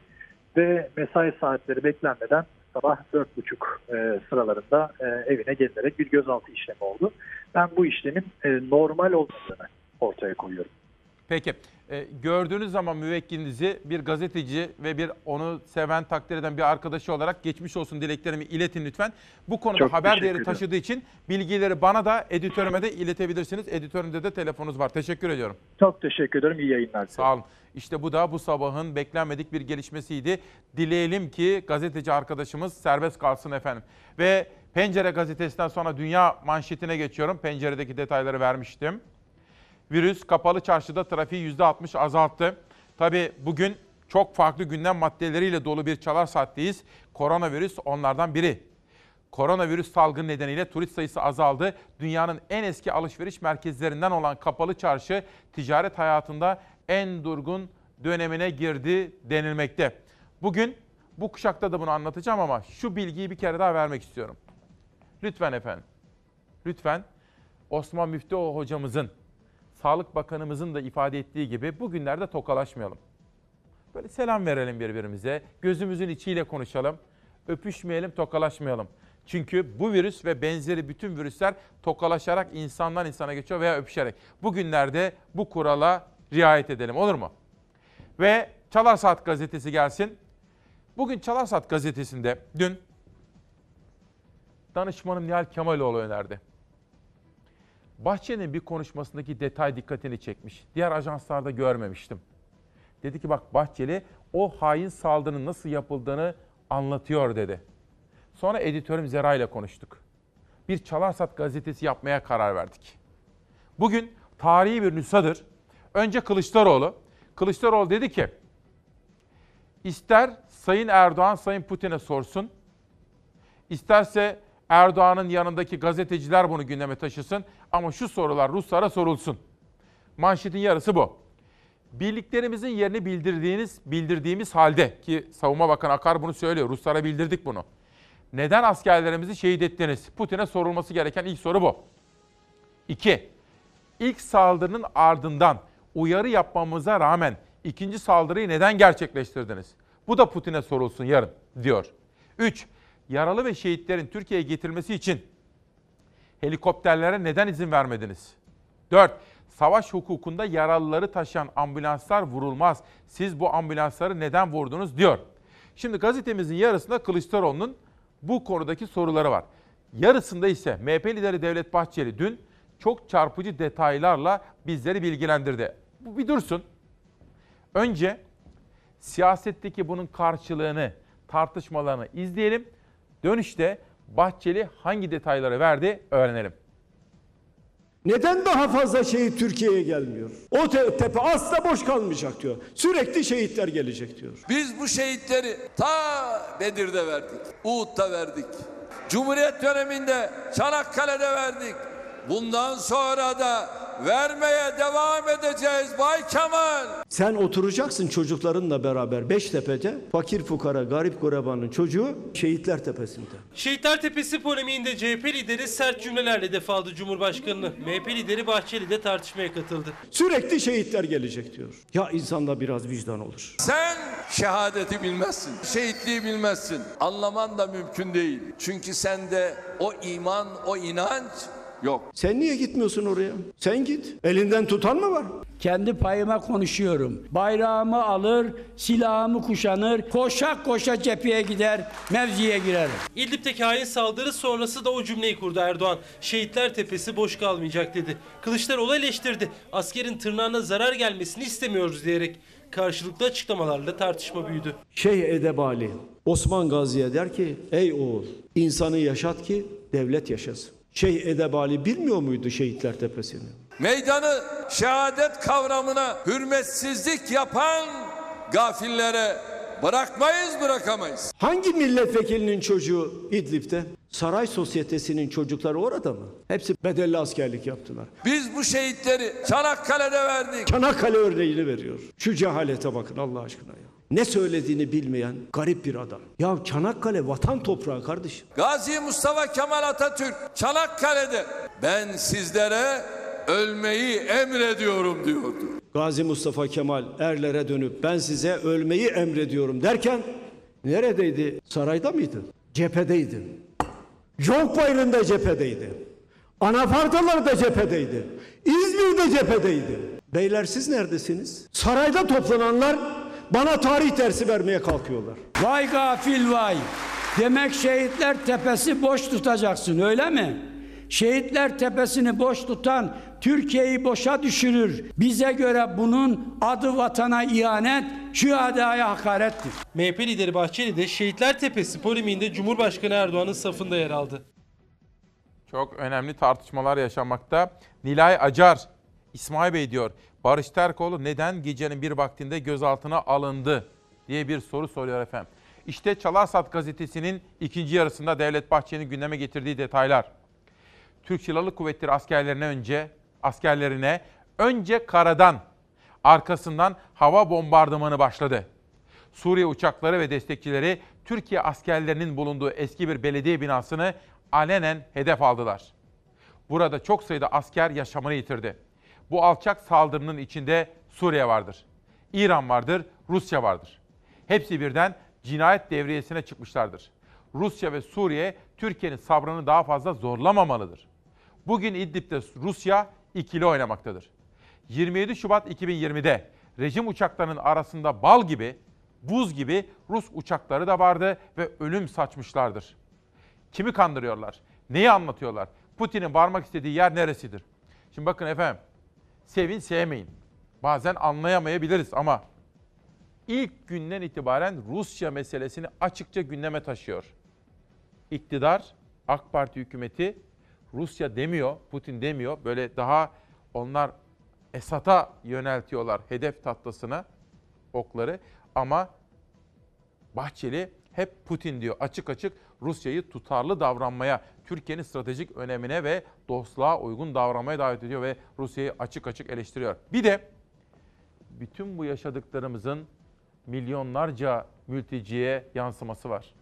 ve mesai saatleri beklenmeden sabah 4.30 e, sıralarında e, evine gelinerek bir gözaltı işlemi oldu. Ben bu işlemin e, normal olmadığını ortaya koyuyorum. Peki. e, gördüğünüz zaman müvekkilinizi bir gazeteci ve bir onu seven, takdir eden bir arkadaşı olarak geçmiş olsun dileklerimi iletin lütfen. Bu konuda Çok haber değeri taşıdığı için bilgileri bana da editörüme de iletebilirsiniz. Editörümde de telefonunuz var. Teşekkür ediyorum. Çok teşekkür ederim. İyi yayınlar. Sağ olun. İşte bu da bu sabahın beklenmedik bir gelişmesiydi. Dileyelim ki gazeteci arkadaşımız serbest kalsın efendim. Ve Pencere gazetesinden sonra dünya manşetine geçiyorum. Penceredeki detayları vermiştim. Virüs kapalı çarşıda trafiği %60 azalttı. Tabii bugün çok farklı gündem maddeleriyle dolu bir çalar saatteyiz. Koronavirüs onlardan biri. Koronavirüs salgını nedeniyle turist sayısı azaldı. Dünyanın en eski alışveriş merkezlerinden olan kapalı çarşı ticaret hayatında en durgun dönemine girdi denilmekte. Bugün bu kuşakta da bunu anlatacağım ama şu bilgiyi bir kere daha vermek istiyorum. Lütfen efendim. Lütfen Osman Müftüoğlu hocamızın, Sağlık Bakanımızın da ifade ettiği gibi bugünlerde tokalaşmayalım. Böyle selam verelim birbirimize, gözümüzün içiyle konuşalım, öpüşmeyelim, tokalaşmayalım. Çünkü bu virüs ve benzeri bütün virüsler tokalaşarak insandan insana geçiyor veya öpüşerek. Bugünlerde bu kurala riayet edelim olur mu? Ve Çalar Saat gazetesi gelsin. Bugün Çalar Saat gazetesinde dün danışmanım Nihal Kemaloğlu önerdi. Bahçeli'nin bir konuşmasındaki detay dikkatini çekmiş. Diğer ajanslarda görmemiştim. Dedi ki bak Bahçeli o hain saldırının nasıl yapıldığını anlatıyor dedi. Sonra editörüm Zera ile konuştuk. Bir Çalarsat gazetesi yapmaya karar verdik. Bugün tarihi bir nüshadır. Önce Kılıçdaroğlu. Kılıçdaroğlu dedi ki, ister Sayın Erdoğan Sayın Putin'e sorsun, isterse Erdoğan'ın yanındaki gazeteciler bunu gündeme taşısın ama şu sorular Ruslara sorulsun. Manşetin yarısı bu. Birliklerimizin yerini bildirdiğiniz, bildirdiğimiz halde ki Savunma Bakanı Akar bunu söylüyor. Ruslara bildirdik bunu. Neden askerlerimizi şehit ettiniz? Putin'e sorulması gereken ilk soru bu. İki, ilk saldırının ardından uyarı yapmamıza rağmen ikinci saldırıyı neden gerçekleştirdiniz? Bu da Putin'e sorulsun yarın diyor. Üç, yaralı ve şehitlerin Türkiye'ye getirilmesi için helikopterlere neden izin vermediniz? 4. Savaş hukukunda yaralıları taşıyan ambulanslar vurulmaz. Siz bu ambulansları neden vurdunuz diyor. Şimdi gazetemizin yarısında Kılıçdaroğlu'nun bu konudaki soruları var. Yarısında ise MHP lideri Devlet Bahçeli dün çok çarpıcı detaylarla bizleri bilgilendirdi. Bu bir dursun. Önce siyasetteki bunun karşılığını, tartışmalarını izleyelim. Dönüşte Bahçeli hangi detayları verdi öğrenelim. Neden daha fazla şehit Türkiye'ye gelmiyor? O te- tepe asla boş kalmayacak diyor. Sürekli şehitler gelecek diyor. Biz bu şehitleri ta Bedir'de verdik, Uhud'da verdik. Cumhuriyet döneminde Çanakkale'de verdik. Bundan sonra da vermeye devam edeceğiz Bay Kemal. Sen oturacaksın çocuklarınla beraber Beştepe'de fakir fukara garip gurebanın çocuğu şehitler tepesinde. Şehitler Tepesi polemiğinde CHP lideri sert cümlelerle hedef aldı Cumhurbaşkanı'nı. MHP lideri Bahçeli de tartışmaya katıldı. Sürekli şehitler gelecek diyor. Ya insanda biraz vicdan olur. Sen şehadeti bilmezsin, şehitliği bilmezsin. Anlaman da mümkün değil. Çünkü sende o iman, o inanç yok. Sen niye gitmiyorsun oraya? Sen git. Elinden tutan mı var? Kendi payıma konuşuyorum. Bayrağımı alır, silahımı kuşanır, koşa koşa cepheye gider, mevziye girerim. İdlib'deki hain saldırı sonrası da o cümleyi kurdu Erdoğan. Şehitler Tepesi boş kalmayacak dedi. Kılıçdaroğlu eleştirdi. Askerin tırnağına zarar gelmesini istemiyoruz diyerek. Karşılıklı açıklamalarla tartışma büyüdü. Şeyh Edebali Osman Gazi'ye der ki ey oğul insanı yaşat ki devlet yaşasın. Şeyh Edebali bilmiyor muydu Şehitler Tepesi'ni? Meydanı şehadet kavramına hürmetsizlik yapan gafillere bırakmayız bırakamayız. Hangi milletvekilinin çocuğu İdlib'de? Saray sosyetesinin çocukları orada mı? Hepsi bedelli askerlik yaptılar. Biz bu şehitleri Çanakkale'de verdik. Çanakkale örneğini veriyor. Şu cehalete bakın Allah aşkına ya. Ne söylediğini bilmeyen garip bir adam. Ya Çanakkale vatan toprağı kardeşim. Gazi Mustafa Kemal Atatürk Çanakkale'de ben sizlere ölmeyi emrediyorum diyordu. Gazi Mustafa Kemal erlere dönüp ben size ölmeyi emrediyorum derken neredeydi? Sarayda mıydı? Cephedeydi. Yok Bayırı'nda cephedeydi. Anafartalar'da cephedeydi. İzmir'de cephedeydi. Beyler siz neredesiniz? Sarayda toplananlar bana tarih dersi vermeye kalkıyorlar. Vay gafil vay. Demek şehitler tepesi boş tutacaksın öyle mi? Şehitler tepesini boş tutan Türkiye'yi boşa düşürür. Bize göre bunun adı vatana ihanet, şühedaya hakarettir. MHP lideri Bahçeli de Şehitler Tepesi polemiğinde Cumhurbaşkanı Erdoğan'ın safında yer aldı. Çok önemli tartışmalar yaşanmakta. Nilay Acar, İsmail Bey diyor. Barış Terkoğlu neden gecenin bir vaktinde gözaltına alındı diye bir soru soruyor efendim. İşte Çalarsat gazetesinin ikinci yarısında Devlet Bahçeli'nin gündeme getirdiği detaylar. Türk Silahlı Kuvvetleri askerlerine önce askerlerine önce karadan arkasından hava bombardımanı başladı. Suriye uçakları ve destekçileri Türkiye askerlerinin bulunduğu eski bir belediye binasını alenen hedef aldılar. Burada çok sayıda asker yaşamını yitirdi. Bu alçak saldırının içinde Suriye vardır. İran vardır, Rusya vardır. Hepsi birden cinayet devriyesine çıkmışlardır. Rusya ve Suriye Türkiye'nin sabrını daha fazla zorlamamalıdır. Bugün İdlib'de Rusya ikili oynamaktadır. 27 Şubat 2020'de rejim uçaklarının arasında bal gibi, buz gibi Rus uçakları da vardı ve ölüm saçmışlardır. Kimi kandırıyorlar? Neyi anlatıyorlar? Putin'in varmak istediği yer neresidir? Şimdi bakın efendim, sevin sevmeyin. Bazen anlayamayabiliriz ama ilk günden itibaren Rusya meselesini açıkça gündeme taşıyor. İktidar, AK Parti hükümeti Rusya demiyor, Putin demiyor. Böyle daha onlar Esad'a yöneltiyorlar hedef tahtasına okları ama Bahçeli hep Putin diyor. Açık açık Rusya'yı tutarlı davranmaya, Türkiye'nin stratejik önemine ve dostluğa uygun davranmaya davet ediyor ve Rusya'yı açık açık eleştiriyor. Bir de bütün bu yaşadıklarımızın milyonlarca mülteciye yansıması var.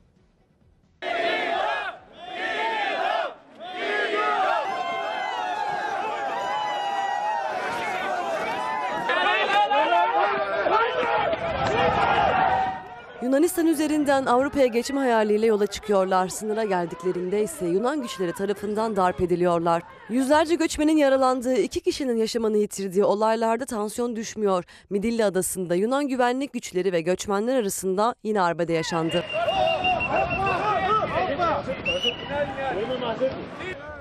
Yunanistan üzerinden Avrupa'ya geçme hayaliyle yola çıkıyorlar. Sınıra geldiklerinde ise Yunan güçleri tarafından darp ediliyorlar. Yüzlerce göçmenin yaralandığı, iki kişinin yaşamını yitirdiği olaylarda tansiyon düşmüyor. Midilli Adası'nda Yunan güvenlik güçleri ve göçmenler arasında yine arbede yaşandı.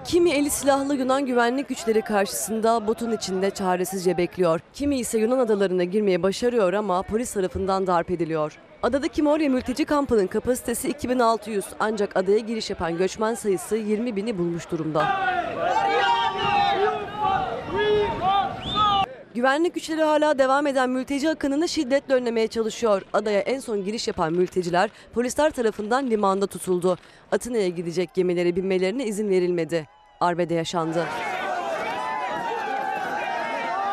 Kimi eli silahlı Yunan güvenlik güçleri karşısında botun içinde çaresizce bekliyor. Kimi ise Yunan adalarına girmeye başarıyor ama polis tarafından darp ediliyor. Adadaki Moria mülteci kampının kapasitesi 2600 ancak adaya giriş yapan göçmen sayısı 20 bini bulmuş durumda. Güvenlik güçleri hala devam eden mülteci akınını şiddetle önlemeye çalışıyor. Adaya en son giriş yapan mülteciler polisler tarafından limanda tutuldu. Atina'ya gidecek gemilere binmelerine izin verilmedi. Arbede yaşandı.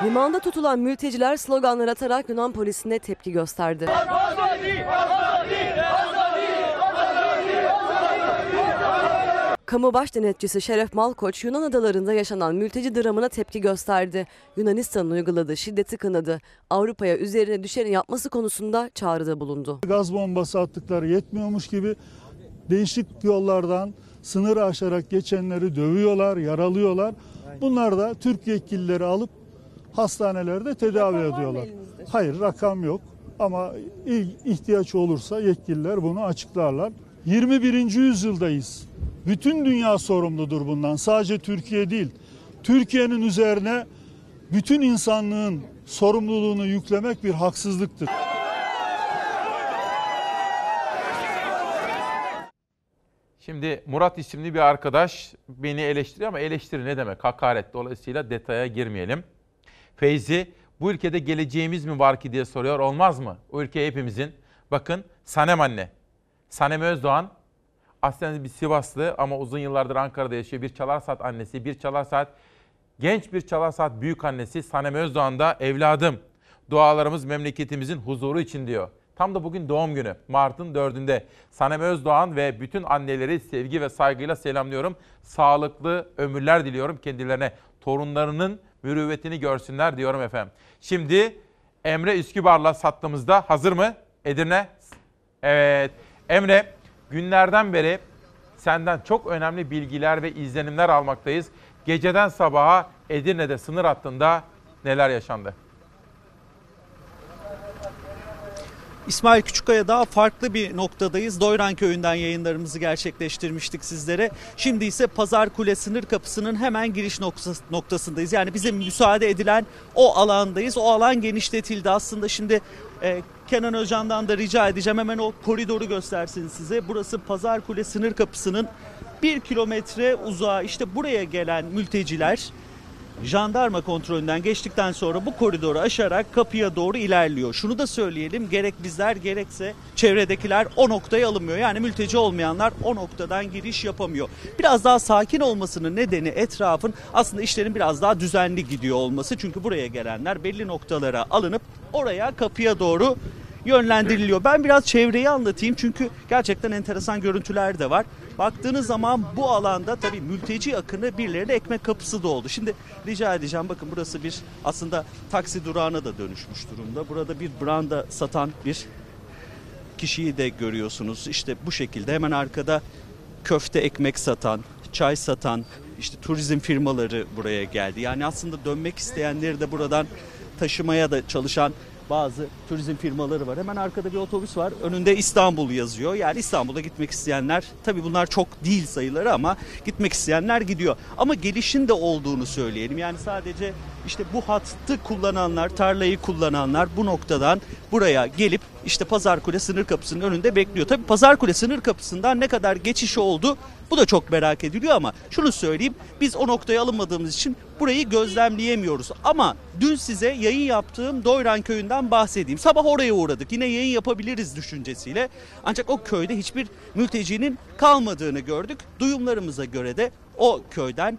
Limanda tutulan mülteciler sloganlar atarak Yunan polisine tepki gösterdi. Kamu baş denetçisi Şeref Malkoç Yunan adalarında yaşanan mülteci dramına tepki gösterdi. Yunanistan'ın uyguladığı şiddeti kınadı. Avrupa'ya üzerine düşeni yapması konusunda çağrıda bulundu. Gaz bombası attıkları yetmiyormuş gibi değişik yollardan sınır aşarak geçenleri dövüyorlar, yaralıyorlar. Bunlar da Türk yetkilileri alıp hastanelerde tedavi ediyorlar. Hayır rakam yok ama ihtiyaç olursa yetkililer bunu açıklarlar. 21. yüzyıldayız. Bütün dünya sorumludur bundan. Sadece Türkiye değil. Türkiye'nin üzerine bütün insanlığın sorumluluğunu yüklemek bir haksızlıktır. Şimdi Murat isimli bir arkadaş beni eleştiriyor ama eleştiri ne demek? Hakaret. Dolayısıyla detaya girmeyelim. Feyzi, bu ülkede geleceğimiz mi var ki diye soruyor. Olmaz mı? O ülke hepimizin. Bakın Sanem anne. Sanem Özdoğan aslında bir Sivaslı ama uzun yıllardır Ankara'da yaşıyor. Bir çalar saat annesi, bir çalar saat genç bir çalar saat büyük annesi Sanem Özdoğan da evladım. Dualarımız memleketimizin huzuru için diyor. Tam da bugün doğum günü. Mart'ın 4'ünde. Sanem Özdoğan ve bütün anneleri sevgi ve saygıyla selamlıyorum. Sağlıklı ömürler diliyorum kendilerine. Torunlarının mürüvvetini görsünler diyorum efendim. Şimdi Emre Üskübar'la sattığımızda hazır mı? Edirne? Evet. Emre günlerden beri senden çok önemli bilgiler ve izlenimler almaktayız. Geceden sabaha Edirne'de sınır hattında neler yaşandı? İsmail Küçükkaya daha farklı bir noktadayız. Doyran köyünden yayınlarımızı gerçekleştirmiştik sizlere. Şimdi ise Pazar Kule sınır kapısının hemen giriş noktasındayız. Yani bize müsaade edilen o alandayız. O alan genişletildi aslında. Şimdi e, Kenan Özcan'dan da rica edeceğim hemen o koridoru göstersin size. Burası Pazar Kule sınır kapısının bir kilometre uzağı. İşte buraya gelen mülteciler jandarma kontrolünden geçtikten sonra bu koridoru aşarak kapıya doğru ilerliyor. Şunu da söyleyelim gerek bizler gerekse çevredekiler o noktaya alınmıyor. Yani mülteci olmayanlar o noktadan giriş yapamıyor. Biraz daha sakin olmasının nedeni etrafın aslında işlerin biraz daha düzenli gidiyor olması. Çünkü buraya gelenler belli noktalara alınıp oraya kapıya doğru yönlendiriliyor. Ben biraz çevreyi anlatayım çünkü gerçekten enteresan görüntüler de var. Baktığınız zaman bu alanda tabii mülteci akını birilerine ekmek kapısı da oldu. Şimdi rica edeceğim bakın burası bir aslında taksi durağına da dönüşmüş durumda. Burada bir branda satan bir kişiyi de görüyorsunuz. İşte bu şekilde hemen arkada köfte ekmek satan, çay satan, işte turizm firmaları buraya geldi. Yani aslında dönmek isteyenleri de buradan taşımaya da çalışan bazı turizm firmaları var. Hemen arkada bir otobüs var. Önünde İstanbul yazıyor. Yani İstanbul'a gitmek isteyenler tabii bunlar çok değil sayıları ama gitmek isteyenler gidiyor. Ama gelişin de olduğunu söyleyelim. Yani sadece işte bu hattı kullananlar, tarlayı kullananlar bu noktadan buraya gelip işte Pazarkule sınır kapısının önünde bekliyor. Tabii Pazarkule sınır kapısından ne kadar geçiş oldu bu da çok merak ediliyor ama şunu söyleyeyim biz o noktaya alınmadığımız için burayı gözlemleyemiyoruz. Ama dün size yayın yaptığım Doyran köyünden bahsedeyim. Sabah oraya uğradık yine yayın yapabiliriz düşüncesiyle. Ancak o köyde hiçbir mültecinin kalmadığını gördük. Duyumlarımıza göre de o köyden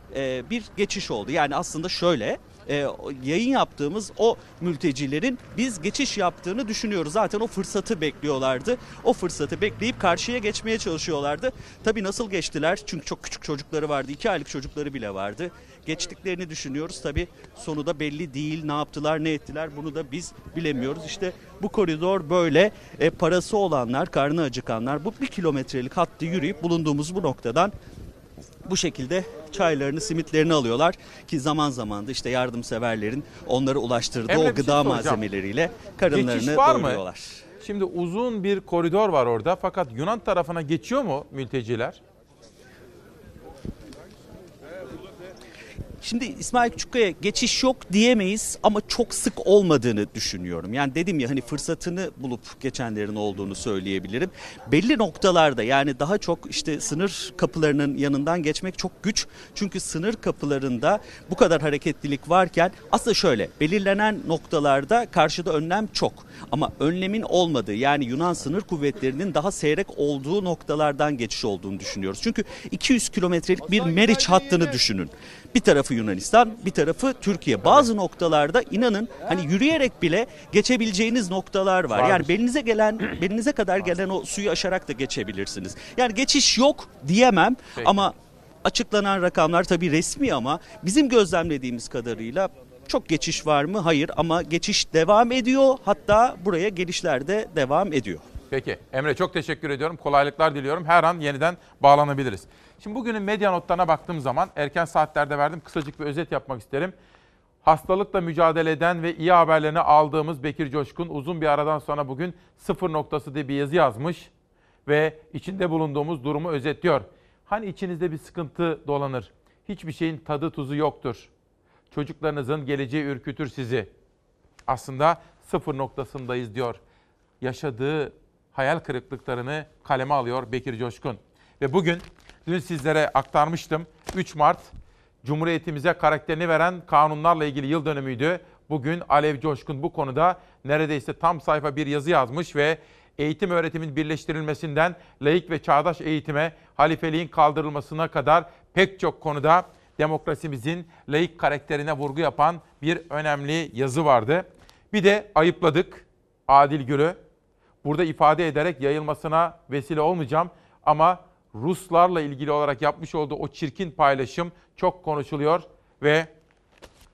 bir geçiş oldu. Yani aslında şöyle e, yayın yaptığımız o mültecilerin biz geçiş yaptığını düşünüyoruz. Zaten o fırsatı bekliyorlardı. O fırsatı bekleyip karşıya geçmeye çalışıyorlardı. Tabii nasıl geçtiler? Çünkü çok küçük çocukları vardı. iki aylık çocukları bile vardı. Geçtiklerini düşünüyoruz. Tabii sonu da belli değil. Ne yaptılar, ne ettiler bunu da biz bilemiyoruz. İşte bu koridor böyle. E, parası olanlar, karnı acıkanlar bu bir kilometrelik hattı yürüyüp bulunduğumuz bu noktadan bu şekilde çaylarını, simitlerini alıyorlar ki zaman zaman da işte yardımseverlerin onlara ulaştırdığı Emre, o şey gıda soracağım. malzemeleriyle karınlarını var mı? doyuruyorlar. Şimdi uzun bir koridor var orada fakat Yunan tarafına geçiyor mu mülteciler? Şimdi İsmail Küçükkaya geçiş yok diyemeyiz ama çok sık olmadığını düşünüyorum. Yani dedim ya hani fırsatını bulup geçenlerin olduğunu söyleyebilirim. Belli noktalarda yani daha çok işte sınır kapılarının yanından geçmek çok güç. Çünkü sınır kapılarında bu kadar hareketlilik varken aslında şöyle belirlenen noktalarda karşıda önlem çok. Ama önlemin olmadığı yani Yunan sınır kuvvetlerinin daha seyrek olduğu noktalardan geçiş olduğunu düşünüyoruz. Çünkü 200 kilometrelik bir Meriç hattını düşünün. Bir tarafı Yunanistan, bir tarafı Türkiye. Bazı noktalarda inanın hani yürüyerek bile geçebileceğiniz noktalar var. Yani belinize gelen, belinize kadar gelen o suyu aşarak da geçebilirsiniz. Yani geçiş yok diyemem Peki. ama açıklanan rakamlar tabii resmi ama bizim gözlemlediğimiz kadarıyla çok geçiş var mı? Hayır ama geçiş devam ediyor. Hatta buraya gelişler de devam ediyor. Peki Emre çok teşekkür ediyorum. Kolaylıklar diliyorum. Her an yeniden bağlanabiliriz. Şimdi bugünün medya notlarına baktığım zaman erken saatlerde verdim. Kısacık bir özet yapmak isterim. Hastalıkla mücadele eden ve iyi haberlerini aldığımız Bekir Coşkun uzun bir aradan sonra bugün sıfır noktası diye bir yazı yazmış ve içinde bulunduğumuz durumu özetliyor. Hani içinizde bir sıkıntı dolanır. Hiçbir şeyin tadı tuzu yoktur. Çocuklarınızın geleceği ürkütür sizi. Aslında sıfır noktasındayız diyor. Yaşadığı hayal kırıklıklarını kaleme alıyor Bekir Coşkun. Ve bugün dün sizlere aktarmıştım. 3 Mart Cumhuriyetimize karakterini veren kanunlarla ilgili yıl dönümüydü. Bugün Alev Coşkun bu konuda neredeyse tam sayfa bir yazı yazmış ve eğitim öğretimin birleştirilmesinden laik ve çağdaş eğitime, halifeliğin kaldırılmasına kadar pek çok konuda demokrasimizin laik karakterine vurgu yapan bir önemli yazı vardı. Bir de ayıpladık Adil Gür'ü. Burada ifade ederek yayılmasına vesile olmayacağım ama Ruslarla ilgili olarak yapmış olduğu o çirkin paylaşım çok konuşuluyor ve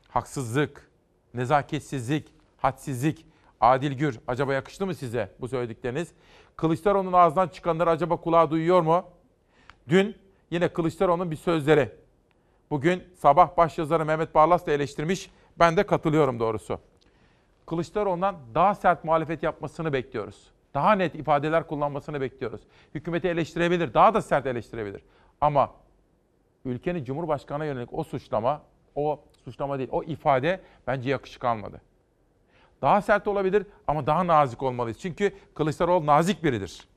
haksızlık, nezaketsizlik, hadsizlik, Adil Gür acaba yakıştı mı size bu söyledikleriniz? Kılıçdaroğlu'nun ağzından çıkanları acaba kulağa duyuyor mu? Dün yine Kılıçdaroğlu'nun bir sözleri. Bugün sabah başyazarı Mehmet Barlas da eleştirmiş. Ben de katılıyorum doğrusu. Kılıçdaroğlu'ndan daha sert muhalefet yapmasını bekliyoruz. Daha net ifadeler kullanmasını bekliyoruz. Hükümeti eleştirebilir, daha da sert eleştirebilir. Ama ülkenin Cumhurbaşkanı'na yönelik o suçlama, o suçlama değil, o ifade bence yakışık almadı. Daha sert olabilir ama daha nazik olmalıyız. Çünkü Kılıçdaroğlu nazik biridir.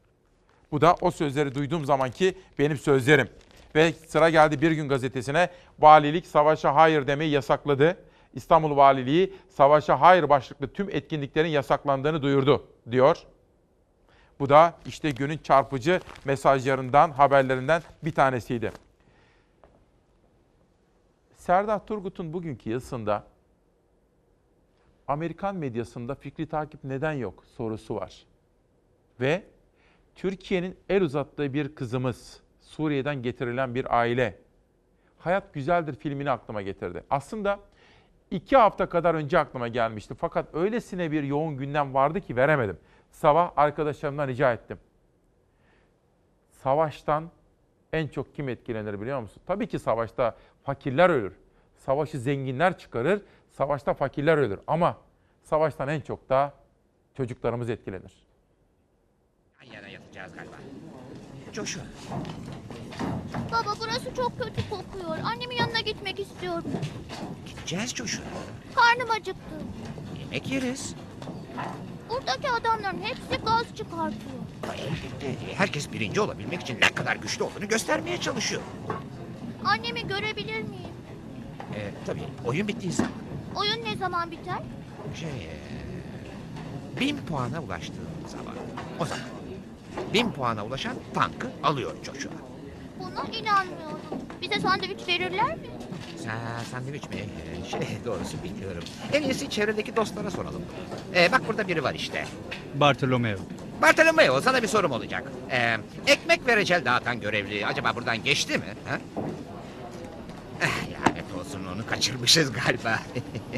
Bu da o sözleri duyduğum zamanki benim sözlerim. Ve sıra geldi Bir Gün Gazetesi'ne valilik savaşa hayır demeyi yasakladı. İstanbul Valiliği savaşa hayır başlıklı tüm etkinliklerin yasaklandığını duyurdu diyor. Bu da işte günün çarpıcı mesajlarından, haberlerinden bir tanesiydi. Serdar Turgut'un bugünkü yazısında Amerikan medyasında fikri takip neden yok sorusu var. Ve Türkiye'nin el uzattığı bir kızımız, Suriye'den getirilen bir aile. Hayat Güzeldir filmini aklıma getirdi. Aslında iki hafta kadar önce aklıma gelmişti. Fakat öylesine bir yoğun gündem vardı ki veremedim. Sabah arkadaşlarımdan rica ettim. Savaştan En çok kim etkilenir biliyor musun? Tabii ki savaşta fakirler ölür. Savaşı zenginler çıkarır, savaşta fakirler ölür. Ama savaştan en çok da çocuklarımız etkilenir. Yana yatacağız galiba. Joshua. Baba burası çok kötü kokuyor. Annemin yanına gitmek istiyorum. Gideceğiz Joshua. Karnım acıktı. Yemek yeriz. Buradaki adamların hepsi gaz çıkartıyor. Herkes birinci olabilmek için ne kadar güçlü olduğunu göstermeye çalışıyor. Annemi görebilir miyim? Ee, tabii oyun bittiği zaman. Oyun ne zaman biter? Şey, ee, bin puana ulaştığın zaman. O zaman. Bin puana ulaşan tankı alıyor Joshua. Buna inanmıyorum. Bize sandviç verirler mi? Sa sandviç mi? Ee, Şey doğrusu bilmiyorum. En iyisi çevredeki dostlara soralım. Ee, bak burada biri var işte. Bartolomeo. Bartolomeo sana bir sorum olacak. Ee, ekmek ve reçel dağıtan görevli acaba buradan geçti mi? Ha? Ah, lanet olsun onu kaçırmışız galiba.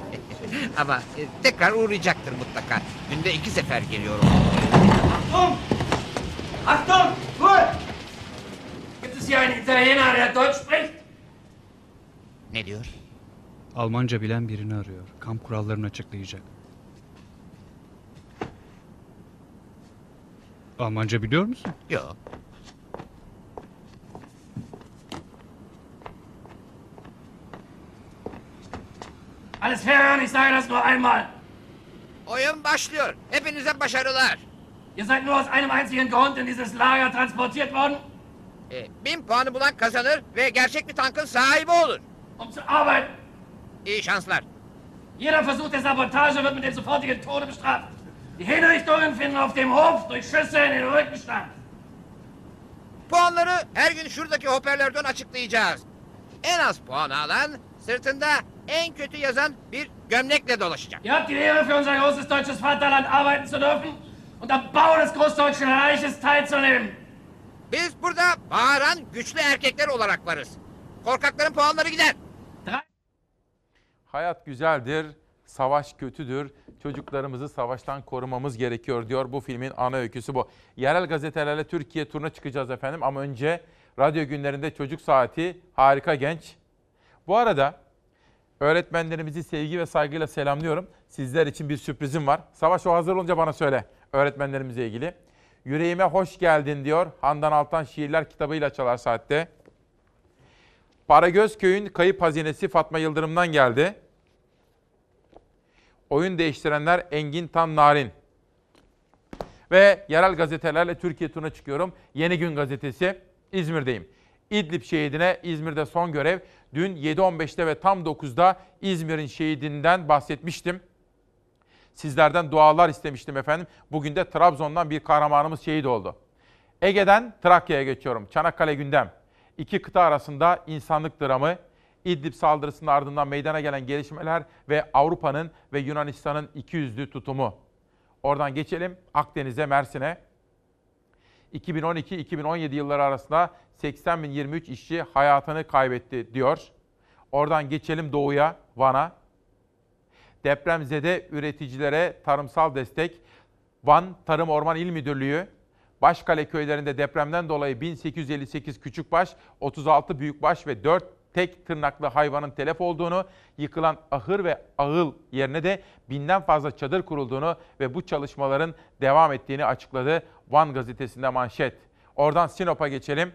<laughs> Ama e, tekrar uğrayacaktır mutlaka. Günde iki sefer geliyorum. Achtung! Achtung! Ruhe! Gibt es hier einen Italiener, der Deutsch spricht? Ne diyor? Almanca bilen birini arıyor. Kamp kurallarını açıklayacak. Almanca biliyor musun? Yok. Alles hören, ich sage das nur einmal. Oyun başlıyor. Hepinize başarılar. Ihr seid nur aus einem einzigen Grund in dieses Lager transportiert worden, Ee, bin puanı bulan kazanır ve gerçek bir tankın sahibi olur. Um zu arbeiten. İyi şanslar. Jeder Versuch der Sabotage wird mit dem sofortigen Tode bestraft. Die Hinrichtungen finden auf dem Hof durch Schüsse in den Rücken statt. Puanları her gün şuradaki hoparlörden açıklayacağız. En az puan alan sırtında en kötü yazan bir gömlekle dolaşacak. Ihr habt die Ehre für unser großes deutsches Vaterland arbeiten zu dürfen und am Bau des Großdeutschen Reiches teilzunehmen. Biz burada bağıran güçlü erkekler olarak varız. Korkakların puanları gider. Hayat güzeldir, savaş kötüdür. Çocuklarımızı savaştan korumamız gerekiyor diyor bu filmin ana öyküsü bu. Yerel gazetelerle Türkiye turuna çıkacağız efendim ama önce radyo günlerinde çocuk saati harika genç. Bu arada öğretmenlerimizi sevgi ve saygıyla selamlıyorum. Sizler için bir sürprizim var. Savaş o hazır olunca bana söyle öğretmenlerimizle ilgili. Yüreğime hoş geldin diyor Handan Altan şiirler kitabıyla çalar saatte. Paragöz Köy'ün kayıp hazinesi Fatma Yıldırım'dan geldi. Oyun değiştirenler Engin Tan Narin. Ve yerel gazetelerle Türkiye turuna çıkıyorum. Yeni Gün gazetesi İzmir'deyim. İdlib şehidine İzmir'de son görev. Dün 7.15'te ve tam 9'da İzmir'in şehidinden bahsetmiştim. Sizlerden dualar istemiştim efendim. Bugün de Trabzon'dan bir kahramanımız şehit oldu. Ege'den Trakya'ya geçiyorum. Çanakkale gündem. İki kıta arasında insanlık dramı, İdlib saldırısının ardından meydana gelen gelişmeler ve Avrupa'nın ve Yunanistan'ın ikiyüzlü tutumu. Oradan geçelim Akdeniz'e, Mersin'e. 2012-2017 yılları arasında 80.023 işçi hayatını kaybetti diyor. Oradan geçelim doğuya, Van'a. Depremzede üreticilere tarımsal destek. Van Tarım Orman İl Müdürlüğü, Başkale köylerinde depremden dolayı 1858 küçükbaş, 36 büyükbaş ve 4 tek tırnaklı hayvanın telef olduğunu, yıkılan ahır ve ağıl yerine de binden fazla çadır kurulduğunu ve bu çalışmaların devam ettiğini açıkladı Van gazetesinde manşet. Oradan Sinop'a geçelim.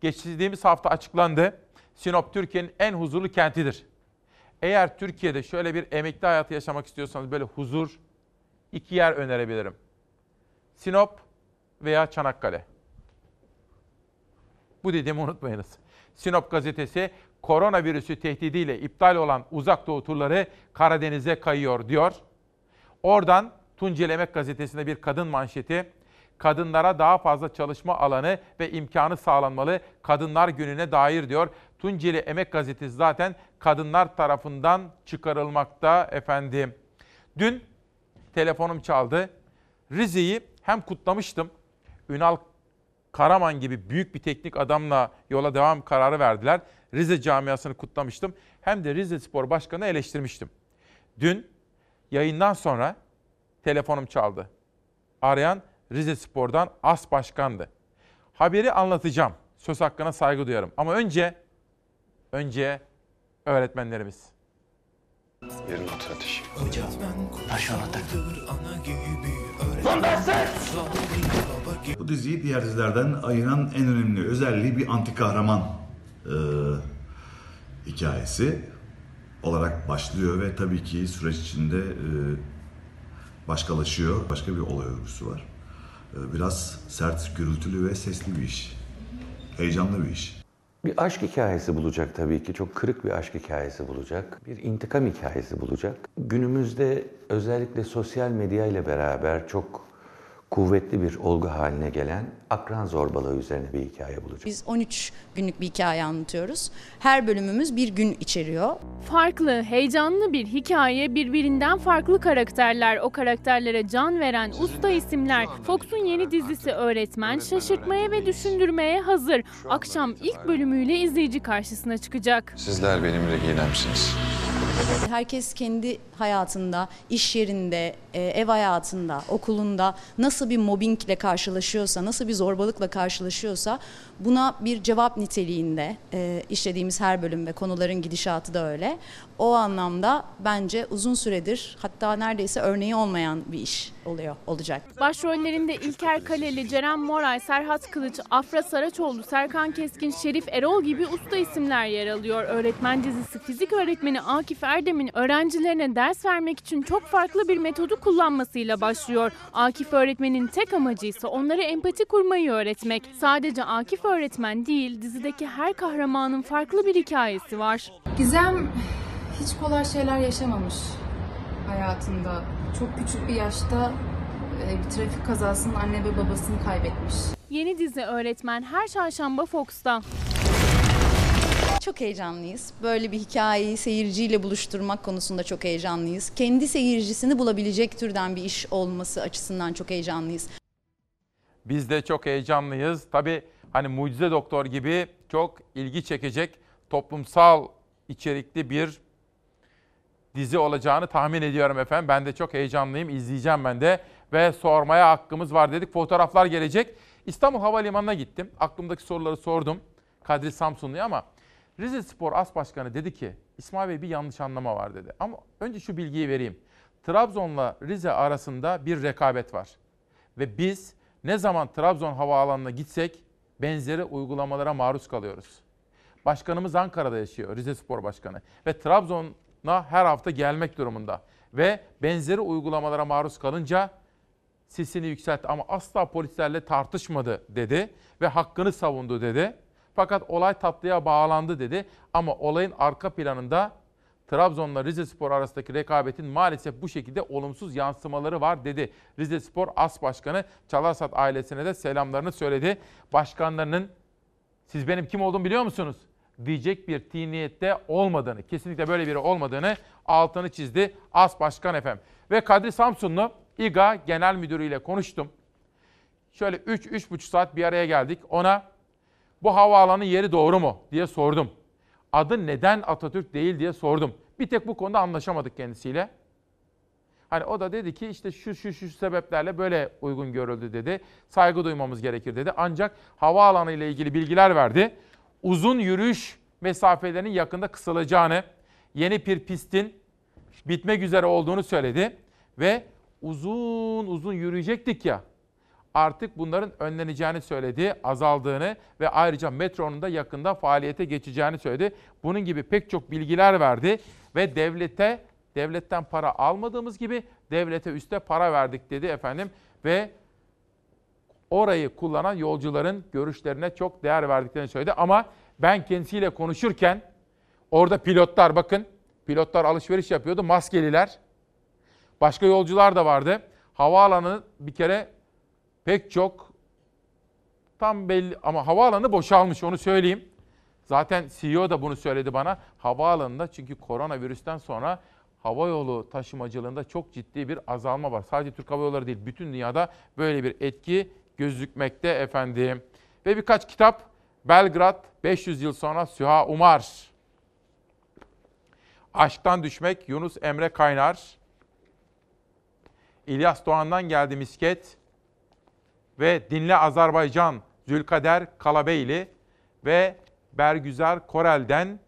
Geçtiğimiz hafta açıklandı. Sinop Türkiye'nin en huzurlu kentidir. Eğer Türkiye'de şöyle bir emekli hayatı yaşamak istiyorsanız böyle huzur, iki yer önerebilirim. Sinop veya Çanakkale. Bu dediğimi unutmayınız. Sinop gazetesi koronavirüsü tehdidiyle iptal olan uzak doğu turları Karadeniz'e kayıyor diyor. Oradan Tunceli Emek gazetesinde bir kadın manşeti. Kadınlara daha fazla çalışma alanı ve imkanı sağlanmalı Kadınlar Günü'ne dair diyor. Tunceli Emek gazetesi zaten kadınlar tarafından çıkarılmakta efendim. Dün telefonum çaldı. Rize'yi hem kutlamıştım. Ünal Karaman gibi büyük bir teknik adamla yola devam kararı verdiler. Rize camiasını kutlamıştım. Hem de Rize Spor Başkanı eleştirmiştim. Dün yayından sonra telefonum çaldı. Arayan Rize Spor'dan As Başkan'dı. Haberi anlatacağım. söz hakkına saygı duyarım. Ama önce, önce öğretmenlerimiz. Yarın not ateşi. Bu diziyi diğer dizilerden ayıran en önemli özelliği bir anti kahraman e, hikayesi olarak başlıyor ve tabii ki süreç içinde e, başkalaşıyor. Başka bir olay örgüsü var. E, biraz sert, gürültülü ve sesli bir iş. Heyecanlı bir iş. Bir aşk hikayesi bulacak tabii ki. Çok kırık bir aşk hikayesi bulacak. Bir intikam hikayesi bulacak. Günümüzde özellikle sosyal medya ile beraber çok kuvvetli bir olgu haline gelen akran zorbalığı üzerine bir hikaye bulacak. Biz 13 günlük bir hikaye anlatıyoruz. Her bölümümüz bir gün içeriyor. Farklı, heyecanlı bir hikaye, birbirinden farklı karakterler, o karakterlere can veren usta isimler. Fox'un yeni dizisi Öğretmen şaşırtmaya ve düşündürmeye hazır. Akşam ilk bölümüyle izleyici karşısına çıkacak. Sizler benimle gider misiniz? Herkes kendi hayatında, iş yerinde, e, ev hayatında, okulunda nasıl bir mobbingle karşılaşıyorsa, nasıl bir zorbalıkla karşılaşıyorsa buna bir cevap niteliğinde e, işlediğimiz her bölüm ve konuların gidişatı da öyle. O anlamda bence uzun süredir hatta neredeyse örneği olmayan bir iş oluyor, olacak. Başrollerinde İlker Kaleli, Ceren Moray, Serhat Kılıç, Afra Saraçoğlu, Serkan Keskin, Şerif Erol gibi usta isimler yer alıyor. Öğretmen dizisi fizik öğretmeni Akif Erdem'in öğrencilerine ders vermek için çok farklı bir metodu kullanmasıyla başlıyor. Akif öğretmenin tek amacı ise onlara empati kurmayı öğretmek. Sadece Akif öğretmen değil, dizideki her kahramanın farklı bir hikayesi var. Gizem hiç kolay şeyler yaşamamış hayatında. Çok küçük bir yaşta e, bir trafik kazasının anne ve babasını kaybetmiş. Yeni dizi Öğretmen her çarşamba Fox'ta. Çok heyecanlıyız. Böyle bir hikayeyi seyirciyle buluşturmak konusunda çok heyecanlıyız. Kendi seyircisini bulabilecek türden bir iş olması açısından çok heyecanlıyız. Biz de çok heyecanlıyız. Tabii hani Mucize Doktor gibi çok ilgi çekecek toplumsal içerikli bir dizi olacağını tahmin ediyorum efendim. Ben de çok heyecanlıyım. İzleyeceğim ben de ve sormaya hakkımız var dedik. Fotoğraflar gelecek. İstanbul Havalimanı'na gittim. Aklımdaki soruları sordum. Kadri Samsunlu'ya ama Rize Spor As Başkanı dedi ki İsmail Bey bir yanlış anlama var dedi. Ama önce şu bilgiyi vereyim. Trabzon'la Rize arasında bir rekabet var. Ve biz ne zaman Trabzon havaalanına gitsek benzeri uygulamalara maruz kalıyoruz. Başkanımız Ankara'da yaşıyor, Rize Spor Başkanı. Ve Trabzon'a her hafta gelmek durumunda. Ve benzeri uygulamalara maruz kalınca sesini yükseltti ama asla polislerle tartışmadı dedi ve hakkını savundu dedi. Fakat olay tatlıya bağlandı dedi ama olayın arka planında Trabzon'la Rize Spor arasındaki rekabetin maalesef bu şekilde olumsuz yansımaları var dedi. Rize Spor As Başkanı Çalarsat ailesine de selamlarını söyledi. Başkanlarının siz benim kim olduğumu biliyor musunuz? Diyecek bir tiniyette olmadığını, kesinlikle böyle biri olmadığını altını çizdi As Başkan efem. Ve Kadri Samsunlu İGA Genel Müdürü ile konuştum. Şöyle 3-3,5 saat bir araya geldik. Ona bu havaalanı yeri doğru mu diye sordum. Adı neden Atatürk değil diye sordum. Bir tek bu konuda anlaşamadık kendisiyle. Hani o da dedi ki işte şu şu şu sebeplerle böyle uygun görüldü dedi. Saygı duymamız gerekir dedi. Ancak havaalanı ile ilgili bilgiler verdi. Uzun yürüyüş mesafelerinin yakında kısalacağını, yeni bir pistin bitmek üzere olduğunu söyledi ve uzun uzun yürüyecektik ya artık bunların önleneceğini söyledi, azaldığını ve ayrıca metronun da yakında faaliyete geçeceğini söyledi. Bunun gibi pek çok bilgiler verdi ve devlete devletten para almadığımız gibi devlete üste para verdik dedi efendim ve orayı kullanan yolcuların görüşlerine çok değer verdiklerini söyledi ama ben kendisiyle konuşurken orada pilotlar bakın pilotlar alışveriş yapıyordu maskeliler başka yolcular da vardı. Havaalanı bir kere pek çok tam belli ama havaalanı boşalmış onu söyleyeyim. Zaten CEO da bunu söyledi bana. Havaalanında çünkü koronavirüsten sonra havayolu taşımacılığında çok ciddi bir azalma var. Sadece Türk Hava Yolları değil bütün dünyada böyle bir etki gözükmekte efendim. Ve birkaç kitap Belgrad 500 yıl sonra Süha Umar. Aşktan Düşmek Yunus Emre Kaynar. İlyas Doğan'dan geldi misket ve Dinle Azerbaycan Zülkader Kalabeyli ve Bergüzar Korel'den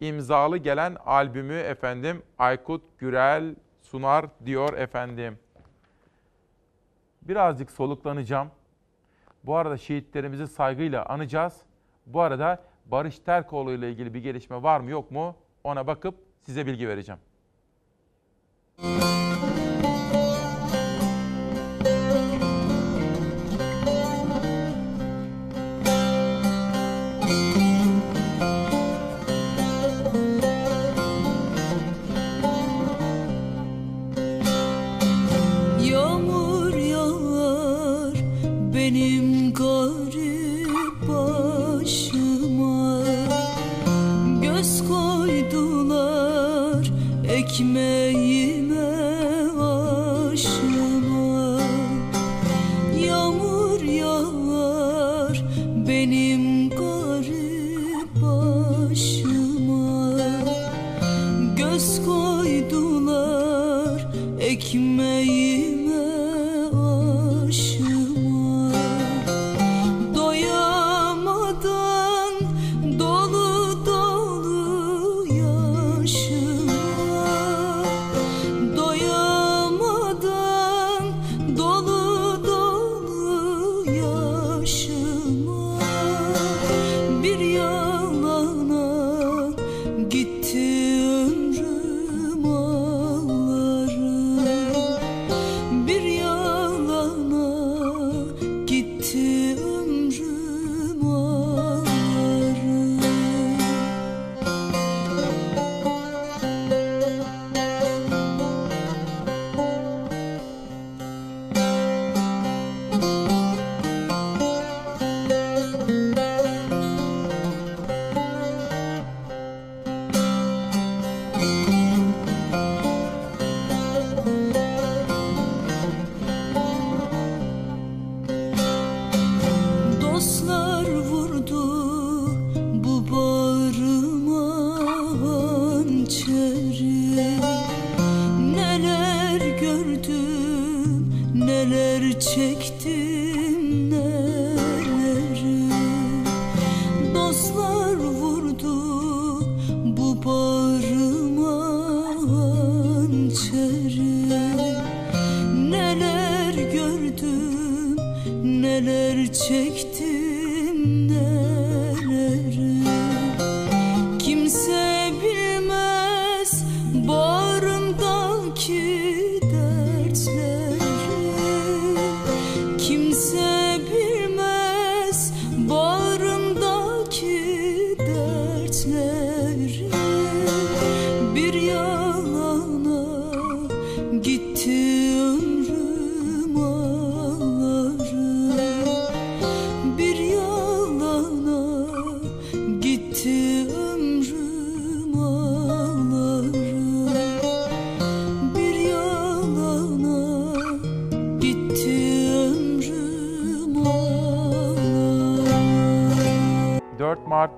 imzalı gelen albümü efendim Aykut Gürel sunar diyor efendim. Birazcık soluklanacağım. Bu arada şehitlerimizi saygıyla anacağız. Bu arada Barış Terkoğlu ile ilgili bir gelişme var mı yok mu ona bakıp size bilgi vereceğim.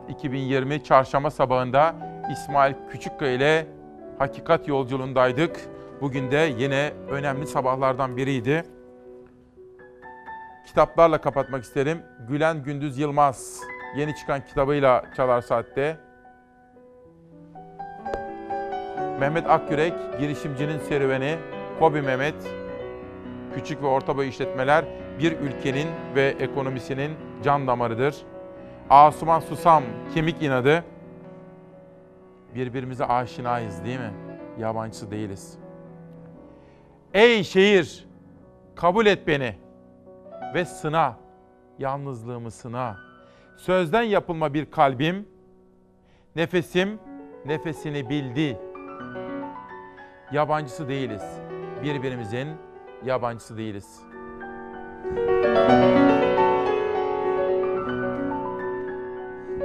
4 Mart 2020 Çarşamba sabahında İsmail Küçükkaya ile Hakikat yolculuğundaydık. Bugün de yine önemli sabahlardan biriydi. Kitaplarla kapatmak isterim. Gülen Gündüz Yılmaz yeni çıkan kitabıyla Çalar Saat'te. Mehmet Akyürek, girişimcinin serüveni, Kobi Mehmet, küçük ve orta boy işletmeler bir ülkenin ve ekonomisinin can damarıdır. Asuman Susam, kemik inadı. Birbirimize aşinayız değil mi? Yabancısı değiliz. Ey şehir, kabul et beni ve sına, yalnızlığımı sına. Sözden yapılma bir kalbim, nefesim nefesini bildi. Yabancısı değiliz. Birbirimizin yabancısı değiliz.